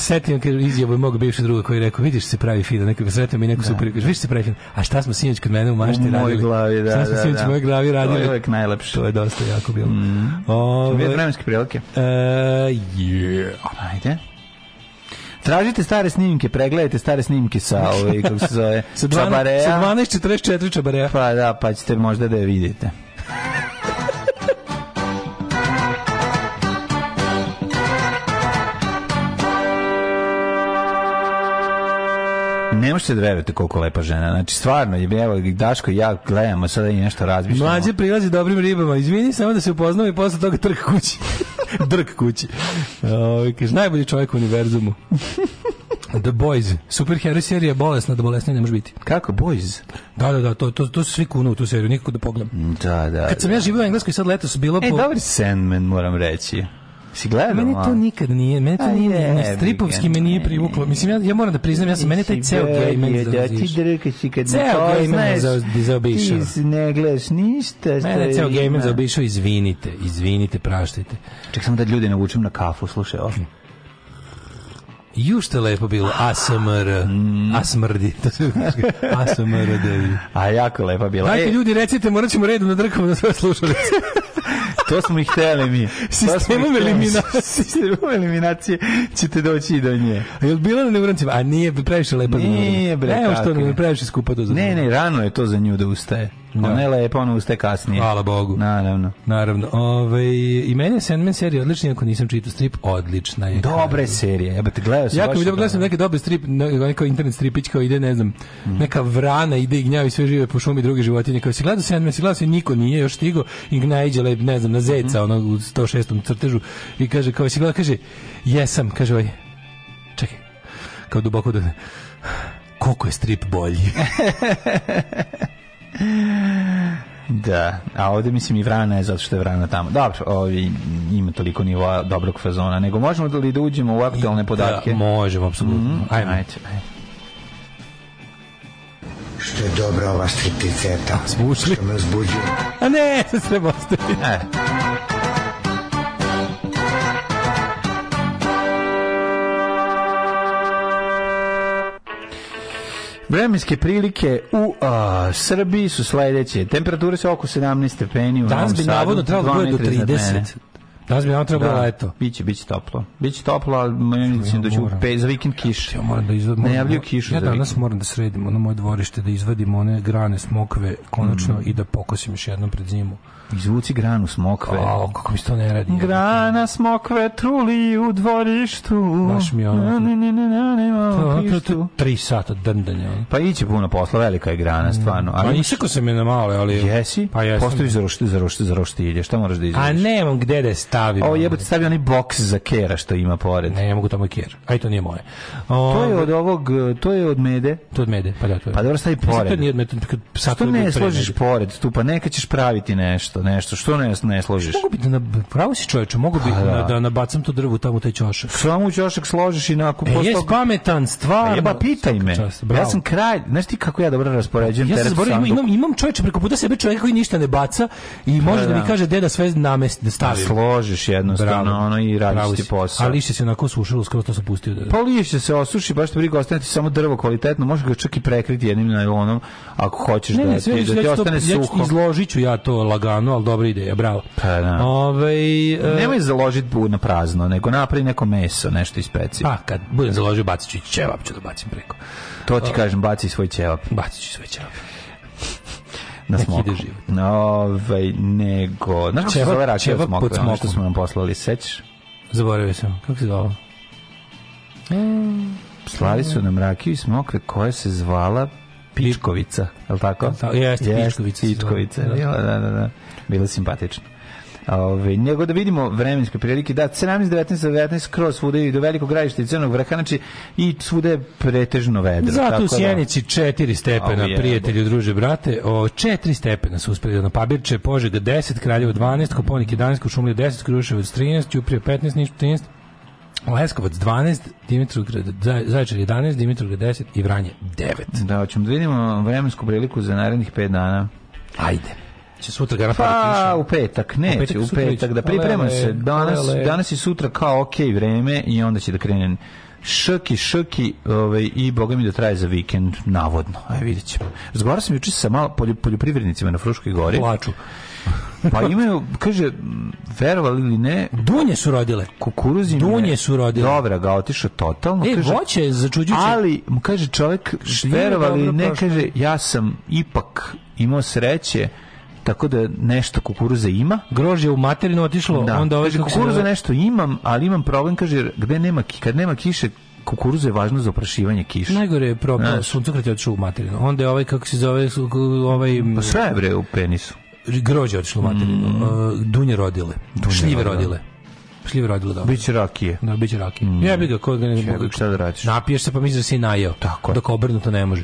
setim kad izjavu mog bivšeg druga koji je rekao vidiš se pravi fida neko sretio i neko da. super kaže vidiš se pravi fida a šta smo sinoć kad mene u mašti u radili glavi, da, šta smo da, sinoć da. u mojoj glavi radili to je uvek najlepše to je dosta jako bilo mm. Ove, ovaj, vremenske prilike uh, e, yeah. ajde Tražite stare snimke, pregledajte stare snimke sa ovaj kako se zove, sa 12, čabareja. Sa 12:44 čabareja. Pa da, pa ćete možda da je vidite. ne možete da verujete koliko lepa žena. Znači, stvarno, je, evo, Daško i ja gledamo, sada i nešto razmišljamo. Mlađe prilazi dobrim ribama. Izvini, samo da se upoznamo i posle toga trk kući. Drk kući. Uh, kaže, najbolji čovjek u univerzumu. The Boys. Superheroj serija bolesna, da bolesnije ne može biti. Kako Boys? Da, da, da, to, to, to su svi kunu u tu seriju, nikako da pogledam. Da, da. Kad sam da. ja živio u Engleskoj, sad letos bilo... E, po... dobar Sandman, moram reći. Si gledao? Meni to nikad nije, meni to nije, na stripovski me nije privuklo. Mislim, ja, ja moram da priznam, ja sam, meni taj ceo gej meni zaoziš. Da, ti kad ceo gej meni zaobišao. Ti ne gledaš ništa. Mene ceo gej meni zaobišao, izvinite, izvinite, praštajte. Ček samo da ljudi navučem na kafu, slušaj, ovo. Ju što lepo bilo, ASMR, mm. ASMRDI, to se ASMRDI. A jako lepo bilo. Hajde e- ljudi, recite, morat redom da na drkom da sve slušalice. To smo ih hteli mi. Sistemom eliminacije. Sistemom eliminacije ćete doći do nje. A jel bilo na neurancima? A nije previše lepa za da Nije bre. Evo što ne previše skupa to za Ne, ne, rano je to za nju da ustaje. Da. Ona je lepa, ona ustaje kasnije. Hvala Bogu. Naravno. Naravno. Ove, I meni je Sandman serija odlična, ako nisam čitao strip, odlična je. Dobre serije. Evo te gledao sam. Jako mi dobro gledao neke dobre strip, neka internet stripić kao ide, ne znam, mm. neka vrana ide i gnjavi sve žive po šumi druge životinje. Kao si gledao Sandman, si gledao se niko nije još stigo i gnajđe lep, ne znam, na zeca, mm. onog u 106. crtežu i kaže, kao si gledao, kaže, jesam, kaže ovaj, čekaj, kao duboko da koliko je strip bolji. Da, a ovde mislim i Vrana je zato što je Vrana tamo. Dobro, ovi, ima toliko nivoa dobrog fazona, nego možemo da li da uđemo u aktualne da, podatke? Da, možemo, apsolutno. Mm -hmm. Ajmo. Ajde, ajde. Što je dobra ova stripticeta. Smo ušli. Što me uzbuđuje. A ne, se treba ostaviti. Vremenske prilike u a, uh, Srbiji su sledeće. Temperature su oko 17 stepeni. U da Danas bi navodno trebalo da do 30. Danas bi nam trebalo da, leto. Biće, biće toplo. Biće toplo, ali mislim da će u pe, za vikend kiš. Ja moram da izvadim. Najavljuju da- kišu ja za vikend. danas moram da sredim ono moje dvorište, da izvadim one grane smokve konačno mm. i da pokosim još jednom pred zimu. Izvuci granu smokve. O, kako mi se to ne radi. Grana smokve truli u dvorištu. Baš mi ono. Ne, ne, ne, ne, Tri sata drndanja. Pa ići puno posla, velika je grana, mm. stvarno. Ali pa isekao se mi na male, ali... Jesi? Pa jesam. Postaviš za roštilje, za roštilje, za roštilje. Šta moraš da izvoliš? A nemam gde da je stavim. Ovo jebate, stavio onaj boks za kera što ima pored. Ne, ja mogu tamo kera. Aj, to nije moje. O, to je ovaj- od ovog, to je od mede. To od mede, pa da, to je. Pa dobro, stavi pored. Sad to nije od mede. Što ne složiš pored tu, pa neka ćeš praviti nešto nešto, što ne, ne složiš? Mogu biti, da na, pravo si čovječe, mogu biti pa da. da nabacam to drvo tamo u taj ćošak. Samo u ćošak složiš i nakon... E, jes pametan, stvarno. Jeba, pitaj me. Čast, ja sam kralj, znaš ti kako ja dobro raspoređujem ja sam zborio, imam, imam, imam preko puta sebe čovjeka koji ništa ne baca i može da, da mi da. kaže deda sve namesti, da pa stavi. Da složiš jednostavno Bravo. ono i radiš ti posao. ali lišće se onako sušilo, skroz to se pustio. Da... Pa lišće se osuši, baš te briga, ostane ti samo drvo kvalitetno, može ga čak i prekriti jednim najlonom ako hoćeš ne, da, ne, sve, da, da ti ostane suho. izložiću ja to lagano, krenuo, ali dobra ideja, bravo. Pa, da. Ove, ovaj, e... Nemoj založiti na prazno, nego napravi neko meso, nešto iz peci. Pa, kad budem založio, bacit ću i ćevap, ću da bacim preko. To ti o... kažem, baci svoj ćevap. Bacit ću svoj ćevap na smoku. Ide život. Ovaj, nego... Znaš kako se zove rakija od smoka? Ono što smo nam poslali, sećaš? Zaboravio sam. Kako se zvala? Mm, e, Slali su nam rakiju i smokve koja se zvala Pičkovica, je li tako? Jeste, Pičkovica. Pičkovica, da. da, da, da. da. Bilo simpatično. Ove, nego da vidimo vremenske prilike. Da, 17, 19, 19, kroz svuda i do velikog gradišta i crnog vrha, znači i svude je pretežno vedro. Zato u da- Sjenici 4 stepena, je, prijatelju, druže, brate, o, 4 stepena su uspeli da na Pabirče, Požega 10, Kraljevo 12, Koponik 11, Košumlija 10, Kruševac 13, Ćuprija 15, Niš 13, Leskovac 12, Dimitrovgrad Zaječar 11, Dimitrovgrad 10 i Vranje 9. Da, ćemo da vidimo vremensku priliku za narednih 5 dana. Ajde će sutra ga Pa, u petak, ne, u petak, u petak da priprema se. Danas, ale. danas i sutra kao ok vreme i onda će da krene šrki, šrki ovaj, i boga mi da traje za vikend, navodno. Aj, e, videćemo ćemo. sam juče sa malo poljoprivrednicima na Fruškoj gori. Plaču. pa imaju, kaže, verovali ili ne... Dunje su rodile. Kukuruz Dunje su rodile. Dobra, ga otišao totalno. E, kaže, voće je začuđuće. Ali, kaže čovjek, verovali ne, kaže, ja sam ipak imao sreće tako da nešto kukuruza ima. Grožje u materinu otišlo, da. onda ovaj kaže, kukuruza da... nešto imam, ali imam problem, kaže, gde nema, kad nema kiše, kukuruz je važno za oprašivanje kiše. Najgore je problem, suncokret je otišao u materinu. Onda je ovaj, kako se zove, ovaj... Pa sve je bre u penisu. Grođe otišlo u materinu. Mm. E, dunje rodile. Dunje šljive rodile. Šljive rodile da. Biće rakije. Da, biće rakije. Mm. Ja bih ga, ko ga ne mogu. Šta da radiš? Napiješ se pa misliš da si najeo. Tako je. Dok obrnuto ne može.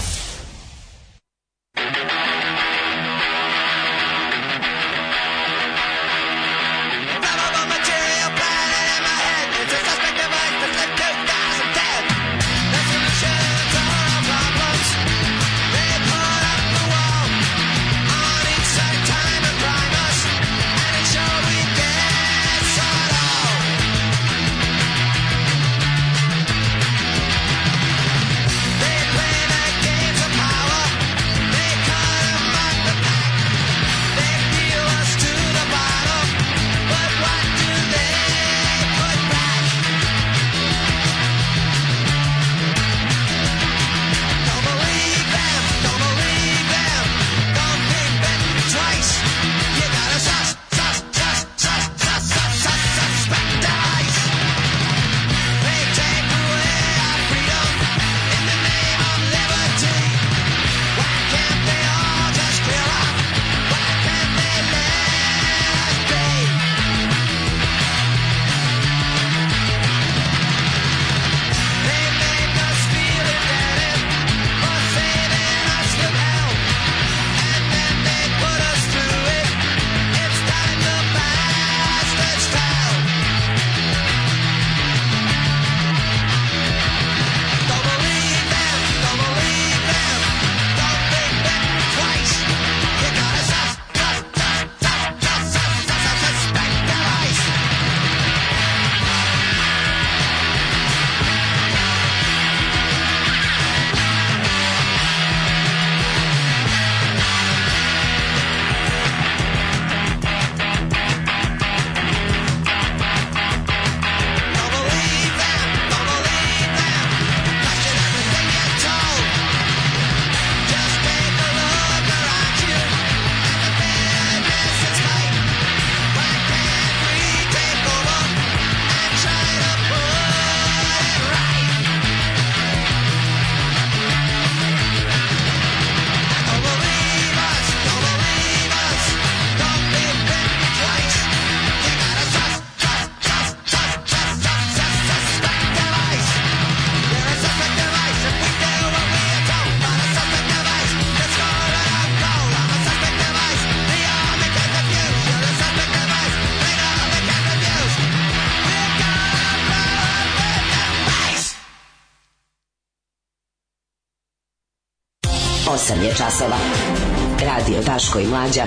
Daško i Mlađa.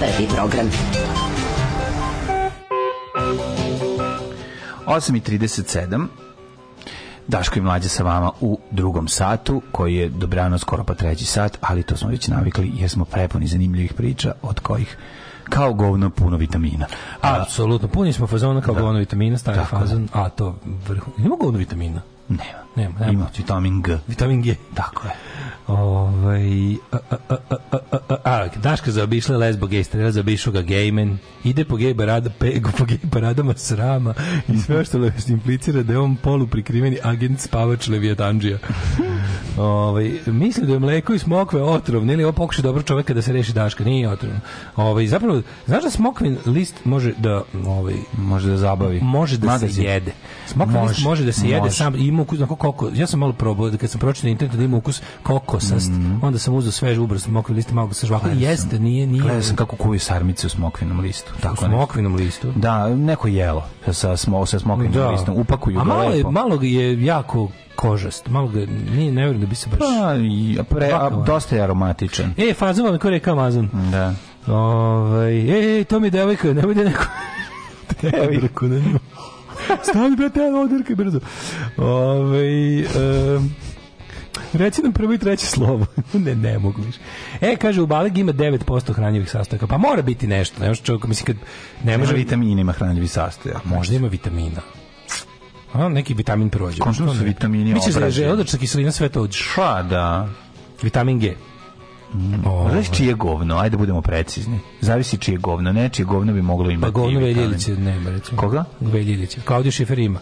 Prvi program. 8.37 Daško i Mlađa sa vama u drugom satu, koji je dobrano skoro pa treći sat, ali to smo već navikli jer smo prepuni zanimljivih priča od kojih kao govno puno vitamina. A, Apsolutno, puni smo fazona kao da, govno vitamina, stari fazon, a to vrhu. Ima govno vitamina? Nema. Nema, nema. Ima vitamin G. Vitamin G, tako je. Ovaj a, a, a, a Daška zaobišla lesbo gej strela zaobišu ga gejmen ide po gej parada pegu po gej paradama srama i sve što le implicira da je on polu prikriveni agent spavač Leviatandžija ovaj misli da je mleko i smokve otrovni ili ovo pokuša dobro čoveka da se reši Daška nije otrovno ovaj zapravo znaš da smokvin list može da ovaj može da zabavi može da Mada se jede smokvin može. list može da se može. jede sam i ima na koko, ja sam malo probao da kad sam pročitao na internetu da ima ukus kokosast, mm. onda sam uzeo svež ubras mokvi list malo sa žvakom. Jeste, nije, nije. Gledao sam kako kuju sarmice u smokvinom listu. Tako u smokvinom ne. listu. Da, neko jelo sa smo sa smokvinom da. listom. Upakuju A ga malo, lepo. malo je jako kožast. Malo ga nije ne vjerujem da bi se baš. Pa, pre, a, dosta je aromatičan. E, fazon kako reka Amazon. Da. Ovaj, ej, e, e, to mi devojka, nemoj da neko... devojku Stani, brate, ja ovo dirkaj brzo. Ove, um, Reci nam prvo i treće slovo. ne, ne mogu više. E, kaže, u balegi ima 9% hranjivih sastojaka. Pa mora biti nešto. Ne može čovjek, mislim, kad... Ne može... Nema vitamina ima hranjivih sastojaka. Možda ima vitamina. A, neki vitamin prođe. Kontrol pa su vitamini obrađe. Biće da je želodačka kiselina sve to uđe. Pa, da. Vitamin G. Oh. Znaš čije govno? Ajde da budemo precizni. Zavisi čije govno. Nečije govno bi moglo imati. Pa govno Veljilice nema, recimo. Koga? Veljilice. Klaudiju Šifer ima.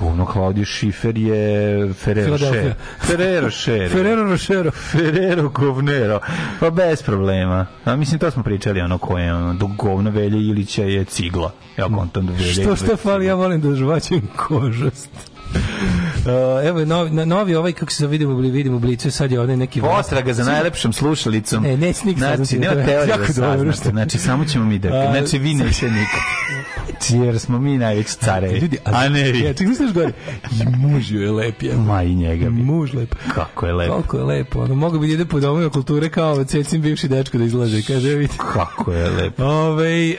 Govno Claudio Šifer je Ferrero Šer. Ferrero Rocher. Ferrero Rocher. Ferrero Govnero. Pa bez problema. A mislim, to smo pričali, ono koje ono, do govno Velje Ilića je cigla. Ja kontam do Velje Što šta fali, ja volim da žvaćem kožast. Uh, evo novi, novi ovaj kako se vidimo bili vidimo blicu sad je onaj neki potraga za najlepšom slušalicom. Ne, ne snik znači, nema teorije da saznate. Znači samo ćemo mi da. Znači vi neće nikad. Znači, jer smo mi najveći carevi. Ljudi, a, a ne vi. Ja, čekaj, znaš I muž je lep je. Ma i njega bi. Muž lep. Kako je lep. Kako je lepo. Ono, mogu bi ide po domovima kulture kao cecim bivši dečko da izlaže. Kaže, vidite. Kako je lepo. Ove,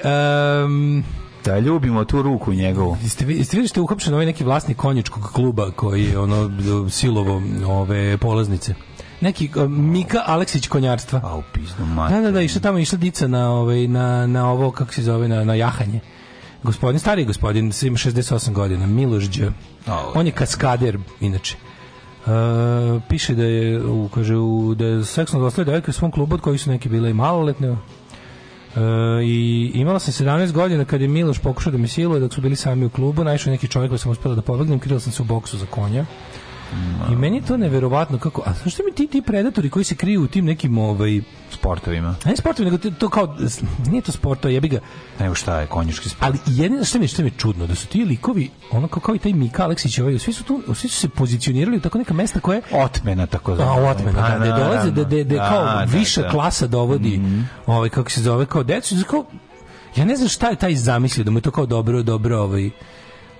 um, Da, ljubimo tu ruku njegovu. Jeste vi jeste što je uhapšen ovaj neki vlasnik konjičkog kluba koji je ono silovo ove polaznice neki uh, Mika Aleksić konjarstva. Au pizdo upisno Da, da, da, išla tamo išla dica na ovaj na na ovo kako se zove na na jahanje. Gospodin stari gospodin, ima 68 godina, Miloš Đ. On je kaskader inače. Uh, piše da je u kaže u da je seksualno zlostavljao devojke u svom klubu od kojih su neki bile i maloletne E, i imala sam 17 godina kad je Miloš pokušao da me siluje dok su bili sami u klubu, naišao neki čovjek koji sam uspela da pobegnem, krila sam se u boksu za konja. I meni je to neverovatno kako, a zašto mi ti ti predatori koji se kriju u tim nekim ovaj sportovima? Ne sportovima, nego to kao nije to sport, to jebi ga. Nego šta je konjički sport? Ali jedino što mi što mi je čudno da su ti likovi, ono kao, kao i taj Mika Aleksić, ovaj, svi su tu, svi su se pozicionirali u tako neka mesta koje otmena tako zove. A otmena, da, da, da, dolaze da da, da kao da, viša da, da. klasa dovodi, mm -hmm. ovaj kako se zove, kao decu, kao ja ne znam šta je taj zamislio da mu je to kao dobro, dobro, ovaj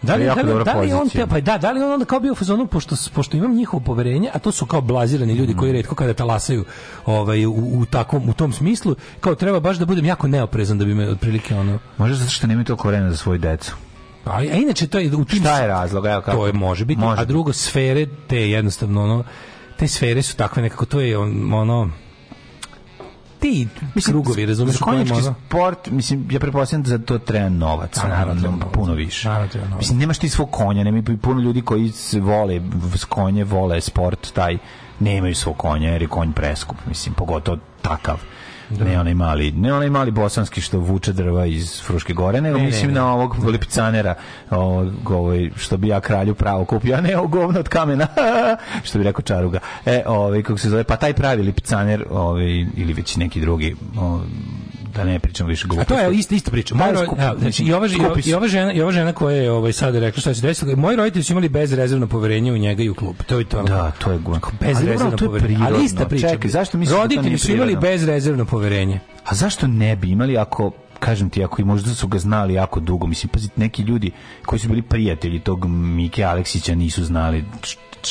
Da li, da li, da li on te, pa da, da li on onda kao bio u fazonu pošto pošto imam njihovo poverenje, a to su kao blazirani ljudi mm. koji retko kada talasaju, ovaj u, u takom u tom smislu, kao treba baš da budem jako neoprezan da bi me otprilike ono. Može zato što nema toliko vremena za svoje decu. Pa, a inače to je u tim Šta je razlog, evo kako? To je može biti, može. a drugo sfere te jednostavno ono te sfere su takve nekako to je on, ono ti mislim, krugovi, razumeš? Konjički sport, mislim, ja prepostavljam da za to treba novac, A, da, naravno, puno više. Naravno, novac. Mislim, nemaš ti svog konja, nema i puno ljudi koji vole, s konje vole sport, taj, nemaju svog konja, jer je konj preskup, mislim, pogotovo takav Da. Ne onaj mali, ne onaj mali bosanski što vuče drva iz Fruške gore, nego ne, mislim ne, ne. na ovog Lipicanera, ovaj što bi ja kralju pravo kupio, a ne ovo govno od kamena, što bi rekao Čaruga. E, ovaj kako se zove, pa taj pravi Lipicaner, ovaj ili već neki drugi, ovaj, da ne pričamo više gluposti. A to je isto isto priča. Moj da, skup, da, znači, i da, ova žena, i ova žena, i ova žena koja je ovaj sad rekla šta se desilo, moji roditelji su imali bezrezervno poverenje u njega i u klub. To je to. Da, to je glupo. Bezrezervno ali, poverenje. Ali ista priča. Čekaj, zašto mislite da Roditelji su imali bezrezervno poverenje. A zašto ne bi imali ako kažem ti, ako i možda su ga znali jako dugo, mislim, pazite, neki ljudi koji su bili prijatelji tog Mike Aleksića nisu znali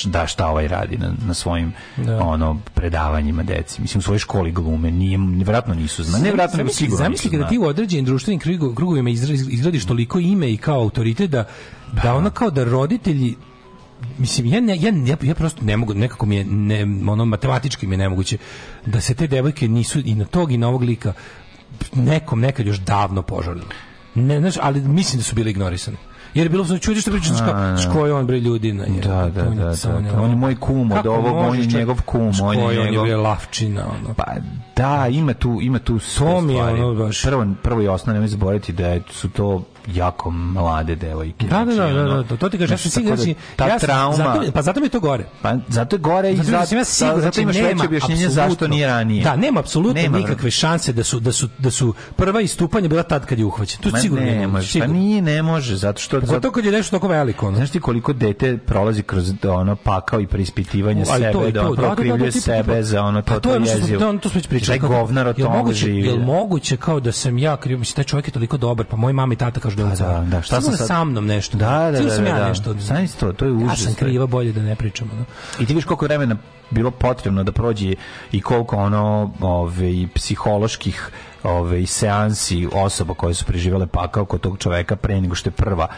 da šta ovaj radi na, na svojim da. ono predavanjima deci. Mislim u svojoj školi glume, nije vjerojatno nisu znali Ne vjerojatno nego sigurno. Zamisli kada ti u određenim društvenim krugovima izgradiš toliko ime i kao autoritet da da ono kao da roditelji mislim ja ne, ja, ja, ja prosto ne mogu nekako mi je ne, ono matematički mi je nemoguće da se te devojke nisu i na tog i na ovog lika nekom nekad još davno požalili. Ne, znaš, ali mislim da su bili ignorisani jer je bilo znači čudi što pričaš kao ško je on bre ljudi na je. Da, da, da, da, On je moj kum od ovog, on je njegov kum, on je njegov. On je lavčina ono. Pa da, ima tu ima tu to mi je ono baš. Prvo prvo i osnovno nemoj zaboraviti da su to jako mlade devojke. Da, da, znači, da, da, da, to ti kažeš, znači, znači, ta ja, trauma. Zato, pa zato mi je to gore. Pa zato je gore i zato, zato, ja sigur, zato imaš veće objašnjenje zašto nije da, ranije. Da, nema apsolutno nema, nikakve šanse da su, da su, da su prva istupanja bila tad kad je uhvaćen. Tu sigurno ne može. Pa nije, ne može, zato što... Pa zato kad je nešto tako veliko. Znaš ti koliko dete prolazi kroz ono pakao i preispitivanje sebe, da on prokrivljuje sebe za ono pa to to jezivo. To smo već pričali. Taj govnar o tome živi. Jel moguće kao da sam ja kriv, mislim, taj čovjek je toliko dobar, pa moj mama i tata kažu možda. Da, da, da. Šta sam sa mnom nešto? Da, da, da. sam ja da, da. nešto. Sanjstvo, to je užas, Ja sam kriva, bolje da ne pričamo. da. I ti viš koliko vremena bilo potrebno da prođe i koliko ono ove, ovaj, psiholoških ove ovaj, seansi osoba koje su preživele pakao kod tog čoveka pre nego što je prva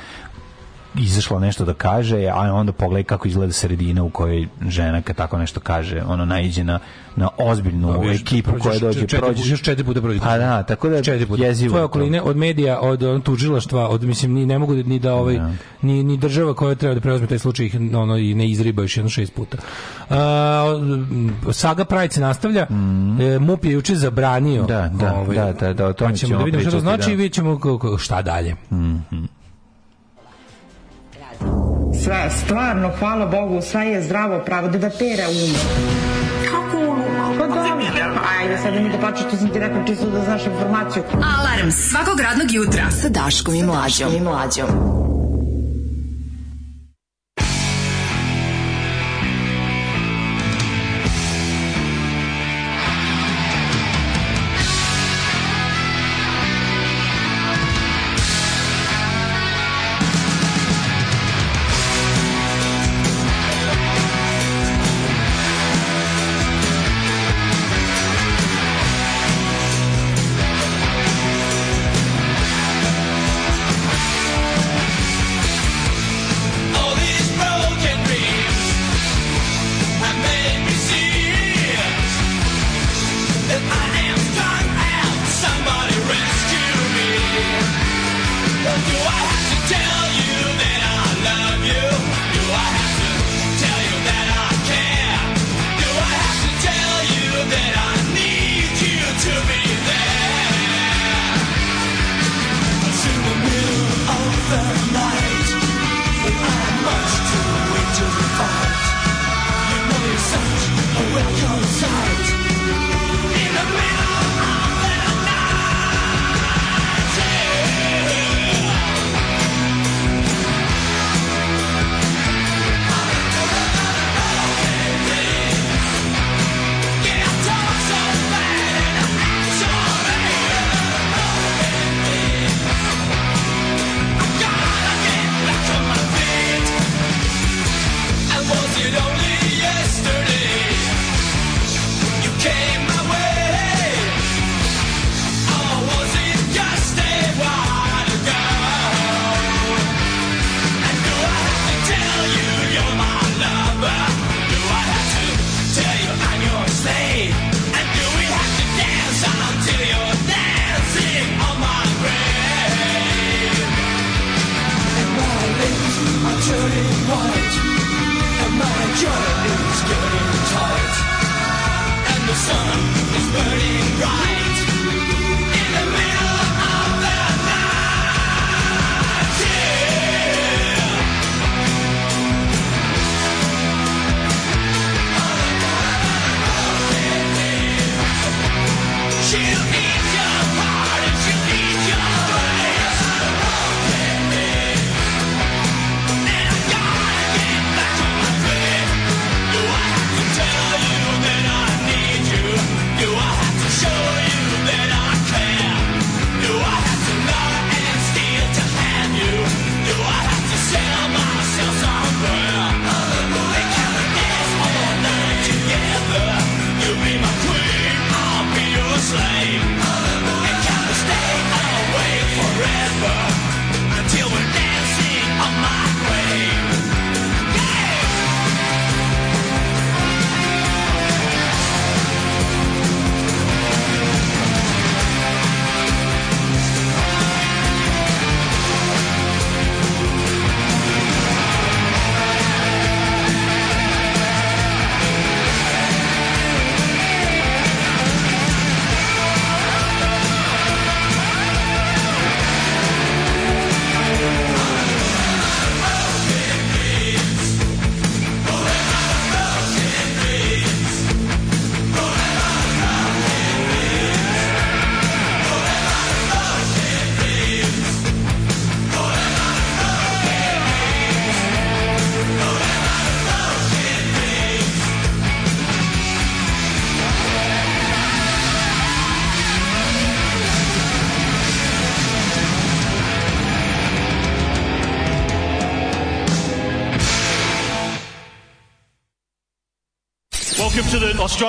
izašla nešto da kaže, a onda pogledaj kako izgleda sredina u kojoj žena kad tako nešto kaže, ono naiđe na, na ozbiljnu no, viš, ekipu koja dođe četiri, prođe. Još četiri puta prođe. Pa da, tako da četiri puta. jezivo. Tvoje okoline od medija, od on, tužilaštva, od mislim ni ne mogu da- ni da ovaj ja. Da. ni ni država koja treba da preuzme taj slučaj ih ono i ne izriba još jedno šest puta. Uh, saga Pride se nastavlja. Mm. E, MUP je juče zabranio. Da, da, ovaj, da, da, da, o tome pa ćemo, ćemo da vidimo šta to znači da. i vidimo šta dalje. Mhm. Mm Sve, stvarno, hvala Bogu, sve je zdravo pravo, da da pere um. Kako ono? Pa dobro, da. ajde, sad da mi da plaću, to sam ti rekao čisto da znaš informaciju. Alarm svakog radnog jutra sa Daškom i Mlađom. Daškom i Mlađom.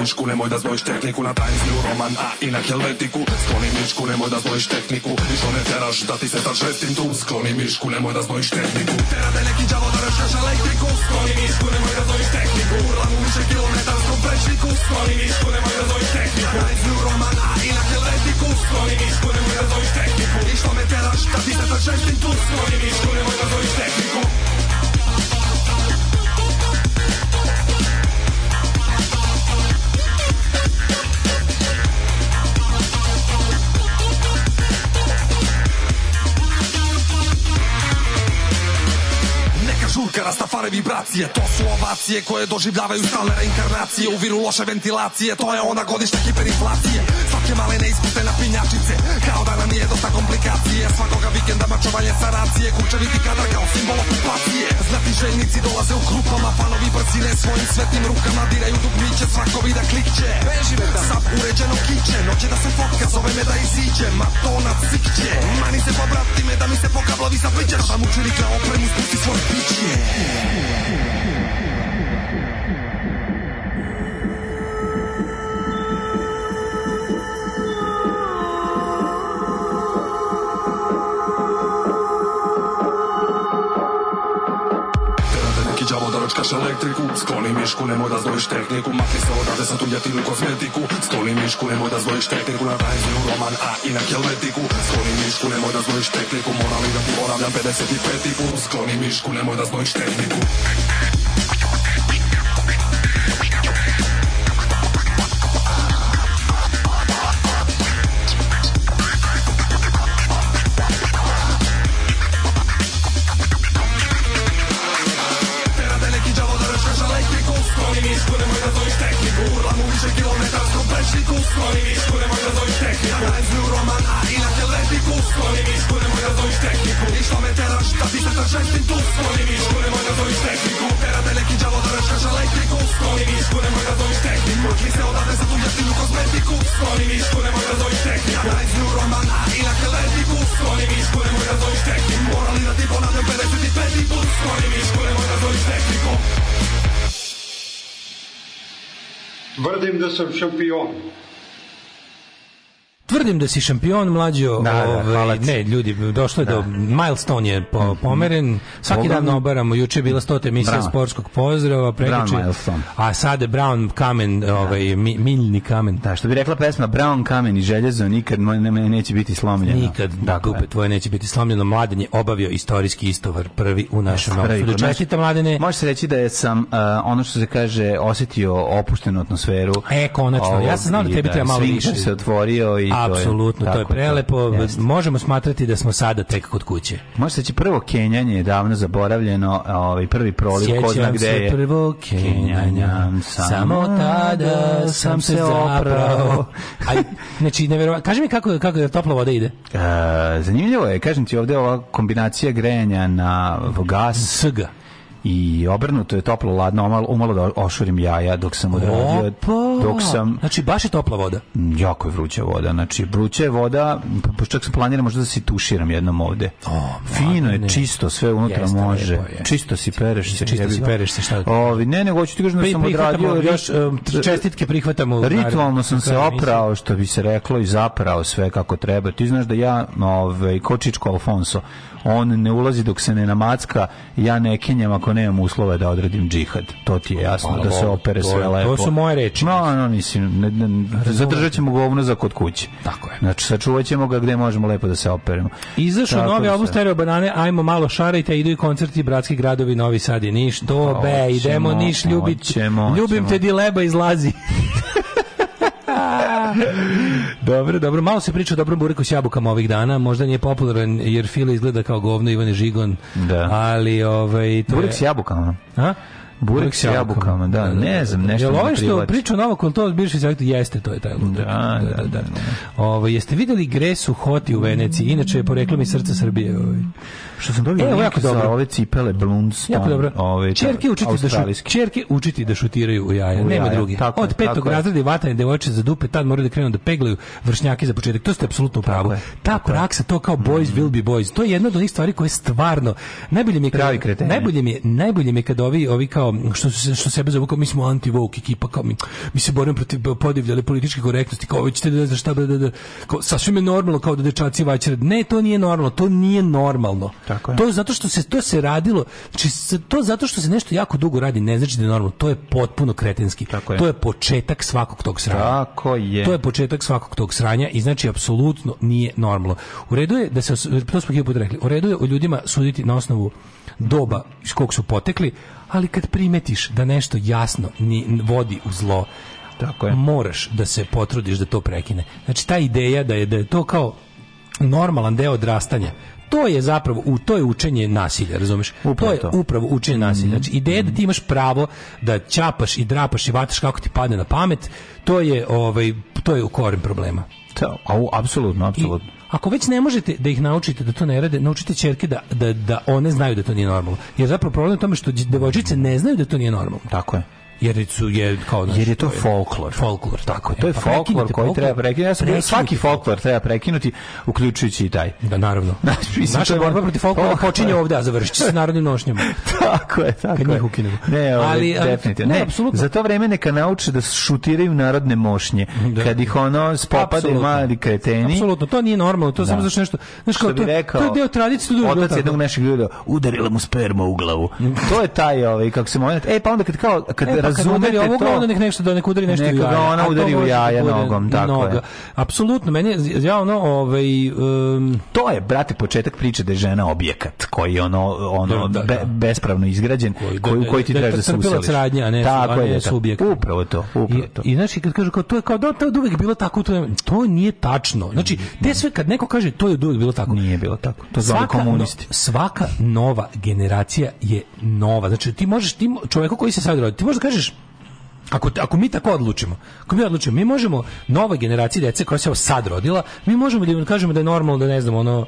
mišku, nemoj da zvojiš tehniku Na Timesnju roman, a i na Helvetiku Skloni mišku, nemoj da zvojiš tehniku što ne teraš, da ti se sad šestim tu Skloni mišku, nemoj da zvojiš tehniku Tera Terate neki đavo da reškaš elektriku Skloni mišku, nemoj da zvojiš tehniku Urlam u više kilometarskom prečniku Skloni mišku, nemoj da zvojiš tehniku Timesnju roman, a i na Helvetiku Skloni mišku, nemoj da zvojiš tehniku I što me teraš, da ti se sad šestim tu Skloni inovacije To su ovacije koje doživljavaju stalne reinkarnacije U viru loše ventilacije To je ona godišnja hiperinflacije Svake male neiskute na pinjačice Kao da nam nije dosta komplikacije Svakoga vikenda mačovanje saracije Kučeviti kadar kao simbol okupacije Znati željnici dolaze u grupama Sile svojim svetim rukama diraju dugmiće Svako vida klikće Beži me tam Sad uređeno kiće Noće da se fotka Zove me da iziđe Ma to na cikće Mani se pobrati me Da mi se po kablovi zaplićeš Šta da mu čurika opremu Spusti svoje piće voliš elektriku Skloni mišku, nemoj da zvojiš tehniku Makni se odavde sa tu ljetilu kozmetiku Skloni mišku, nemoj da zvojiš tehniku Na rajziju roman, a i na helvetiku Skloni mišku, nemoj da zvojiš tehniku Moram i da ti ponavljam 55-iku Skloni mišku, nemoj da zvojiš tehniku campeão. da si šampion mlađo. Da, da, ovaj, ne, ljudi, došlo je do da. milestone je po, mhm. pomeren. Svaki Ogram... dan obaramo. Juče je bila 100. emisija Brown. sportskog pozdrava, prekiče. A sada Brown kamen, da. ovaj mi, miljni kamen. Da, što bi rekla pesma Brown kamen i željezo nikad ne, ne, neće biti slomljeno. Nikad, da, dakle. tvoje neće biti slomljeno. mladenje obavio istorijski istovar prvi u našem yes, Čestita mladene. Može se reći da je sam uh, ono što se kaže osetio opuštenu atmosferu. E, konačno. Ovo, ja sam znao da tebi treba da, malo više. se otvorio i to Apsolutno, to je prelepo. To, Možemo smatrati da smo sada tek kod kuće. Možda će prvo Kenjanje je davno zaboravljeno, ovaj prvi proliv ko zna gde je. prvo Kenjanja, samo tada sam se oprao. Aj, znači, nevjerovatno. Kaži mi kako, kako je topla voda ide. E, zanimljivo je, kažem ti ovdje ova kombinacija grejanja na gas. Sga i obrnuto je toplo ladno malo umalo da ošurim jaja dok sam odradio dok sam znači baš je topla voda mm, jako je vruća voda znači vruća je voda pa, pa čak sam planirao možda da se tuširam jednom ovde o, fino je čisto sve unutra Jeste, može lepo, čisto si pereš se čisto si pereš se šta ovi ne nego hoću ti kažem da sam odradio još um, čestitke prihvatam ritualno sam se oprao što bi se reklo i zaprao sve kako treba ti znaš da ja ovaj kočičko Alfonso on ne ulazi dok se ne namacka, ja ne kenjam ako nemam uslove da odradim džihad. To ti je jasno, Hvala da se opere sve to lepo. To su moje reči. No, no, mislim, ne, ne, zadržat ćemo govno za kod kuće. Tako je. Znači, sačuvat ćemo ga gde možemo lepo da se operemo. Izašao novi da album Stereo Banane, ajmo malo šarajte, idu i koncerti, bratski gradovi, Novi Sad i Niš, to pa, be, idemo Niš, ljubit, ćemo, ljubim ćemo. te dileba, izlazi. dobro, dobro. Malo se priča o dobrom bureku s jabukama ovih dana. Možda nije popularan jer Fila izgleda kao govno Ivan je Žigon. Da. Ali ovaj to Burek je... s jabukama. A? Burek s jabukama, da, da, da ne da, znam, nešto Jel ovo ovaj što priča Novo Kontos, bivši selektor, jeste, to je taj lud. Da, da, da. Ovo, ovaj, jeste videli Gresu Hoti u Veneciji, inače je poreklo mi srce Srbije. Ovaj. Što sam dobio e, link za ove cipele Blundstone. Jako dobro. Ove, čerke, učiti da šut, čerke učiti da šutiraju u jaja, u nema jaja, drugi. Tako, Od petog razreda i vatane devojče za dupe, tad moraju da krenu da peglaju vršnjake za početak. To ste apsolutno pravo. Ta praksa, to kao boys will be boys, to je jedna od onih stvari koje stvarno, najbolje mi je, najbolje mi je, najbolje mi je kad ovi, ovi kao kao što se što sebe zovu kao mi smo anti woke ekipa kao mi, mi se borimo protiv podivljale političke korektnosti kao hoćete da znaš šta da, da, da kao sasvim je normalno kao da dečaci vaćere ne to nije normalno to nije normalno Tako je. to je zato što se to se radilo znači to zato što se nešto jako dugo radi ne znači da je normalno to je potpuno kretenski Tako je. to je početak svakog tog sranja Tako je. to je početak svakog tog sranja i znači apsolutno nije normalno u redu je da se to smo hiljadu rekli u redu je o ljudima suditi na osnovu doba iz kog su potekli, ali kad primetiš da nešto jasno ni vodi u zlo, tako je. moraš da se potrudiš da to prekine. Znači, ta ideja da je, da je to kao normalan deo odrastanja, to je zapravo u to je učenje nasilja, razumeš? Upravo to je to. upravo učenje nasilja. Znači mhm. ideja da ti mhm. imaš pravo da ćapaš i drapaš i vataš kako ti padne na pamet, to je ovaj to je u koren problema. To, a apsolutno, apsolutno ako već ne možete da ih naučite da to ne rade, naučite ćerke da, da, da one znaju da to nije normalno. Jer zapravo problem je u tome što devojčice ne znaju da to nije normalno. Tako je jer su je kao naš, jer je to folklor folklor tako to je pa folklor koji treba prekinuti ja sam prekinuti. svaki folklor treba prekinuti uključujući i taj da naravno naša borba protiv folklora počinje ovde a završi se narodnim nošnjama tako je tako kad njih ukinemo ne ali, ali definitivno ne, ne apsolutno za to vreme neka nauče da šutiraju narodne mošnje da. kad ih ono spopade mali kreteni apsolutno to nije normalno to da. samo zašto nešto znaš kao to, rekao, to je deo tradicije otac jednog našeg ljudi udarila mu sperma u glavu to je taj ovaj kako se moj e pa onda kad kao kad e, pa razumete ovog, to. Onda nek nešto da nek udari nešto nek jaja. ona udari u da jaja nogom, tako noga. je. Apsolutno, meni ja ono, ovaj um, to je brate početak priče da je žena objekat koji je ono ono da, da, be, da. bespravno izgrađen, koji, da, koji, koji ti treba da se useliš. radnje, ne, tako je, subjekt. Upravo to, upravo to. I, znači kad kažu kao to je kao da to je uvek bilo tako, to, je, to nije tačno. Znači, te sve kad neko kaže to je uvek bilo tako. Nije bilo tako. To zvali komunisti. No, svaka nova generacija je nova. Znači, ti možeš, ti čoveku koji se sad rodi, ti možeš da kažeš možeš Ako, ako mi tako odlučimo, ako mi odlučimo, mi možemo nova generacija dece koja se sad rodila, mi možemo da im kažemo da je normalno da ne znam ono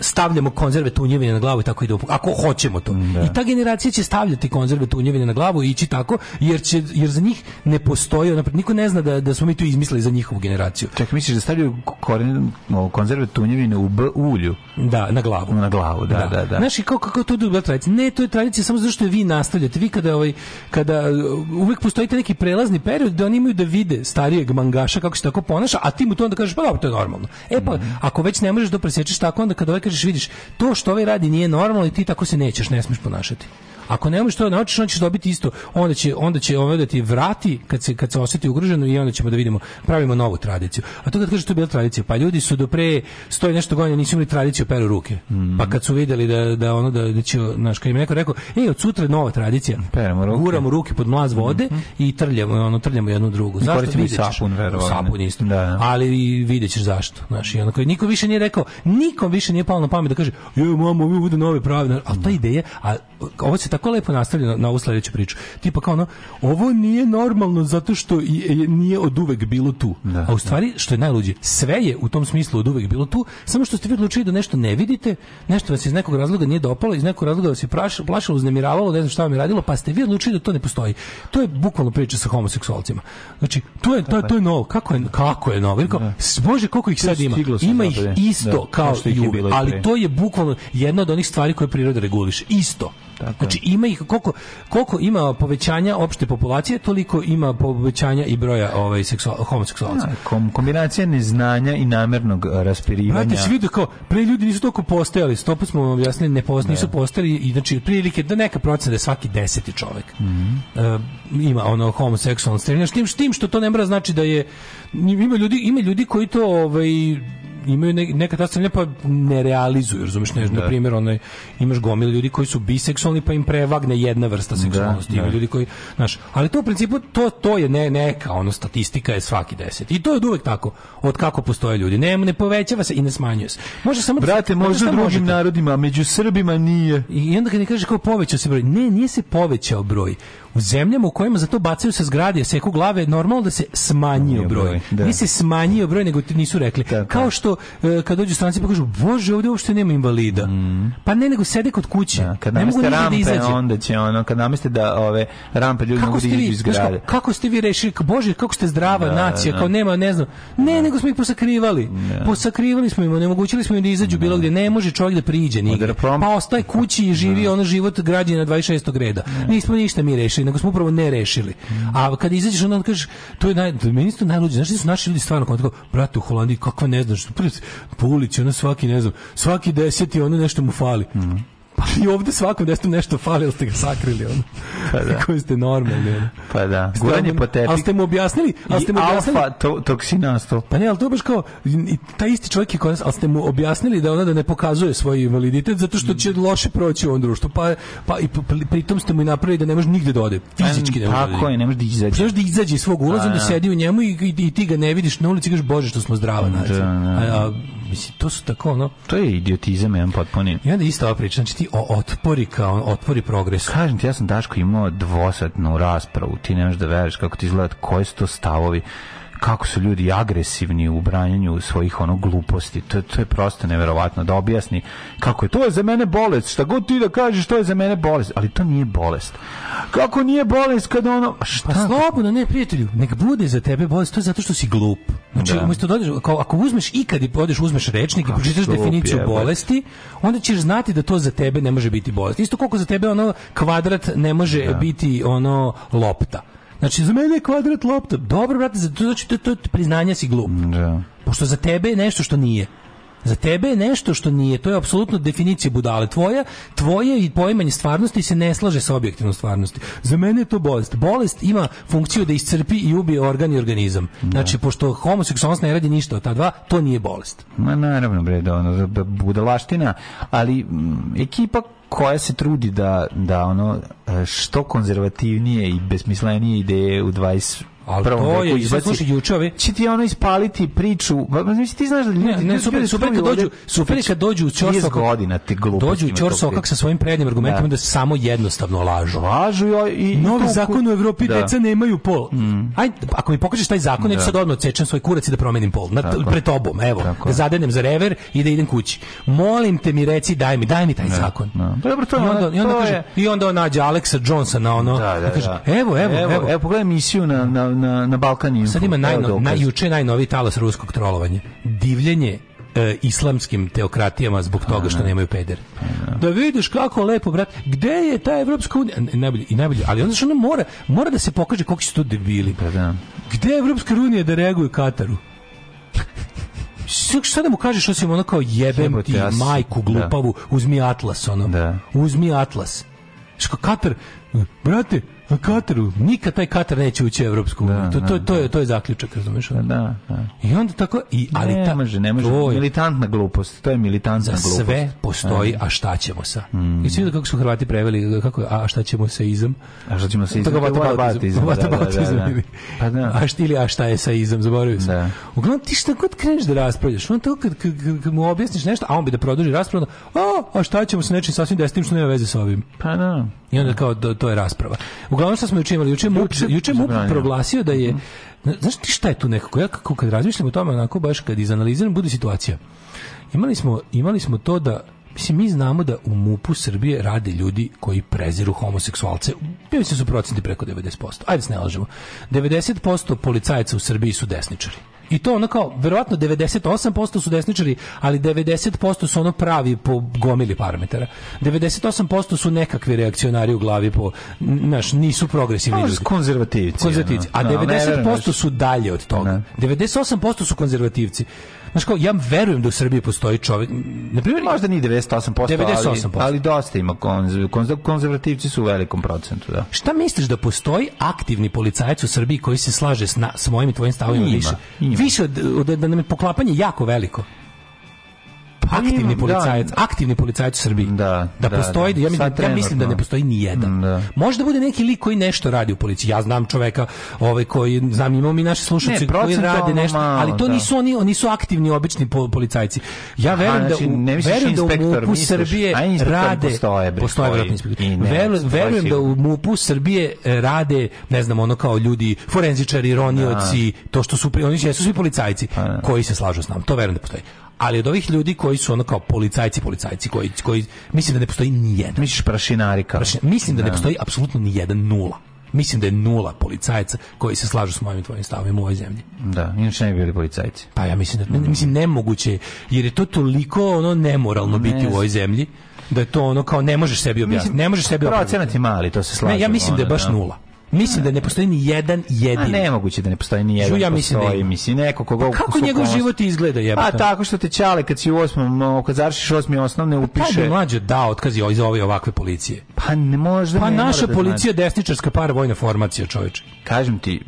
stavljamo konzerve tunjevine na glavu i tako ide ako hoćemo to. Da. I ta generacija će stavljati konzerve tunjevine na glavu i ići tako jer će jer za njih ne postoji, napred niko ne zna da da smo mi to izmislili za njihovu generaciju. Čekaj, misliš da stavljaju koren, konzerve tunjevine u b ulju? Da, na glavu. Na glavu, da, da, da. da. Znaš, i kako kako to dugo tradicija? Ne, to je tradicija samo zato što vi nastavljate. Vi kada ovaj kada uh, uvek postojite neki prelazni period da oni imaju da vide starijeg mangaša kako se tako ponaša, a ti mu to onda kažeš pa dobro, to je normalno. E pa, mm -hmm. ako već ne možeš da presečeš tako onda kada ovaj kažeš vidiš to što ovaj radi nije normalno i ti tako se nećeš, ne smeš ponašati. Ako ne možeš to naučiš, on ćeš dobiti isto. Onda će onda će ono da ti vrati kad se kad se oseti ugroženo i onda ćemo da vidimo pravimo novu tradiciju. A to kad kažeš to je bila tradicija, pa ljudi su do pre 100 nešto godina nisu imali tradiciju peru ruke. Mm -hmm. Pa kad su videli da da ono da, da će naš kad im neko rekao, ej, od sutra je nova tradicija. Peremo ruke. Guramo ruke pod mlaz mhm. vode mm -hmm. i trljamo, ono trljamo jednu drugu. I zašto vidite sapun, verovatno. Sapun isto. Da, da. Ali videćeš zašto. Znači, onako niko više nije rekao, nikom više nije palo na pamet da kaže, joj mamo, mi bude nove prave, al ta da. ideja, a ovo se tako tako lepo nastavljeno na ovu sledeću priču. Tipa kao ono, ovo nije normalno zato što je, nije od uvek bilo tu. Da, A u stvari, da. što je najluđe, sve je u tom smislu od uvek bilo tu, samo što ste vi odlučili da nešto ne vidite, nešto vas iz nekog razloga nije dopalo, iz nekog razloga vas je plašalo, uznemiravalo, ne znam šta vam je radilo, pa ste vi odlučili da to ne postoji. To je bukvalno priča sa homoseksualcima. Znači, to je, to, je, to je novo. Kako je, kako je novo? Kao, da. Bože, koliko ih sad ima? Ima ih da. isto kao i uvek, ali to je bukvalno jedna od onih stvari koje priroda reguliše. Isto. Tako. Znači ima ih koliko, koliko ima povećanja opšte populacije, toliko ima povećanja i broja ovaj homoseksualaca. Da, kom, kombinacija neznanja i namernog eh, raspirivanja. Brate, se vidi kao pre ljudi nisu toliko postojali, stoput smo vam objasnili, ne postoji, nisu da. postojali i znači otprilike da neka procena da je svaki deseti čovjek. Mm -hmm. uh, eh, ima ono homoseksualno stremljenje, znači, tim, tim što to ne mora znači da je ima ljudi, ima ljudi koji to ovaj imaju ne, neka ta strana pa ne realizuju, razumeš, ne, da. na primjer, onaj imaš gomile ljudi koji su biseksualni pa im prevagne jedna vrsta da, seksualnosti, da, da. ljudi koji, znaš, ali to u principu to to je ne neka, ono statistika je svaki 10. I to je uvek tako. Od kako postoje ljudi, ne ne povećava se i ne smanjuje se. Može samo da Brate, može drugim možete. narodima, među Srbima nije. I onda kad ne kažeš kao povećao se broj, ne, nije se povećao broj. U zemljama u kojima za to bacaju se zgrade, seku glave, normalno da se smanjio broj. Da. Nisi smanjio broj, nego ti nisu rekli. Tako. Kao što e, kad dođu stranci pa kažu, bože, ovdje uopšte nema invalida. Mm. Pa ne, nego sede kod kuće. Da, kad ne mogu da rampe, da onda će ono, kad nameste da ove rampe ljudi kako mogu da iz zgrade. Kako, kako, ste vi rešili, bože, kako ste zdrava da, nacija, da, kao nema, ne znam. Ne, da. nego smo ih posakrivali. Da. Posakrivali smo im, onemogućili smo im da izađu bilo gdje. Ne može čovjek da priđe nigde. Pa ostaje kući i živi ono život građana 26. reda. Nismo ništa mi rešili rešili, nego smo upravo ne rešili. A kad izađeš onda kažeš, to je naj, meni isto najluđe, znači su naši ljudi stvarno kao, brate u Holandiji, kakva ne znaš, po ulici, ono svaki, ne znam, svaki deseti, ono nešto mu fali. Mm Pa i ovde svakom destu nešto fali, ali ste ga sakrili. Ono. Pa da. Koji ste normalni. Ono. Pa da, guranje po tebi. Ali ste mu objasnili? Ali ste mu objasnili? alfa to, toksinasto. Pa ne, ali to baš kao, i, taj isti čovjek je kod nas, ali ste mu objasnili da ona da ne pokazuje svoj invaliditet zato što će mm. loše proći u ovom društvu. Pa, pa i pritom ste mu i napravili da ne može nigde da ode. Fizički ne može. Da Tako je, ne može da izađe. Pa ne može da izađe iz svog ulaza, pa da sedi u njemu i, i, i ti ga ne vidiš na ulici i kažeš, Bože, što smo zdrava da, nacija. Da. A, a, mislim, to su tako ono... To je idiotizam, jedan potpuni. I onda isto ova priča, znači ti o otpori kao otpori progres Kažem ti, ja sam Daško imao dvosatnu raspravu, ti ne nemaš da veriš kako ti izgleda, koji su to stavovi kako su ljudi agresivni u branjenju svojih ono gluposti. To, to je prosto neverovatno da objasni kako je to je za mene bolest. Šta god ti da kažeš, to je za mene bolest, ali to nije bolest. Kako nije bolest kad ono pa šta? Pa slobodno, ne prijatelju, nek bude za tebe bolest, to je zato što si glup. Znači, da. umesto dođeš, da ako, ako uzmeš ikad i podeš, uzmeš rečnik i pročitaš definiciju je, bolesti, onda ćeš znati da to za tebe ne može biti bolest. Isto koliko za tebe ono kvadrat ne može da. biti ono lopta. Znači, za mene je kvadrat lopta. Dobro, brate, to znači to, to, to priznanja si glup. Da. Pošto za tebe je nešto što nije. Za tebe je nešto što nije, to je apsolutno definicija budale. Tvoja, tvoje i poimanje stvarnosti se ne slaže sa objektivnom stvarnosti. Za mene je to bolest. Bolest ima funkciju da iscrpi i ubije organ i organizam. Da. Znači, pošto homoseksualnost ne radi ništa od ta dva, to nije bolest. Ma naravno, bre, da, ono, da, da budalaština, ali m, ekipa koja se trudi da, da ono e, što konzervativnije i besmislenije ideje u 20 ali to je izbaci. Slušaj juče ove. Će ti ono ispaliti priču. Mislim ti znaš da ljudi ne, ne super super kad dođu, super kad dođu u Ćorsok godina te glupo. Dođu u Ćorsok sa svojim prednjim argumentima da. da samo jednostavno lažu. Lažu i novi zakon u Evropi da. deca nemaju pol. Mm. Aj ako mi pokažeš taj zakon, ja ću da. sad odmah odsečem svoj kurac i da promenim pol. pred tobom, evo. Da zadenem za rever i da idem kući. Molim te mi reci daj mi, daj mi taj zakon. Pa dobro, to I onda i onda kaže i onda on nađe Aleksa Johnsona ono. Kaže evo, evo, evo. Evo pogledaj misiju na na, na Balkan Sad ima najno, najjuče najnoviji talas ruskog trolovanja. Divljenje e, islamskim teokratijama zbog toga što nemaju peder. Da vidiš kako lepo, brat. Gde je ta Evropska unija? Najbolje, i najbolje. Ali onda što ona mora, mora da se pokaže koliko su to debili. Pa da. Gde je Evropska unija da reaguje Kataru? šta da mu kažeš osim ono kao jebem ti majku da. glupavu, uzmi atlas ono. Da. Uzmi atlas. Što Katar, e, brate, Na Kataru. Nikad taj Katar neće ući u Evropsku uniju. To, da, to, to, je, da, da. to je zaključak, razumeš? Da, da. I onda tako... I, ali ne, ta, može, ne može. je, militantna glupost. To je militantna glupost. Za sve postoji, a šta ćemo sa? Mm. I svi kako su Hrvati preveli, kako, a šta ćemo sa izom? A šta ćemo sa izom? Tako vatabatizam. Vatabatizam. Pa da. A šta ili a šta je sa izom, zaboravio sam. Da. Uglavnom, ti šta god kreneš da raspravljaš, on to kad, kad, kad mu objasniš nešto, a on bi da produži raspravu, a, a šta ćemo sa nečim sasvim da s što nema veze sa ovim. Pa da. I onda kao, to je rasprava uglavnom šta smo juče imali, juče MUP, juče MUP proglasio da je, mhm. znaš ti šta je tu nekako, ja kako kad razmišljam o tome, onako baš kad izanaliziram, bude situacija. Imali smo, imali smo to da Mislim, mi znamo da u MUP-u Srbije rade ljudi koji preziru homoseksualce. Bili su procenti preko 90%. Ajde da snelažemo. 90% policajaca u Srbiji su desničari. I to ono kao, verovatno 98% su desničari, ali 90% su ono pravi po gomili parametara. 98% su nekakvi reakcionari u glavi po, naš, nisu progresivni ljudi. Konzervativci. konzervativci. A 90% da, su dalje od toga. 98% da. su konzervativci. Znaš kao, ja verujem da u Srbiji postoji čovjek, na primjer, možda ni 98%, 98%. Ali, ali dosta ima konz, konzervativci su u velikom procentu, da. Šta misliš da postoji aktivni policajac u Srbiji koji se slaže s, na, s mojim i tvojim stavovima više? Ima. Više od, od, da nam je poklapanje jako veliko. Pa aktivni da. policajac, aktivni policajac u Srbiji. Da, da, da postoji, da, ja, mislim, da- ja mislim da ne postoji ni jedan. Da. Možda bude neki lik koji nešto radi u policiji. Ja znam čoveka, ovaj koji znam imamo mi naše slušatelje koji rade nešto, malo, ali to da. nisu oni, oni su aktivni obični policajci. Ja verujem da znači, da u, ne verujem da u MUP-u Srbije rade postoje, bre, postoje koji, i verujem da u MUP-u Srbije e, rade, ne znam, ono kao ljudi, forenzičari, ronioci, to što su oni jesu svi policajci pa koji se slažu s nama. To verujem da postoji ali od ovih ljudi koji su ono kao policajci, policajci koji, koji mislim da ne postoji ni jedan. Misliš prašinari kao? Prašinari, mislim da ne, ne da. postoji apsolutno ni jedan nula. Mislim da je nula policajaca koji se slažu s mojim tvojim stavom u ovoj zemlji. Da, inače ne bi bili policajci. Pa ja mislim da ne, mislim nemoguće jer je to toliko ono nemoralno ne, biti u ovoj zemlji da je to ono kao ne možeš sebi objasniti. Ne možeš sebi objasniti. Procenat je mali, to se slažem. Ne, ja mislim ono, da je baš da. nula. Mislim da ne postoji ni jedan jedini. A nemoguće da ne postoji ni jedan. Žu, ja da mislim da postoji, da mislim neko koga pa kako njegov konos... život izgleda pa jebote. A tako što te ćale kad si u osmom, kad završiš osmi osnovne pa upiše. Pa, da pa mlađe da otkazi iz ove ovakve policije. Pa ne može. Pa ne naša da policija da desničarska par vojna formacija, čoveče. Kažem ti,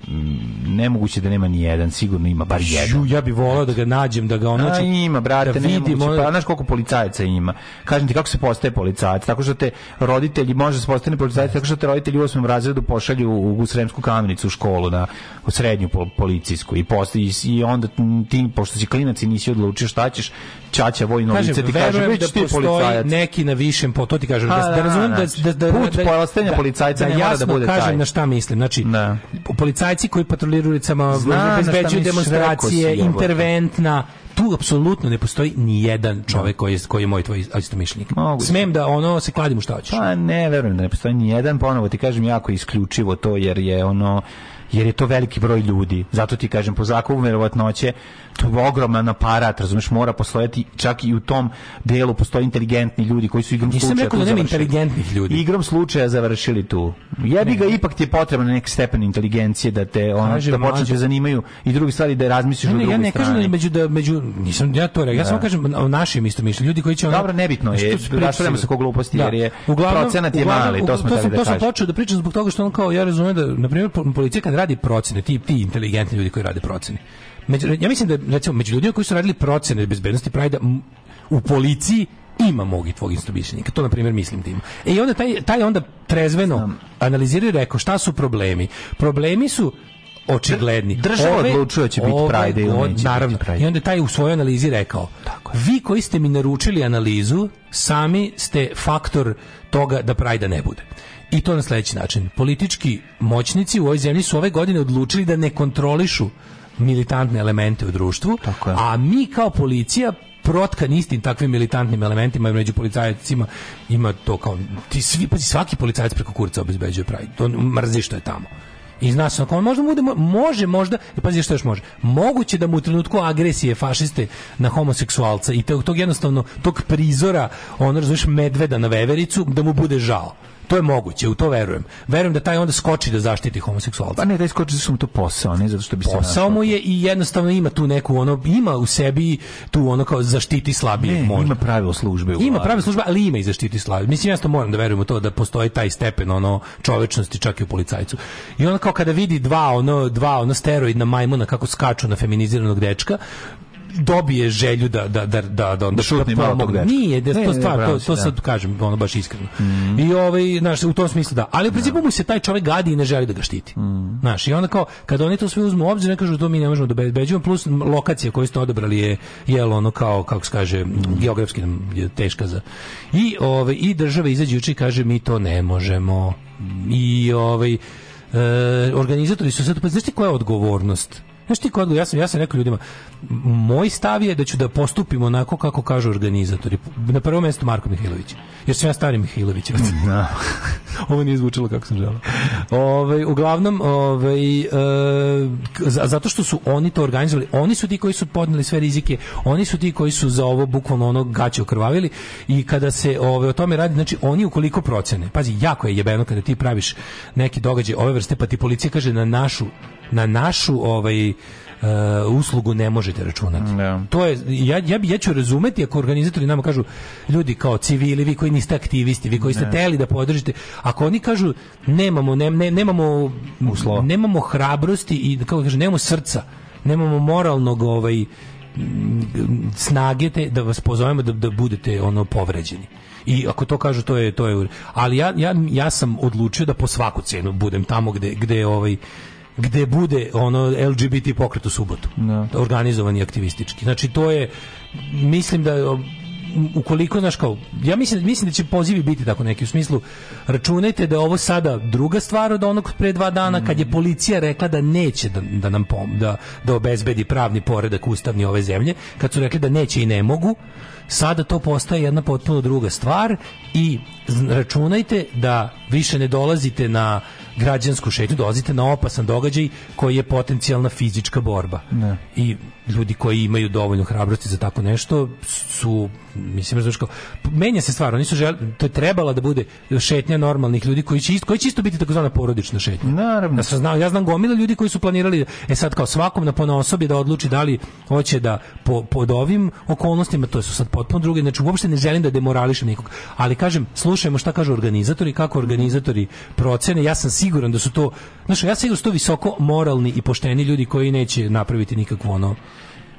nemoguće da nema ni jedan, sigurno ima bar jedan. Žu, ja bih voleo da ga nađem, da ga ono ima, brate, da vidimo. Pa znaš koliko policajaca ima. Kažem ti kako se postaje policajac, tako što te roditelji može se postane policajac tako što te roditelji u osmom razredu pošalju u, u Sremsku kamenicu u školu na u srednju policijsku i posle i onda ti pošto si klinac i nisi odlučio šta ćeš ćaća vojno kažem, lice ti kaže već da ti policajac neki na višem po to ti kažem da A, da, da, razumem da znači, da da put da, da, da, policajca da, ne mora da bude kažem taj. na šta mislim znači da. policajci koji patroliraju ulicama obezbeđuju demonstracije interventna tu apsolutno ne postoji ni jedan da. čovjek koji je koji je moj tvoj istomišljenik. Smem da ono se kladim u šta hoćeš. Pa ne, verujem da ne postoji ni jedan, ponovo ti kažem jako isključivo to jer je ono jer je to veliki broj ljudi. Zato ti kažem po zakonu verovatnoće to je ogroman aparat, razumeš, mora postojati čak i u tom delu postoje inteligentni ljudi koji su igrom Nisam slučaja rekao da nema inteligentnih ljudi. Igrom slučaja završili tu. Jebi ga ipak ti je potrebno neki stepen inteligencije da te ona da počne da te zanimaju i drugi stvari da razmisliš ne, ne, o drugoj strani. Ja ne strani. kažem da među da među nisam ja to rekao. Ja da. samo kažem o našim isto mišljenju ljudi koji će ono, Dobro, nebitno je. Raspravljamo se oko gluposti da. jer je uglavnom, procenat je uglavnom, mali, to smo to sam, da to sam počeo da pričam zbog toga što on kao ja razumem da na primer policija kad radi procene, ti ti inteligentni ljudi koji rade procene među, ja mislim da recimo među ljudima koji su radili procene bezbednosti Prajda u policiji ima mog i tvog istomišljenika. To, na primjer, mislim da ima. E, i onda taj, taj onda trezveno Znam. analizira i rekao šta su problemi. Problemi su očigledni. Država ove, odlučuje će biti Pride ili neće naravno. biti Pride. I onda taj u svojoj analizi rekao, Tako je. vi koji ste mi naručili analizu, sami ste faktor toga da Pride ne bude. I to na sledeći način. Politički moćnici u ovoj zemlji su ove godine odlučili da ne kontrolišu militantne elemente u društvu, Tako je. a mi kao policija protkan istim takvim militantnim elementima i među policajcima ima to kao ti svi pa svaki policajac preko kurca obezbeđuje pravi to mrzi što je tamo i znaš, ako on možda bude, može možda, i e, pazi što još može, moguće da mu u trenutku agresije fašiste na homoseksualca i tog, tog jednostavno, tog prizora, on razumiješ medveda na vevericu, da mu bude žao. To je moguće, u to verujem. Verujem da taj onda skoči da zaštiti homoseksualca. Pa ne, taj da skoči zato što mu to posao, ne zato što bi se Posao mu je i jednostavno ima tu neku ono ima u sebi tu ono kao zaštiti slabije ne, možda. ima pravilo službe. Ima pravilo službe, ali ima i zaštiti slabije. Mislim ja moram da verujem u to da postoji taj stepen ono čovečnosti čak i u policajcu. I onda kao kada vidi dva ono dva ono steroidna majmuna kako skaču na feminiziranog dečka, dobije želju da da da da da da šutne da malo tog dečka. Nije, da to stvar, to to da. sad kažem, ono baš iskreno. Mm. I ovaj, znaš, u tom smislu da. Ali u da. principu mu se taj čovjek gadi i ne želi da ga štiti. Mm. Znaš, i onda kao kad oni to sve uzmu u obzir, ne kažu da mi ne možemo da bezbeđujemo plus lokacija koju ste odabrali je jel ono kao kako se kaže geografski nam je teška za. I ovaj i država izađe juče kaže mi to ne možemo. I ovaj e, organizatori su sad pa znaš koja je odgovornost Znaš ti kod ja sam, ja sam rekao ljudima, moj stav je da ću da postupim onako kako kažu organizatori. Na prvo mjesto Marko Mihajlović. Jer sam ja stari Mihajlović. No. Da. Ovo nije zvučilo kako sam želeo. Ovaj uglavnom, ovaj e, zato što su oni to organizovali, oni su ti koji su podneli sve rizike, oni su ti koji su za ovo bukvalno ono gaće okrvavili i kada se ove, ovaj, o tome radi, znači oni ukoliko procene, pazi, jako je jebeno kada ti praviš neki događaj ove vrste, pa ti policija kaže na našu na našu ovaj Uh, uslugu ne možete računati. Yeah. Da. To je ja ja ja ću razumeti ako organizatori nama kažu ljudi kao civili, vi koji niste aktivisti, vi koji ste teli da podržite, ako oni kažu nemamo ne, ne, nemamo Uslova. nemamo hrabrosti i kako da kaže nemamo srca, nemamo moralnog ovaj snage te, da vas pozovemo da, da budete ono povređeni. I ako to kažu to je to je ali ja, ja, ja sam odlučio da po svaku cenu budem tamo gde gde ovaj gde bude ono LGBT pokret u subotu. Da. Organizovani aktivistički. Znači to je mislim da ukoliko znaš kao ja mislim mislim da će pozivi biti tako neki u smislu računajte da je ovo sada druga stvar od onog pre dva dana kad je mm. policija rekla da neće da, da nam pom, da da obezbedi pravni poredak ustavni ove zemlje kad su rekli da neće i ne mogu Sada to postaje jedna potpuno druga stvar i računajte da više ne dolazite na građansku šetnju, dolazite na opasan događaj koji je potencijalna fizička borba. Ne. I ljudi koji imaju dovoljno hrabrosti za tako nešto su, mislim, razumiješ menja se stvar, oni su želi, to je trebala da bude šetnja normalnih ljudi koji će, ist, koji će isto biti takozvana porodična šetnja. Naravno. Ja, sam znao, ja znam gomila ljudi koji su planirali, e sad kao svakom na ponosobi da odluči da li hoće da po, pod ovim okolnostima, to su sad pod potpuno druge, znači uopšte ne želim da demorališem nikog, ali kažem, slušajmo šta kažu organizatori, kako organizatori procene, ja sam siguran da su to, znači ja sam siguran da su to visoko moralni i pošteni ljudi koji neće napraviti nikakvo ono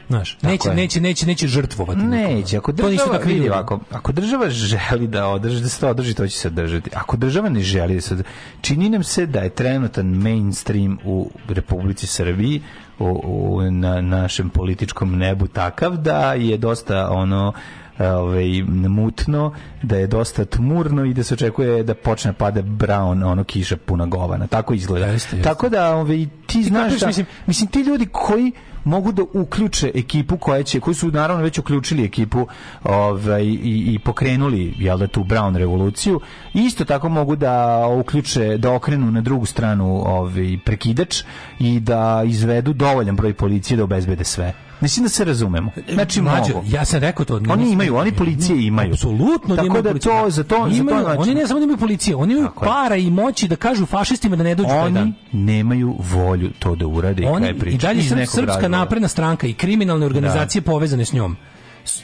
Znaš, neće, neće, neće, neće žrtvovati. Neće, ako država, vidi, ovako, ako država želi da, održi, da se to održi, to će se održati. Ako država ne želi da se održi, čini nam se da je trenutan mainstream u Republici Srbiji u, u, na našem političkom nebu takav da je dosta ono e, ovaj, mutno, da je dosta tmurno i da se očekuje da počne da pada brown, ono kiša puna govana. Tako izgleda. Jeste, jeste. Tako da ovaj, ti, ti znaš... da, mislim, mislim, ti ljudi koji mogu da uključe ekipu koja će, koji su naravno već uključili ekipu ovaj, i, i pokrenuli jel da, tu Brown revoluciju. Isto tako mogu da uključe, da okrenu na drugu stranu ovaj, prekidač i da izvedu dovoljan broj policije da obezbede sve. Mislim da se razumemo. Znači, Mađo, ja sam rekao to. Oni imaju, oni policije imaju. Apsolutno, tako da to za to, imaju, za to znači. Oni ne samo da imaju policije, oni imaju tako para i moći da kažu fašistima da ne dođu oni nemaju volju to da urade i oni, kraj priče. I dalje srpska napredna stranka i kriminalne organizacije da. povezane s njom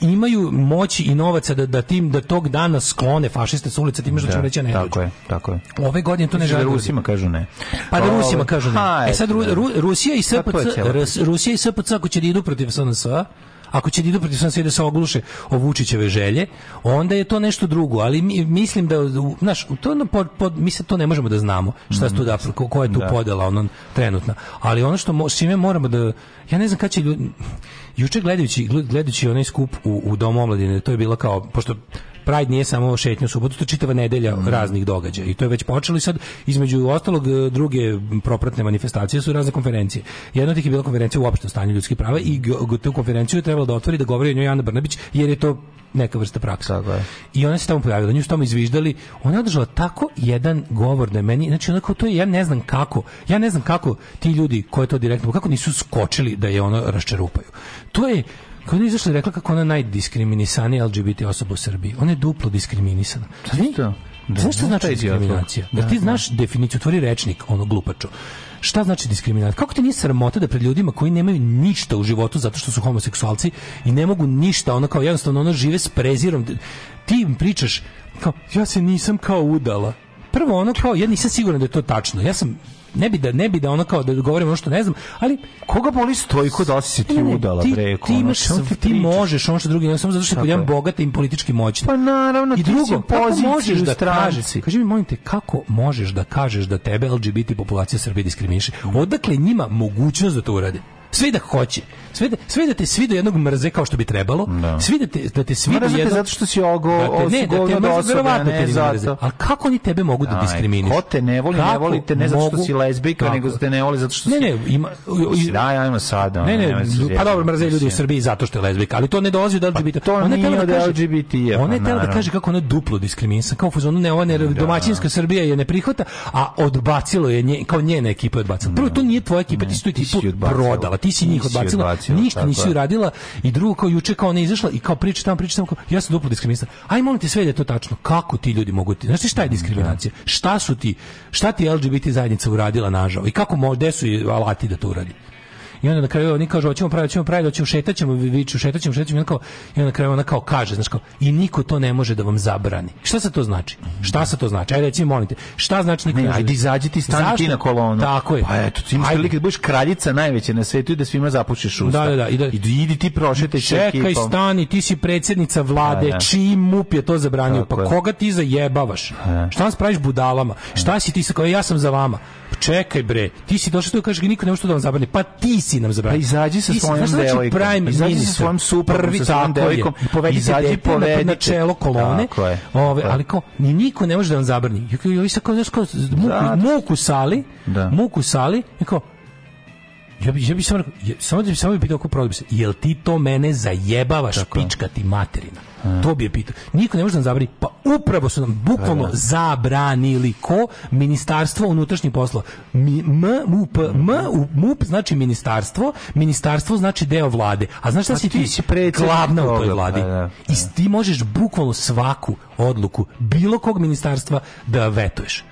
imaju moći i novaca da, da tim da tog dana sklone fašiste sa ulice, ti možeš da, reći ne. Tako dođu. je, tako je. Ove godine to ne da žele. Da Rusima kažu ne. Pa da pa Rusima ovaj, kažu ne. Ha, e sad Ru, Ru, Rusija i pa SPC, Rusija i SPC ako će da idu protiv SNS, ako će da idu protiv SNS i da se ogluše o Vučićeve želje, onda je to nešto drugo, ali mislim da znaš, to pod, pod, mi se to ne možemo da znamo šta se tu mm, da, ko je tu da. podela ono, trenutna, ali ono što mo, s čime moramo da, ja ne znam kada će ljudi juče gledajući gledajući onaj skup u u domu omladine, to je bilo kao pošto Pride nije samo šetnja u subotu, to je čitava nedelja mm. raznih događaja. I to je već počelo sad između ostalog e, druge propratne manifestacije su razne konferencije. Jedna od tih je bila konferencija u opštem stanju ljudskih prava i tu konferenciju je trebalo da otvori da govori o njoj Ana Brnabić jer je to neka vrsta praksa. Tako je. I ona se tamo pojavila, nju su tamo izviždali. Ona je održala tako jedan govor da meni, znači onako to je, ja ne znam kako, ja ne znam kako ti ljudi koji to direktno, kako nisu skočili da je ono raščerupaju. To je, Kako ona izašla rekla kako ona najdiskriminisanija LGBT osoba u Srbiji. Ona je duplo diskriminisana. Pa Zašto? Da, znači da, da, znaš šta znači diskriminacija? Da, ti znaš definiciju, tvori rečnik, ono glupačo. Šta znači diskriminacija? Kako ti nije sramota da pred ljudima koji nemaju ništa u životu zato što su homoseksualci i ne mogu ništa, ono kao jednostavno ono žive s prezirom, ti im pričaš kao ja se nisam kao udala. Prvo ono kao ja nisam siguran da je to tačno. Ja sam ne bi da ne bi da ona kao da govorimo nešto ne znam, ali koga boli Stojko da si ti udala bre, ti, imaš, ono, ti, ti možeš, on što drugi ne samo zato što je jedan bogat i politički moćan. Pa naravno, I drugo, ti možeš da kažeš, kaži mi molim te, kako možeš da kažeš da tebe LGBT populacija Srbije diskriminiše? Odakle njima mogućnost da to urade? Svi da hoće sve da, sve da te svi do jednog mrze kao što bi trebalo, da. svi da te, da te svi do jednog... zato što si ogo, da te, ne, da te mrze, osobe, verovatno ne, te zato. mrze. Ali kako oni tebe mogu da diskriminiš? Ko te ne voli, kako ne voli te ne mogu, zato što si lesbika, kako? nego te ne voli zato što ne, si... Ne, ne, ima... I, da, ja ima sad. Ne, ne, ne pa dobro, mrze ljudi u Srbiji zato što je lesbika, ali to ne dolazi od pa LGBT. Pa to nije od LGBT. Ona je da e, pa tela da kaže kako ona duplo diskriminisan, kao fuzonu, ne, ona je da. domaćinska Srbija je ne prihvata, a odbacilo je, nje, kao njena ekipa je odbacila. Prvo, to nije tvoja ekipa, ti si tu ekipu prodala, ti si njih odbacila situaciju. Ništa nisi uradila i drugo kao juče kao ona izašla i kao priča tamo priča tamo kao, ja sam duplo diskriminisan. Aj molim te sve da je to tačno. Kako ti ljudi mogu ti? Znaš šta je da. diskriminacija? Šta su ti? Šta ti LGBT zajednica uradila nažao? I kako može su alati da to uradi? I onda na kraju oni kažu, hoćemo praviti, hoćemo praviti, hoćemo šetaćemo, viču, šetaćemo, šetaćemo, onako, i onda na kraju ona kao kaže, znači kao, i niko to ne može da vam zabrani. Šta se to znači? Šta se to znači? Ajde, reci, molite. Šta znači niko ne, ne ajde izađi ti stani ti na kolonu. Tako je. Pa eto, ti imaš prilike da budeš kraljica najveće na svetu i da svima zapušiš usta. Da, da, da. I da, I idi ti prošetaj Čekaj, stani, ti si predsednica vlade, da, da. čiji MUP je to zabranio? Pa Tako pa je. koga ti zajebavaš? Da. Šta nas praviš budalama? Da. Šta si ti sa ja sam za vama? čekaj bre, ti si došao tu da kažeš da niko ne može to da vam zabrani. Pa ti si nam zabrani. Pa izađi sa svojom znači devojkom. Prime izađi minister, sa svojom suprugom, sa svojom devojkom. Izađi povedite na čelo kolone. Ove, pa- ali kao ni niko ne može da vam zabrani. Jo i sa kao znaš kao muku sali, muku sali, da. kao ja bi, ja bi samo rekao, ja, samo da bi samo pitao kako prodao se, jel ti to mene zajebavaš, Tako. pička ti materina? Hmm. To bi je pitao. Niko ne može da nam zabrani. Pa upravo su nam bukvalno pa, zabranili ko ministarstvo unutrašnjih poslova. Mi, m, MUP, m, MUP znači ministarstvo, ministarstvo znači deo vlade. A znaš šta pa si ti? si glavna u toj vladi. Pa da, pa I ti možeš bukvalno svaku odluku bilo kog ministarstva da vetuješ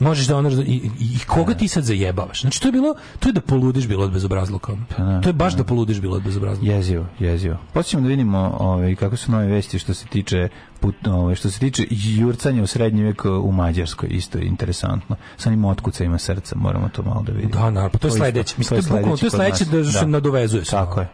možeš da ono i, i koga da. ti sad zajebavaš znači to je bilo to je da poludiš bilo od bezobrazluka pa da, to je baš da, da poludiš bilo od bezobrazluka jezivo jezivo počnemo da vidimo ovaj kako su nove vesti što se tiče put, ove, ovaj, što se tiče jurcanja u srednji vek eh, u Mađarskoj isto je interesantno sa njim otkuca ima srca moramo to malo da vidimo da naravno to je sledeće mislim to je sledeće da se nadovezuje tako je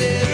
still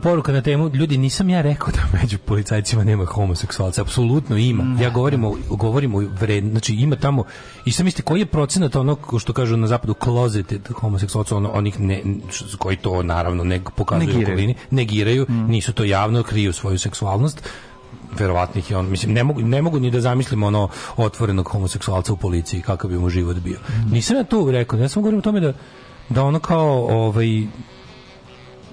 poruka na temu, ljudi, nisam ja rekao da među policajcima nema homoseksualca, apsolutno ima. Ja govorim o, govorim o vred, znači ima tamo, i sam mislite, koji je procenat onog, što kažu na zapadu, closeted homoseksualca, ono, onih ne, koji to naravno ne pokazuju negiraju. okolini, negiraju, mm. nisu to javno, kriju svoju seksualnost, verovatnih je on mislim ne mogu ne mogu ni da zamislim ono otvorenog homoseksualca u policiji kakav bi mu život bio. Mm. Nisam ja to rekao, ja sam govorim o tome da da ono kao ovaj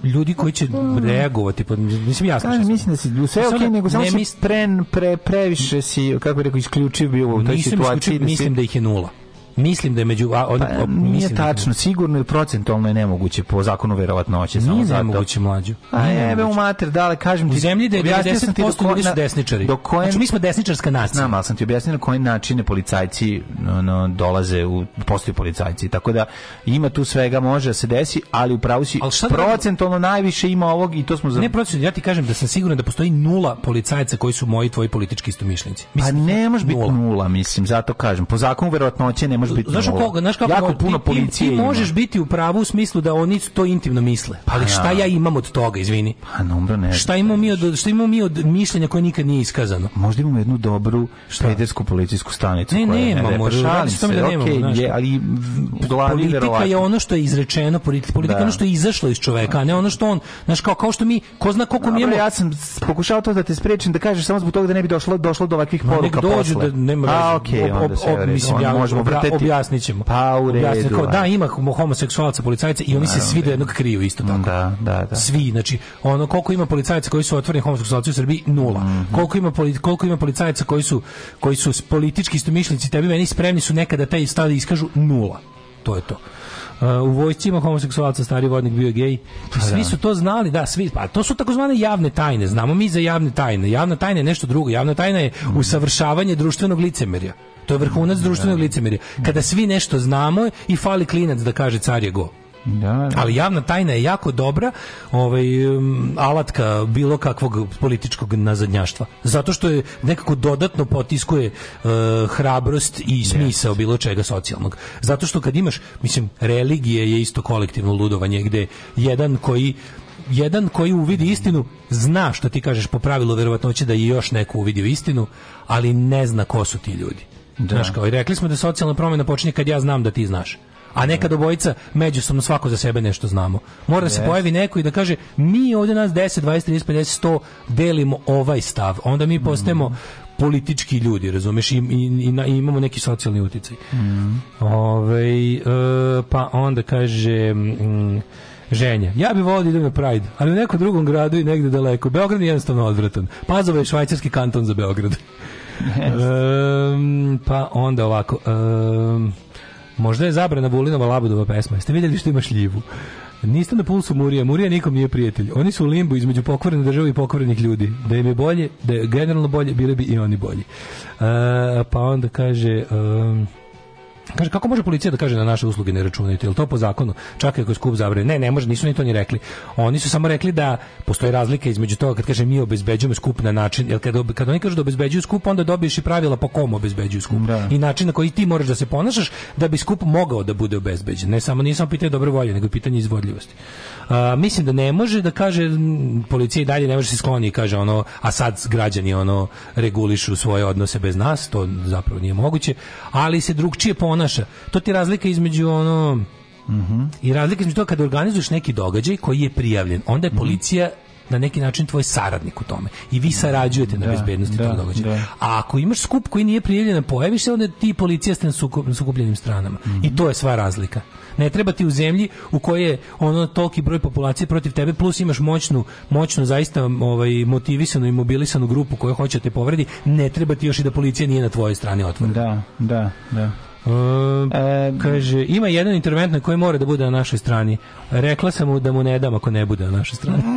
ljudi koji će reagovati, pa mislim jasno. Kažem, mislim da se u sve okej, okay, nego samo si tren pre, previše si, kako rekao, isključio bio u toj situaciji. Da mislim da ih je nula mislim da je među a, on, pa, nije da tačno, sigurno i procentualno je nemoguće po zakonu verovatnoće. Nije samo nemoguće mlađu. A pa, jebe u mater, dale, kažem ti. U zemlji da je 90% ljudi su desničari. Do koje znači, mi smo desničarska nacija. Znam, ali sam ti objasnio na koji načine policajci no, no, dolaze, u, postoji policajci. Tako da ima tu svega, može da se desi, ali u pravu si da- procentualno najviše ima ovog i to smo... Za... Ne procent ja ti kažem da sam siguran da postoji nula policajca koji su moji tvoji politički istomišljenici. Pa ne može biti nula, mislim, zato kažem. Po zakonu verovatnoće ne može možeš biti znaš na koga, znaš kako jako puno policije ti, ti možeš biti u pravu u smislu da oni to intimno misle pa ali da. šta ja imam od toga izvini pa numbro ne šta imamo mi od šta imamo mi od mišljenja koje nikad nije iskazano možda imamo jednu dobru špedersku policijsku stanicu ne koja nema ne, možda da nemamo okay, je, ali glavi politika verovatno. je ono što je izrečeno politika da. ono što je izašlo iz čoveka a ne ono što on znaš kao kao što mi ko zna koliko mi imamo ja sam pokušao to da te sprečim da kažeš samo zbog toga da ne bi došlo došlo do ovakvih poruka posle dođu da nema veze mislim ja možemo vrteti objasnićemo. Pa u redu. Kao, da, ima homoseksualca policajca i oni se svi do da. jednog kriju isto tako. Da, da, da. Svi, znači, ono koliko ima policajaca koji su otvoreni homoseksualci u Srbiji nula. Mm -hmm. Koliko ima koliko ima policajaca koji su koji su politički istomišljenici, tebi meni spremni su nekada taj stav iskažu nula. To je to. Uh, u vojsci ima homoseksualca, stari vodnik bio gej. Pa pa svi da. su to znali, da, svi. Pa to su takozvane javne tajne. Znamo mi za javne tajne. Javna tajna je nešto drugo. Javna tajna je mhm. usavršavanje društvenog licemerja. To je vrhunac da, da, društvenog da. licemerja. Kada svi nešto znamo i fali klinac da kaže car je go. Da, da. Ali javna tajna je jako dobra ovaj, um, alatka bilo kakvog političkog nazadnjaštva. Zato što je nekako dodatno potiskuje uh, hrabrost i smisao yes. bilo čega socijalnog. Zato što kad imaš, mislim, religije je isto kolektivno ludovanje gde jedan koji jedan koji uvidi istinu zna što ti kažeš po pravilu verovatnoće da je još neko uvidio istinu, ali ne zna ko su ti ljudi. Da. Znaš, kao, i rekli smo da socijalna promjena počinje kad ja znam da ti znaš a nekad da. obojica međusobno svako za sebe nešto znamo. Mora da yes. se pojavi neko i da kaže mi ovde nas 10, 20, 30, 50, 100 delimo ovaj stav. Onda mi mm. postajemo mm. politički ljudi, razumeš, i, i, i imamo neki socijalni uticaj. Mm. Ove, ovaj, e, pa onda kaže... Mm, ženje. Ja bih volio da idem na Pride, ali u nekom drugom gradu i negde daleko. Beograd je jednostavno odvratan. Pazova je švajcarski kanton za Beograd. Yes. Um, pa onda ovako... Um, možda je zabrana Vulinova Labudova pesma. Jeste vidjeli što ima šljivu? Niste na pulsu Murija. Murija nikom nije prijatelj. Oni su u limbu između pokvorene države i pokvorenih ljudi. Da im je bolje, da je generalno bolje, bili bi i oni bolji. Uh, pa onda kaže... Um, Kaže kako može policija da kaže na da naše usluge ne računajte, jel to po zakonu? Čak i ako je skup zabrane. Ne, ne može, nisu ni to ni rekli. Oni su samo rekli da postoji razlika između toga kad kaže mi obezbeđujemo skup na način, jel kad, kad oni kažu da obezbeđuju skup, onda dobiješ i pravila po kom obezbeđuju skup da. i način na koji ti moraš da se ponašaš da bi skup mogao da bude obezbeđen. Ne samo nisam pitanje dobre volje, nego pitanje izvodljivosti. A, mislim da ne može da kaže policija i dalje ne može se skloni i kaže ono a sad građani ono regulišu svoje odnose bez nas, to zapravo nije moguće, ali se drugčije ponaša znaš, to ti razlika između ono... Mm I razlika između toga kada organizuješ neki događaj koji je prijavljen, onda je mhm. policija na neki način tvoj saradnik u tome i vi da. sarađujete na da, bezbednosti da, tog događaja. A ako imaš skup koji nije prijavljen, pojaviš se onda ti policija ste na sukupljenim stranama. Mm -hmm. I to je sva razlika. Ne treba ti u zemlji u kojoj je ono toliki broj populacije protiv tebe plus imaš moćnu, moćnu zaista ovaj motivisanu i mobilisanu grupu koja hoće te povredi, ne treba ti još i da policija nije na tvojoj strani otvorena. Da, da, da. E, e, kaže, ima jedan intervent na koji mora da bude na našoj strani. Rekla sam mu da mu ne dam ako ne bude na našoj strani.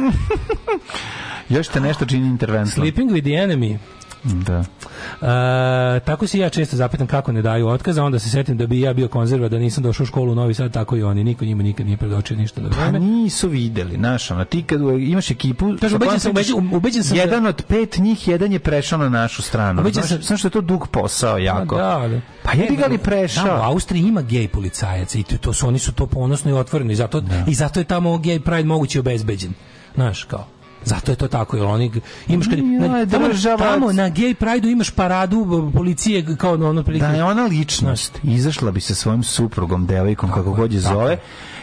Još te nešto čini intervent. Sleeping with the enemy. Da. E, tako se ja često zapitam kako ne daju otkaza, onda se setim da bi ja bio konzerva, da nisam došao u školu u Novi Sad, tako i oni. Niko njima nikad nije predočio ništa na vreme. Pa nisu videli, znaš, ono, ti kad imaš ekipu... Taš, ubeđen, sam, ubeđen, ubeđen sam da- Jedan da... od pet njih, jedan je prešao na našu stranu. Ubeđen znaš, sam... što je to dug posao pa jako. Da, da. Pa je ga li da, da. prešao? Da, u Austriji ima gej policajaca i to, to su, oni su to ponosno i otvoreno i zato, da. i zato je tamo gej pride moguće obezbeđen. Znaš, kao. Zato je to tako, jer oni imaš kad mm, na, tamo, tamo na gay prideu imaš paradu policije kao na ono prilike. Da je ona ličnost, izašla bi sa svojim suprugom, devojkom kako god je zove,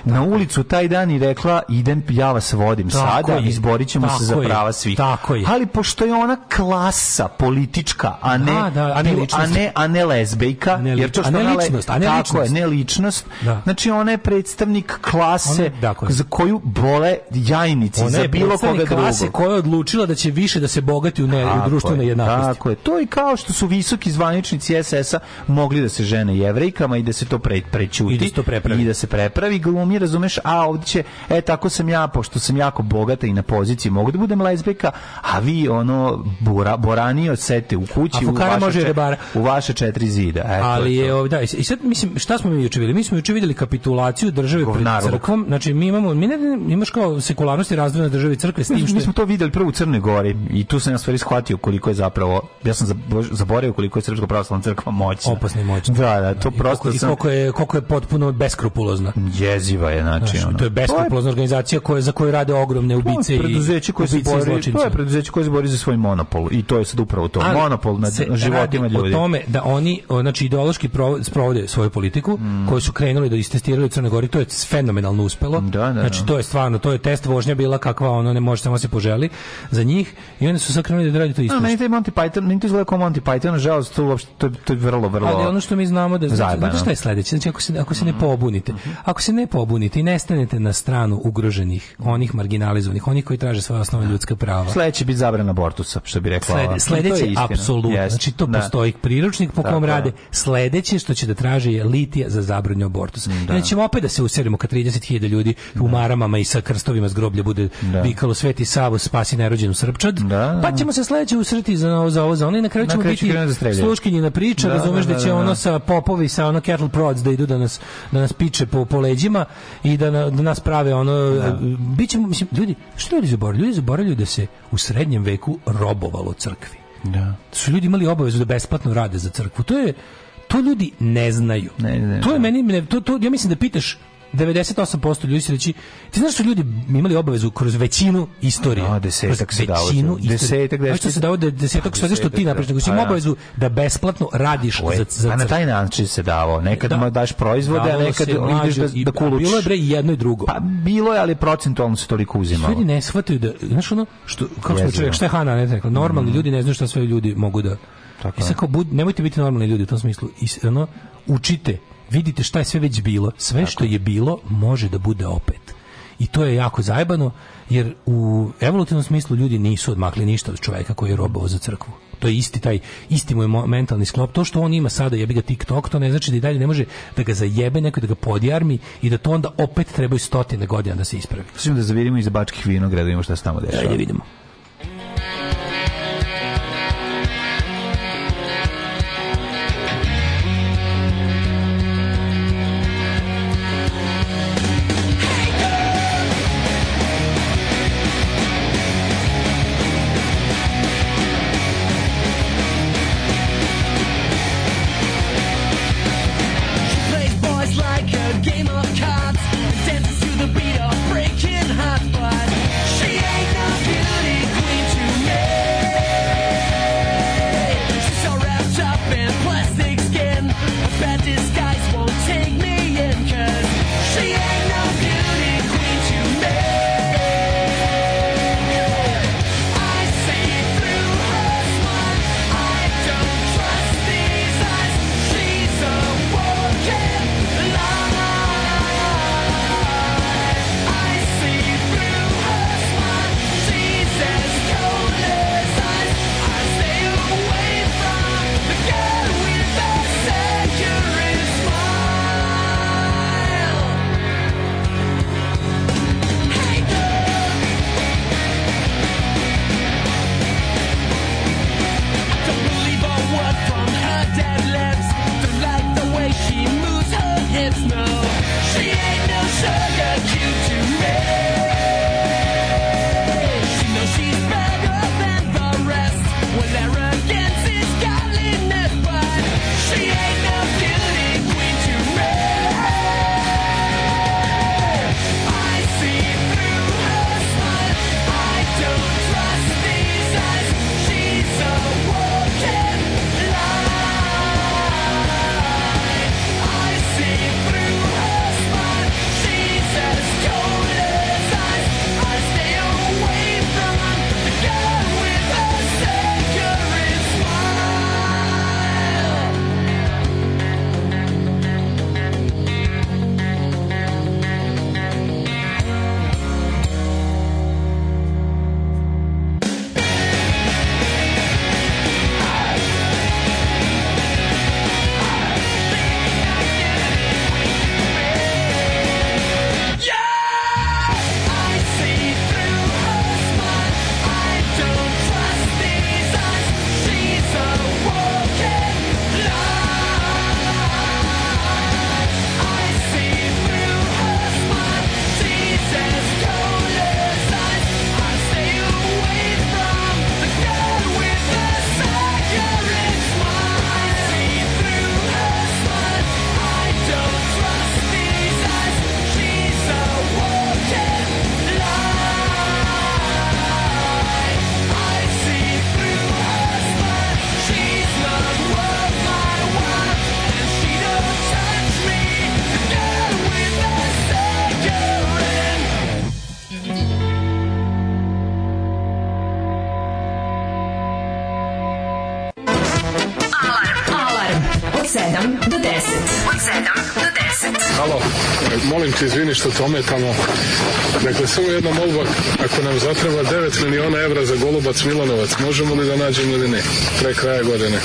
na ulicu taj dan i rekla idem, ja vas vodim tako sada, je, izborit ćemo se za prava svih. Tako je. Ali pošto je ona klasa politička, a ne, da, da, a, ne a, ne, a ne lezbejka, a ne lič, jer to što a ne ličnost, a ne ličnost. je, ne ličnost. Da. Znači ona je predstavnik klase je, za koju bole jajnici ona za bilo koga drugog. klase koja je odlučila da će više da se bogati u, ne, u društvenoj jednakosti. Tako je. To je kao što su visoki zvaničnici SS-a mogli da se žene jevrejkama i da se to pre, prećuti i da se, to prepravi. I da se prepravi glumje manje, razumeš, a ovdje će, e, tako sam ja, pošto sam jako bogata i na poziciji, mogu da budem lezbika, a vi, ono, bora, boranio sete u kući, u vaše, čet, u vaše četiri zida. E, Ali je, to. da, i sad, mislim, šta smo mi juče vidjeli? Mi smo juče vidjeli kapitulaciju države Govnarog. pred crkvom, znači mi imamo, mi ne, imaš kao sekularnosti i države i crkve s tim što... Mi smo to videli prvo u Crnoj Gori i tu sam ja stvari shvatio koliko je zapravo, ja sam zaboravio koliko je Srpska pravoslavna crkva moćna. Opasna i moćna. Da, da, to I prosto koliko, sam... I koliko je, koliko je potpuno beskrupulozna. Jezi jeziva je znači ono. To je beskrupulozna organizacija koja za koju rade ogromne ubice i preduzeće koje se bori, to je preduzeće koje se bori za svoj monopol i to je sad upravo to, Ali monopol nad životima ljudi. O tome da oni znači ideološki sprovode svoju politiku mm. koju su krenuli da istestiraju u Crnoj to je fenomenalno uspelo. Da, da, da, znači to je stvarno, to je test vožnja bila kakva ono ne može samo se poželi za njih i oni su sad da rade to da, isto. meni taj Monty Python, ne to izgleda kao Monty Python, žalost, to uopšte to, to je vrlo vrlo. Ali ono što mi znamo da znači, šta je sledeće, znači ako se ako se ne mm. pobunite, mhm. ako se ne pobunite, pobunite i nestanete na stranu ugroženih, onih marginalizovanih, onih koji traže svoje osnovne da. ljudska prava. Sledeće biti zabrana abortusa, što bi rekla. Slede, sledeće apsolutno. Yes. Znači to da. postoji priručnik po kom rade. Sledeće što će da traže je litija za zabranju abortusa. Da. Znači ćemo opet da se userimo kad 30.000 ljudi da. u maramama i sa krstovima s groblja bude da. vikalo Sveti Savo spasi nerođenu Srpčad. Da. Pa ćemo se sledeće usreti za ovo za ovo za ono i na kraju ćemo na kraju biti da sluškinjina priča, da, razumeš da, da će ono sa popovi sa ono cattle prods da idu da nas da nas piče po po leđima, i da, na, da nas prave ono da. bićemo mislim ljudi što ljudi zaboravljaju ljudi zaboravljaju da se u srednjem veku robovalo crkvi da. da su ljudi imali obavezu da besplatno rade za crkvu to je to ljudi ne znaju. Ne, ne, to je da. meni to, to ja mislim da pitaš 98% ljudi da će reći, ti znaš što ljudi imali obavezu kroz većinu istorije. No, desetak se dao. Većinu desetak, istorije. što se dao da desetak, pa, desetak, što ti napraviš, da. nego si pa im da. obavezu da besplatno radiš. za, za, a pa na taj način se davo. Nekad da, daš proizvode, a nekad ideš da, da kuluč. Bilo je bre jedno i drugo. Pa bilo je, ali procentualno se toliko uzimalo. Ljudi ne shvataju da, znaš ono, što, kako smo čovjek, šta je Hana, ne rekao, normalni mhm. ljudi ne znaju šta sve ljudi mogu da... Tako I sad kao, bud, nemojte biti normalni ljudi u tom smislu. I, ono, učite vidite šta je sve već bilo. Sve Tako. što je bilo može da bude opet. I to je jako zajebano, jer u evolutivnom smislu ljudi nisu odmakli ništa od čoveka koji je robao za crkvu. To je isti taj, isti mu je mentalni sklop. To što on ima sada, jebi ga TikTok, to ne znači da i dalje ne može da ga zajebe neko, da ga podjarmi i da to onda opet trebaju stotine godina da se ispravi. Svijem da zavirimo iz bačkih vinograda, da vidimo šta se tamo dešava. Da, Ajde da vidimo. ti izvini što te ometamo. Dakle, samo jedna molba, ako nam zatreba 9 miliona evra za Golubac Milanovac, možemo li da nađemo ili ne? Pre kraja godine.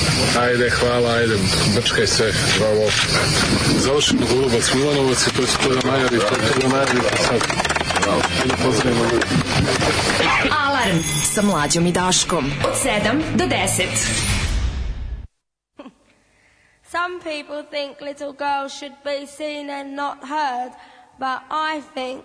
Ajde, hvala, ajde, brčkaj se, bravo. Završimo Golubac Milanovac i to će to da najavi, to će da najavi sad. Bravo. Pozdravimo ljudi. Alarm sa mlađom i Daškom od 7 do 10. Some people think little girls should be seen and not heard. but I think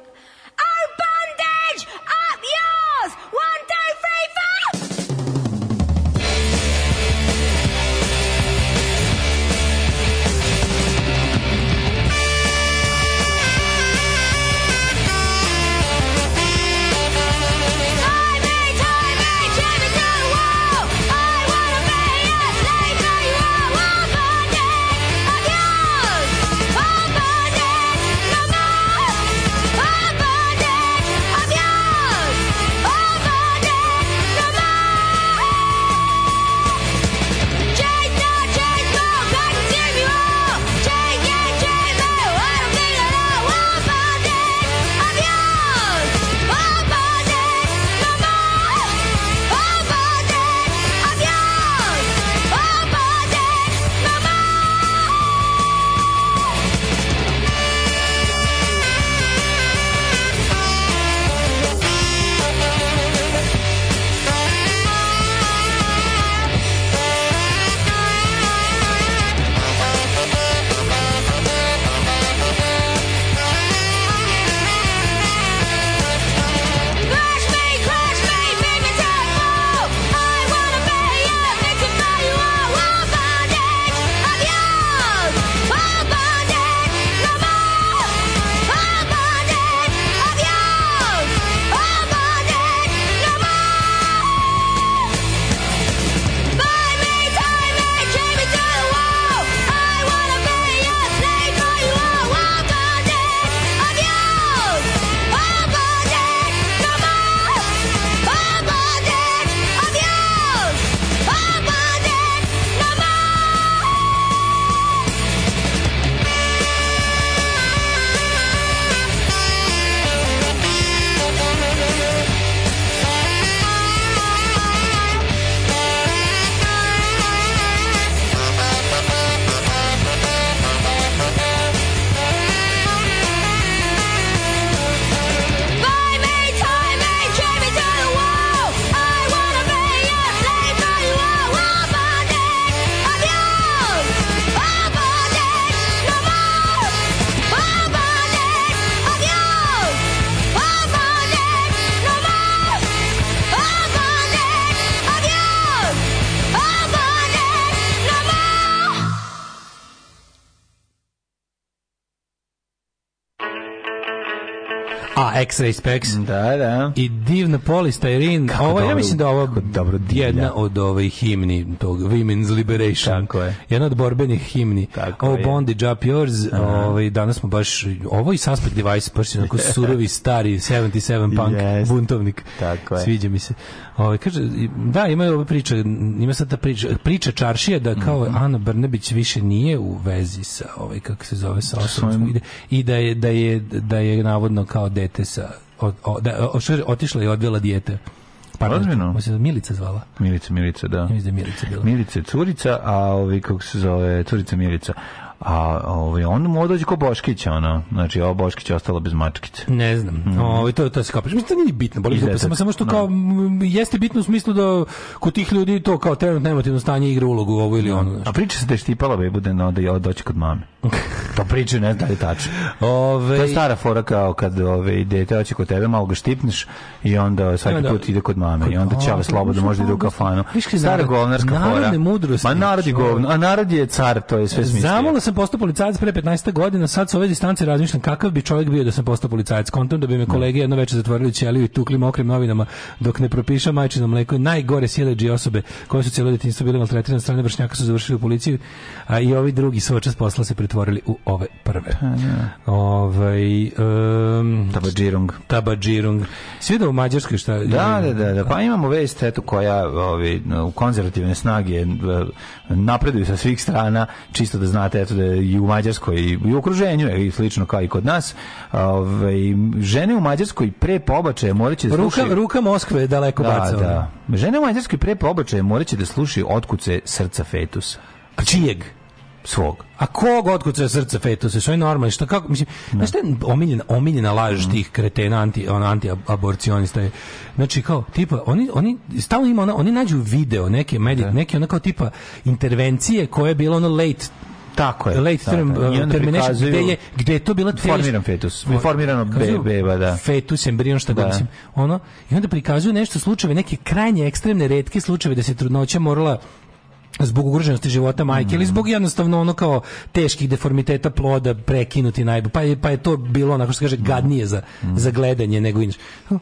X-Ray Specs. Da, da. I divna polistirin. Kako ovo, ja mislim da ovo dobro divlja. jedna od ovih himni tog Women's Liberation. Tako je. Jedna od borbenih himni. Tako ovo je. Bondage Up Yours. Ovaj, danas smo baš, ovo i Suspect Device, baš je onako surovi, stari 77 punk, yes. buntovnik. Tako je. Sviđa mi se. Ovo, ovaj, kaže, da, ima ove priče, ima sad ta priča, priča čaršija da kao mm -hmm. Ana Brnebić više nije u vezi sa ovaj kako se zove sa osobom da, i da je da je da je navodno kao dete sa od, od, da, otišla i odvela dijete. Pardon, se Milica zvala. Milica, Milica, da. Ja mislim da je Milica bila. Milica Curica, a ovi kako se zove Curica Milica. A ovaj on mu dođe ko Boškić, ona. Znači, ovo Boškić je ostalo bez mačkice. Ne znam. Mm. Ovaj to to se kapiš. Mislim da nije bitno, boli dupe, samo samo što no. Da. kao jeste bitno u smislu da kod tih ljudi to kao trenutno emotivno stanje igra ulogu ovo ili no. Da. ono. A priča se da je štipala bebu da onda je da doći kod mame. to priče ne znam da li tačno. Ove... To je stara fora kao kad ove dete hoće kod tebe malo ga štipneš i onda svaki da, put ide kod mame kod i onda čale pa slobodno može da u kafanu. Stara govnarska fora. Mudrosti, Ma narod je govno, a narod je car, to je sve smislio sam postao policajac pre 15 godina, sad sa ove distance razmišljam kakav bi čovjek bio da sam postao policajac. Kontam da bi me da. kolege jedno večer zatvorili ćeliju i tukli mokrim novinama dok ne propiša majčino mleko. Najgore sileđi osobe koje su cijelo djetinjstvo bile maltretirane strane vršnjaka su završili u policiju, a i ovi drugi sočas posla se pretvorili u ove prve. Pa, da. Ovaj um, Tabadžirung. Tabadžirung. Svi da u Mađarskoj šta? Da, da, da, da. Pa imamo vest eto koja ovi, u konzervativne snage eh, napreduju sa svih strana, čisto da znate eto i u Mađarskoj i u okruženju i slično kao i kod nas. Ovaj žene u Mađarskoj pre pobačaja moraće da slušaju ruka, ruka Moskve je daleko da, bacala. Da. Žene u Mađarskoj pre pobačaja moraće da slušaju otkuce srca fetusa. A pa čijeg? svog. A kog otkuca srca fetusa? Sve normalno. Što kako mislim? No. Da. Znaš, omiljena omiljena laž mm. tih kretena anti on anti aborcionista je. Znači kao tipa oni oni stalno ima ona, oni nađu video neke medij, da. neke ona kao tipa intervencije koje je bilo ono late Tako je. Late term, tako, uh, termination, gde je, gde je to bila... Formiran fetus. Formirano be, beba, da. Fetus, embrion, šta da. god Ono, I onda prikazuju nešto slučajeve, neke krajnje ekstremne, retke slučajeve da se trudnoća morala zbog ugroženosti života majke mm. ili zbog jednostavno ono kao teških deformiteta ploda prekinuti najbolje pa je, pa je to bilo onako što se kaže mm. gadnije za, mm. za gledanje nego inače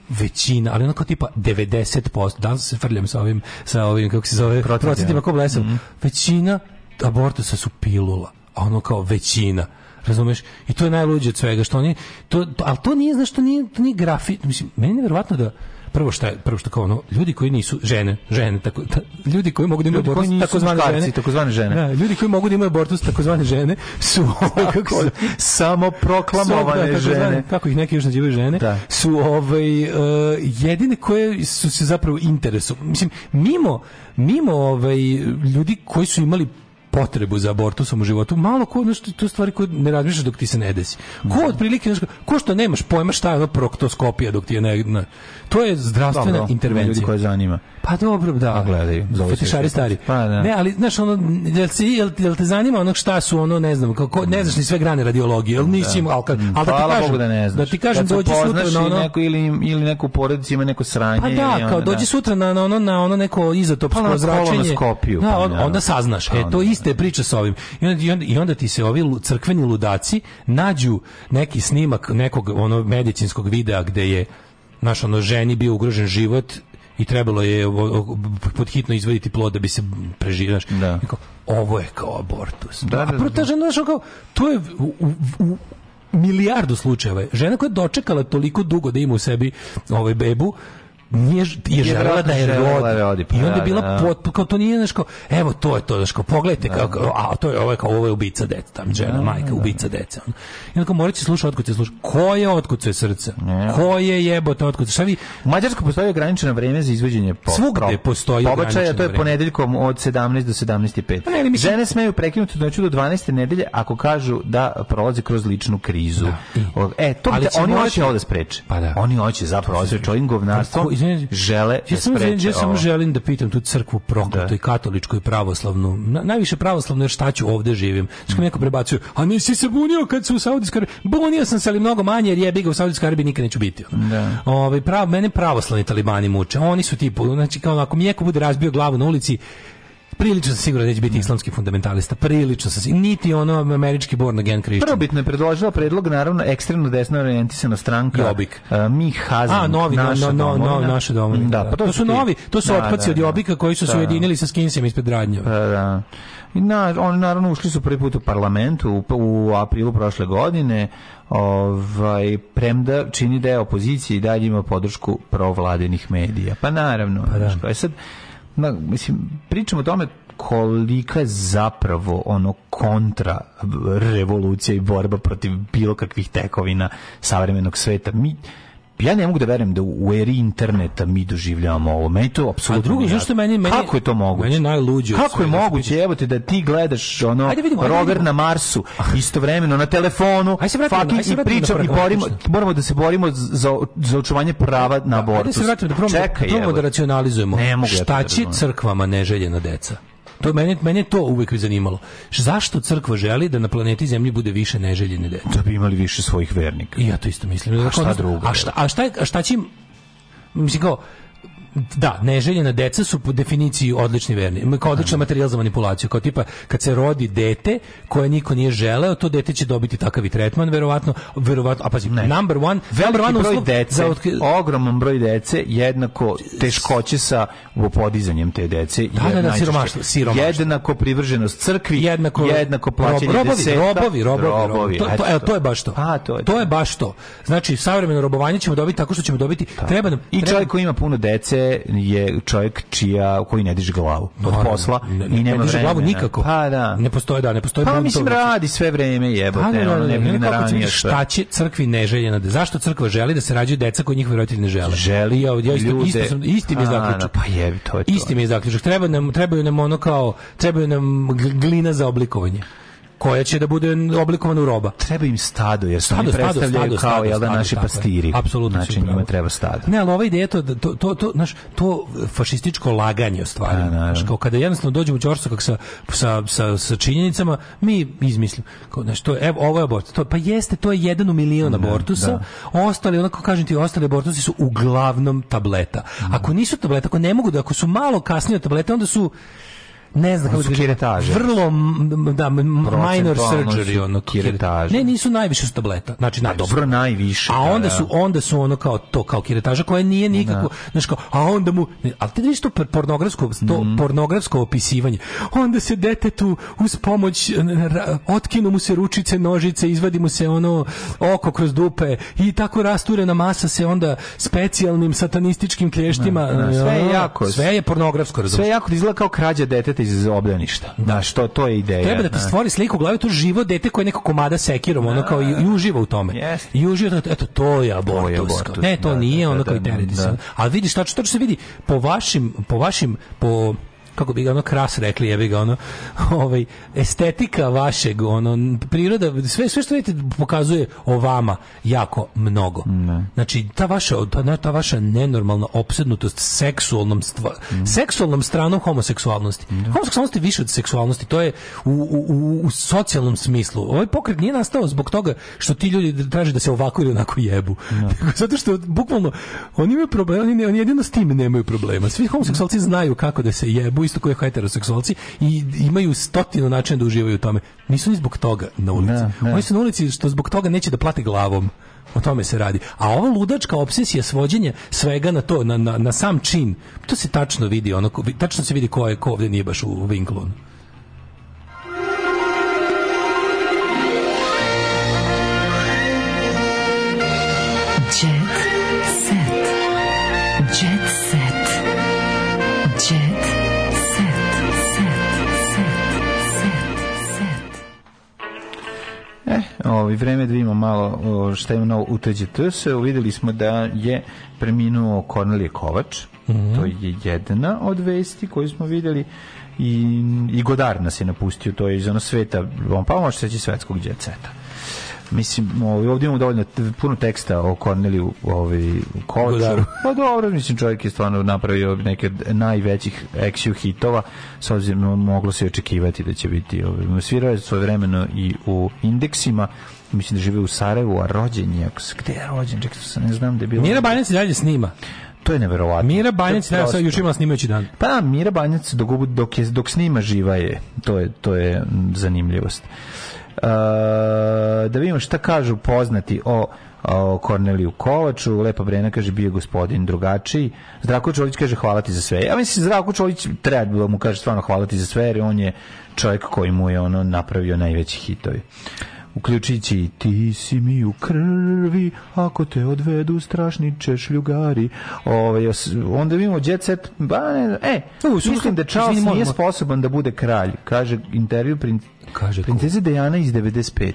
većina ali onako tipa 90% danas se frljam sa ovim sa ovim kako se zove procentima ko blesav mm. većina abortusa su pilula, a ono kao većina. Razumeš? I to je najluđe od svega što oni to, to al to nije znači što nije to nije grafi, mislim meni je verovatno da prvo šta prvo šta kao ono ljudi koji nisu žene, žene tako ta, ljudi koji mogu da imaju abortus takozvane žene, takozvane žene. Da, ljudi koji mogu da imaju abortus takozvane žene su ovaj, kako samo proklamovane da, žene, kako ih neki još nazivaju žene, da. su ovaj uh, jedine koje su se zapravo interesu. Mislim mimo mimo ovaj ljudi koji su imali potrebu za abortusom u životu, malo ko, znači, to stvari koje ne razmišljaš dok ti se ne desi. Ko da. otprilike, ko što nemaš pojma šta je ono proktoskopija dok ti je ne, ne To je zdravstvena dobro, intervencija. Ljudi koje zanima. Pa dobro, da. A pa gledaju. Fetišari stari. Pa, da. Ne, ali, znaš, ono, jel, si, jel, jel, te zanima ono šta su, ono, ne znam, kako, ne znaš ni sve grane radiologije, jel da. nisi da. al, kad, al da ti kažem, Bogu da, ne da znaš. da ti kažem, dođi sutra na ono... Neko, ili, ili neku porodicu ima neko sranje. Pa da, kao, ono, da. dođi sutra na, na, ono, na ono neko izotopsko pa, zračenje. na pa on, onda saznaš. E, pa to iste priče s ovim. I onda, i onda, i onda ti se ovi crkveni ludaci nađu neki snimak nekog ono medicinskog videa gde je naš ono ženi bio ugrožen život i trebalo je podhitno izvaditi plod da bi se preživio. Da. Kao, ovo je kao abortus. Da, da, da, A prota žena, znaš, kao, to je u, u, milijardu slučajeva. Žena koja je dočekala toliko dugo da ima u sebi ovaj bebu, nije, da je želela da je rodi. rodi pa, I onda je da, bila, da, pot, kao to nije nešto, evo to je to, nešto, pogledajte, da, kao, a to je ovo je kao, ovo je ubica deca, tam žena, da, majka, ubica deca. I onda kao, morat će slušati otkud se sluša. Ko je otkud se srce? Ko je jebote otkud se? Šta vi? U Mađarskoj postoji ograničeno vreme za izveđenje po, Svugde postoji pobačaja, to je ponedeljkom od 17 do 17.5. Pa mislim... Žene smeju prekinuti noću do 12. nedelje ako kažu da prolaze kroz ličnu krizu. Da. E, to ali oni hoće ovo da spreče. Pa da. Oni hoće zapravo, ovo je čovjek govnarstvo izvini, žele ja samo, ja samo želim da pitam tu crkvu prokletu da. i katoličku i pravoslavnu. Na, najviše pravoslavnu jer šta ću ovde živim. Što mm. neko prebacuje, a nisi se bunio kad su u Saudijskoj Arabiji. Bunio sam se ali mnogo manje jer jebi ga u Saudijskoj Arabiji nikad neću biti. Da. Ove, ovaj, prav, mene pravoslavni talibani muče. Oni su tipu, znači kao ako mi neko bude razbio glavu na ulici, prilično sam siguran da će biti islamski fundamentalista. Prilično sam Niti ono američki born again Christian. Prvobitno je predložila predlog, naravno, ekstremno desno orijentisana stranka. Jobik. Uh, mi Hazan. A, novi, naša no, no, naše domovine. Da, da, pa to, su, novi, to su da, otpaci od da, Jobika koji su se ujedinili sa Skinsim ispred Radnjeva. Pa, da, da. Na, oni naravno ušli su prvi put u parlament u, u aprilu prošle godine ovaj, premda čini da je opozicija i dalje ima podršku provladinih medija. Pa naravno. Pa da. Pa sad, na, mislim, pričamo o tome kolika je zapravo ono kontra revolucija i borba protiv bilo kakvih tekovina savremenog sveta. Mi ja ne mogu da verem da u eri interneta mi doživljavamo ovo. Meni to apsolutno. A drugo zašto meni meni Kako je to moguće? Meni najluđe. Kako je moguće? Evo te da ti gledaš ono rover na Marsu istovremeno na telefonu. Ajde se vratimo, fucking, se vratimo da i pričam i borimo, moramo da se borimo za za očuvanje prava na abortus. Ajde se vratimo da probamo da, da racionalizujemo. Ne mogu šta da će crkvama neželjena deca? To meni mene to uvek zanimalo. Zašto crkva želi da na planeti Zemlji bude više neželjene dece? Da bi imali više svojih vernika. I ja to isto mislim. A šta drugo? A šta, a šta, a šta će im, mislim kao, Da, neželjena deca su po definiciji odlični verni, kao odličan materijal za manipulaciju, kao tipa kad se rodi dete koje niko nije želeo, to dete će dobiti takav i tretman verovatno, verovatno, a pazi, ne. number one, Veliki number one broj dece, otk... ogroman broj dece jednako teškoće sa podizanjem te dece da, je da, da, da siromaštvo, siromaštvo. jednako privrženost crkvi, jednako, jednako plaćanje robovi, deseta, robovi, robovi, robovi, robovi, To, to, evo, to je baš to. A, pa, to, je to. je baš to. Znači, savremeno robovanje ćemo dobiti tako što ćemo dobiti, pa. treba nam... I čovjek koji ima puno dece, je čovjek čija koji ne diže glavu od Naravno, posla ne, ne, i nema ne diže glavu nikako. Pa da. Ne postoji da, ne postoji. Pa mislim radi sve vreme jebote, pa da, ono da, da, ne bi naranio. Šta će crkvi neželjena? Da- zašto crkva želi da se rađaju deca koji njihovi roditelji ne žele? Želi ja, ja isto, ljude, isto sam, isti mi je zaključak. Pa jebi to je. Isti mi je zaključak. Treba nam trebaju nam ono kao trebaju nam glina za oblikovanje koja će da bude oblikovana u roba. Treba im stado, jer stado, stado, predstavljaju stado, stado, kao stado, jel da naši pastiri. Apsolutno. Znači njima treba stado. Ne, ali ova ideja to, da, to, to, to, znaš, to fašističko laganje u stvari. Pa, znaš, kao kada jednostavno dođemo u ćorsokak sa, sa, sa, sa činjenicama, mi izmislimo. Kao, znaš, to, evo, ovo je abortus. To, pa jeste, to je jedan u milion da, abortusa. Da. Ostali, onako kažem ti, ostali abortusi su uglavnom tableta. Da. Ako nisu tableta, ako ne mogu da, ako su malo kasnije tablete, onda su ne znam kako se kiretaže. Vrlo da minor surgery ono kiretaže. Ne, nisu najviše su tableta. Znači pa na dobro najviše. A onda da, da. su onda su ono kao to kao kiretaža koja nije nikako, znači kao a onda mu al ti vidiš to pornografsko to mm. pornografsko opisivanje. Onda se detetu uz pomoć otkinu mu se ručice, nožice, izvadi mu se ono oko kroz dupe i tako rasturena masa se onda specijalnim satanističkim kleštima sve je jako sve je pornografsko razumno. sve jako izgleda kao krađa deteta iz obdaništa. Da. da, što to je ideja. Treba da ti da. stvori sliku u glavi to živo dete koje neko komada sekirom, ono da. kao i, i uživa u tome. Yes. I uživa eto to je abortus. Ne, to da, nije, da, ono kao i tereti se. Ali vidiš tačno to što se vidi po vašim po vašim po kako bi ga ono kras rekli, jebi ga ono, ovaj, estetika vašeg, ono, priroda, sve, sve što vidite pokazuje o vama jako mnogo. Ne. Znači, ta vaša, ta, ta vaša nenormalna opsednutost seksualnom, stva, mm. seksualnom stranom homoseksualnosti. Mm. Homoseksualnost je više od seksualnosti, to je u, u, u socijalnom smislu. Ovaj pokret nije nastao zbog toga što ti ljudi traže da se ovako ili onako jebu. Ne. Da. Zato što, bukvalno, oni imaju problema, oni, oni jedino s tim nemaju problema. Svi homoseksualci znaju kako da se jebu isto koje heteroseksualci i imaju stotinu načina da uživaju u tome. Nisu ni zbog toga na ulici. Ne, da, ne. Da. Oni su na ulici što zbog toga neće da plate glavom. O tome se radi. A ova ludačka obsesija svođenja svega na to, na, na, na sam čin, to se tačno vidi, ono, tačno se vidi ko je ko ovde nije baš u vinklu. E, ovaj vreme da vidimo malo o, šta je novo u TGTS. Videli smo da je preminuo Kornelije Kovač. Mm -hmm. To je jedna od vesti koju smo videli i, i Godar nas je napustio, to je iz ono sveta, on pa može seći svetskog djeceta. Mislim, ovaj, ovdje imamo dovoljno puno teksta o Korneliju ovaj, Kovaču. Pa dobro, mislim, čovjek je stvarno napravio neke najvećih eksiju hitova, s obzirom moglo se očekivati da će biti. Ovaj, svirao je svoje vremeno i u indeksima, mislim da žive u Sarajevu, a rođen je, gde je rođen, čekaj, ne znam da je bilo... Mira Banjac dalje snima. To je neverovatno. Mira Banjac da sa juče snimajući dan. Pa da, Mira Banjac dok dok je dok snima živa je. To je to je zanimljivost. Uh, da vidimo šta kažu poznati o Korneliju Kovaču, Lepa Brena kaže bio gospodin drugačiji, Zdravko Čolić kaže hvala ti za sve. Ja mislim Zdravko Čolić treba bilo da mu kaže stvarno hvala ti za sve jer on je čovjek koji mu je ono napravio najveći hitovi uključujući ti si mi u krvi, ako te odvedu strašni češljugari. Ovaj onda vidimo jet set, ba, ne, e, u, mislim da Charles nije sposoban da bude kralj, kaže intervju prin, kaže princeze Dejana iz 95.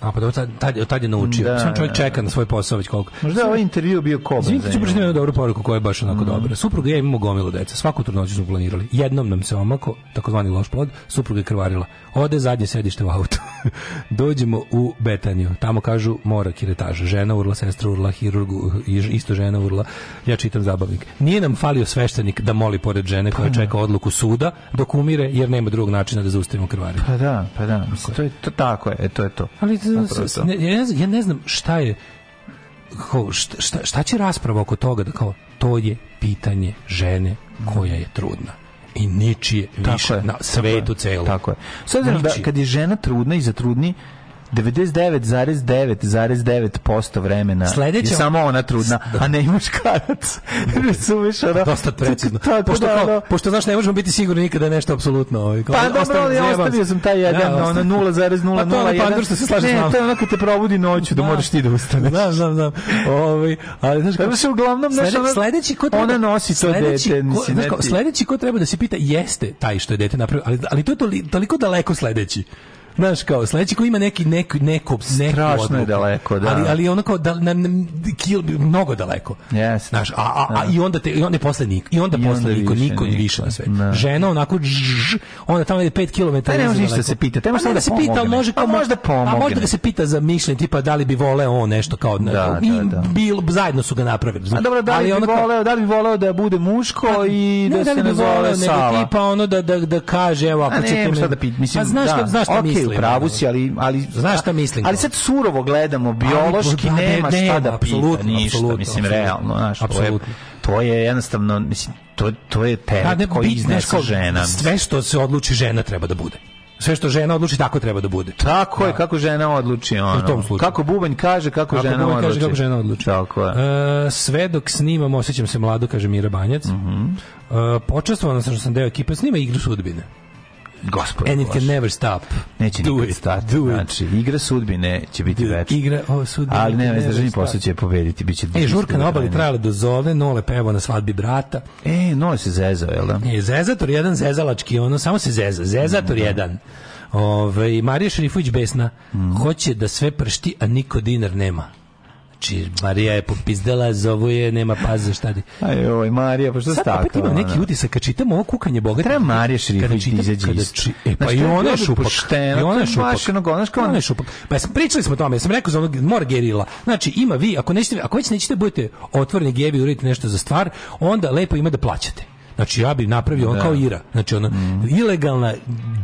A pa da tad, tad, tad je naučio. Da, Sam čovjek da, da. čeka na svoj posao već koliko. Možda je ovaj intervju bio koban. Zvijek ću pročitati jednu dobru poruku koja je baš onako mm. dobra. Supruga i ja imamo gomilu deca. Svaku trudnoću smo planirali. Jednom nam se omako, takozvani loš plod, supruga je krvarila. Ode zadnje sedište u auto. Dođemo u Betaniju. Tamo kažu mora kiretaža. Žena urla, sestra urla, hirurgu, isto žena urla. Ja čitam zabavnik. Nije nam falio sveštenik da moli pored žene koja pa da. čeka odluku suda dok umire jer nema drugog načina da zaustavimo krvarenje. Pa da, pa da. Mislim, to je to, tako je, e, to je to. Ali ja, ja ne znam šta je kao, šta, šta će rasprava oko toga da kao to je pitanje žene koja je trudna i ničije tako više je, na svetu celo Tako je. S da znači, da kad je žena trudna i zatrudni, 99,9,9% vremena Sledeća... je samo ona trudna, a ne i muškarac. Razumeš, ono? Dosta precizno. pošto, da, kao, pošto, znaš, ne možemo biti sigurni nikada da nešto apsolutno. Ovaj, kao, pa dobro, ali ostavio sam taj jedan, da, ona 0,001. Pa to je pandur što se slaže s Ne, to onako te probudi noću da, da moraš ti da ustaneš. Znam, znam, znam. Ovaj, ali, znaš, kako se uglavnom, znaš, ona, sledeći ko treba, ona nosi to dete. Ko, znaš, sledeći ko treba da se pita jeste taj što je dete napravio, ali, ali to je toliko daleko sledeći. Znaš kao, sledeći ko ima neki neko neko strašno odluku, je daleko, da. Ali ali onako da na, na, kil, mnogo daleko. Yes. Znaš, a, a, a, da. i onda te i onda posle nik, i onda I posle niko, niko više na sve. Da. Žena onako žž, onda tamo je 5 km. Ne, može ništa da se pita. Tema šta pa da, da se pita, može pa kao možda pomogne. A može da se pita za mišljenje, tipa da li bi voleo on nešto kao da, da, da. bil zajedno su ga napravili. A dobro, da, da li bi voleo, da bi voleo da bude muško pa, i da se ne voleo Sava. Tipa ono da da da kaže, evo ako ćete me. Pa znaš znaš šta mislim u pravu da, da, si, da. ali, ali znaš šta mislim. Ali sad surovo gledamo, biološki ali, nema šta da apsolutno, ništa, apsolutno, mislim, apsolutno, realno, znaš, apsolutno. To, je, jednostavno, mislim, to, to je teret da, koji iznese žena. Sve što se odluči žena treba da bude sve što žena odluči tako treba da bude. Tako da. je kako žena odluči ono. U tom slučaju. Kako bubanj kaže kako, kako žena odluči. Kaže, kako žena odluči. Tako je. Uh, sve dok snimam osjećam se mlado kaže Mira Banjac. Mhm. Uh -huh. uh, počastvovano sam što sam deo ekipe snima igru sudbine. Gospod And it can never stop. Neće do nikad it, stati. Do znači, igra sudbine će biti večna. Igra o sudbine. Ali ne, izdržani posao će pobediti. Biće e, žurka na obali trajala do zove, nole pevao pa na svadbi brata. E, nole se zezao, jel da? E, zezator jedan, zezalački, ono, samo se zeza. Zezator mm, jedan. Ove, ovaj, Marija Šerifović besna. Mm. Hoće da sve pršti, a niko dinar nema. Či znači, Marija je popizdela, zovu je, nema paze šta di. Aj, oj, Marija, pa što Sad opet imam neki utisak, kad čitam ovo kukanje bogata. Treba Marija Širifović da izađe isto. E, pa da i ona je šupak. I ona je šupak. Ona je šupak. Pa sam, pričali smo o tome, ja sam rekao za onog mora gerila. Znači, ima vi, ako, nećete, ako već nećete da budete otvoreni gebi, uradite nešto za stvar, onda lepo ima da plaćate. Znači ja bi napravio on da. kao Ira. Znači ona mm. ilegalna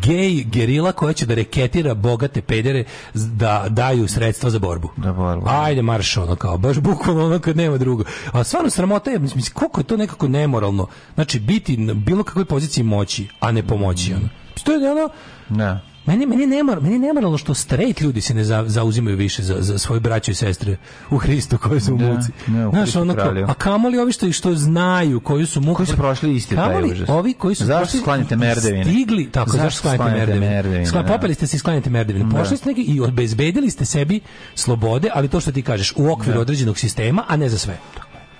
gej gerila koja će da reketira bogate pedere da daju sredstva za borbu. Da borbu. Ajde marš ono kao baš bukvalno ono kad nema drugo. A stvarno sramota je mislim koliko je to nekako nemoralno. Znači biti na bilo kakvoj poziciji moći, a ne pomoći mm. ono. To je ono ne. Da. Meni, meni, nemar, meni nemoralo što straight ljudi se ne za, zauzimaju više za, za svoje braće i sestre u Hristu koji su da, muci. Ne, u Znaš, onako, a kamoli ovi što, što znaju, koji su muci. Koji su prošli isti kamoli taj užas. ovi koji su zašto prošli, sklanjate merdevine? Stigli, tako, zašto, zašto sklanjate, merdevine? merdevine Skla, da. popeli ste se i sklanjate merdevine. Da. Pošli ste neki i obezbedili ste sebi slobode, ali to što ti kažeš, u okviru da. određenog sistema, a ne za sve.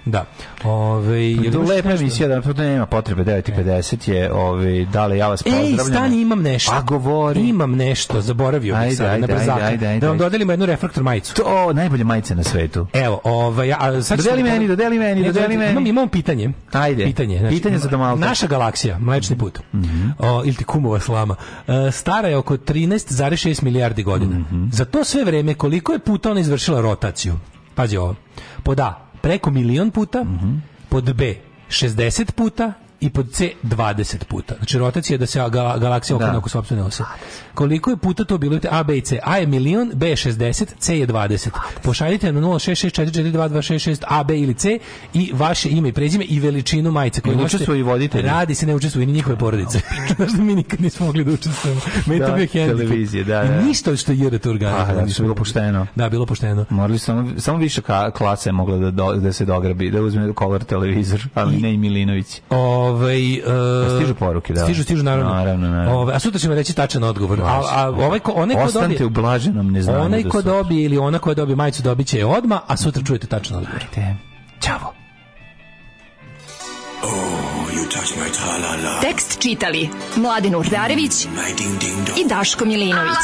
Da. Ove, pa je to lepa emisija, da apsolutno nema potrebe, 9.50 je, ove, li ja vas pozdravljam. Ej, stani, imam nešto. A pa govori. Imam nešto, zaboravio ajde, sada, ajde, na brzaka. Ajde, ajde, da vam dodelimo jednu refraktor majicu. To, najbolje majice na svetu. Evo, ovaj, a sad dodeli meni, dodeli meni, ne, dodeli meni. Imam, imam pitanje. Ajde. Pitanje, znači, pitanje za domalta. Naša galaksija, mlečni put, mm -hmm. o, ili ti kumova slama, e, stara je oko 13,6 milijardi godina. Mm -hmm. Za to sve vreme koliko je puta ona izvršila rotaciju? Pazi ovo. Po da, preko milion puta, mm -hmm. pod B 60 puta, i pod C 20 puta. Znači rotacija da se galaksija okrene da. oko sopstvene ose. Koliko je puta to bilo? A, B i C. A je milion, B je 60, C je 20. Pošaljite na 066442266 A, B ili C i vaše ime i prezime i veličinu majice koju ne učestvuju i voditelji. Radi se ne učestvuju ni njihove porodice. Znaš da mi nikad nismo mogli da učestvujemo. Me da, to televizije, da, da. Ništa što je to organizovalo. Da, da, bilo pošteno. Da, bilo pošteno. Morali samo samo više klase mogla da da se dograbi, da uzme kolor televizor, ali ne i Milinović. O, ovaj, Ovaj uh, stižu poruke, da. Stižu, stižu naravno. naravno, naravno. Ove, ovaj, a sutra ćemo reći tačan odgovor. A, a ovaj ko, onaj ko Ostanite dobije, u blaženom neznanju. Onaj ko da dobije ili ona koja dobije majicu dobiće je odma, a sutra čujete tačan odgovor. Ajde. Ćao. Oh, you touch my -la -la. Tekst čitali Mladin Urdarević i Daško Milinović.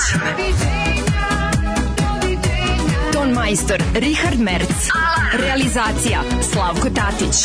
Ton majstor Richard Merc. Realizacija Slavko Tatić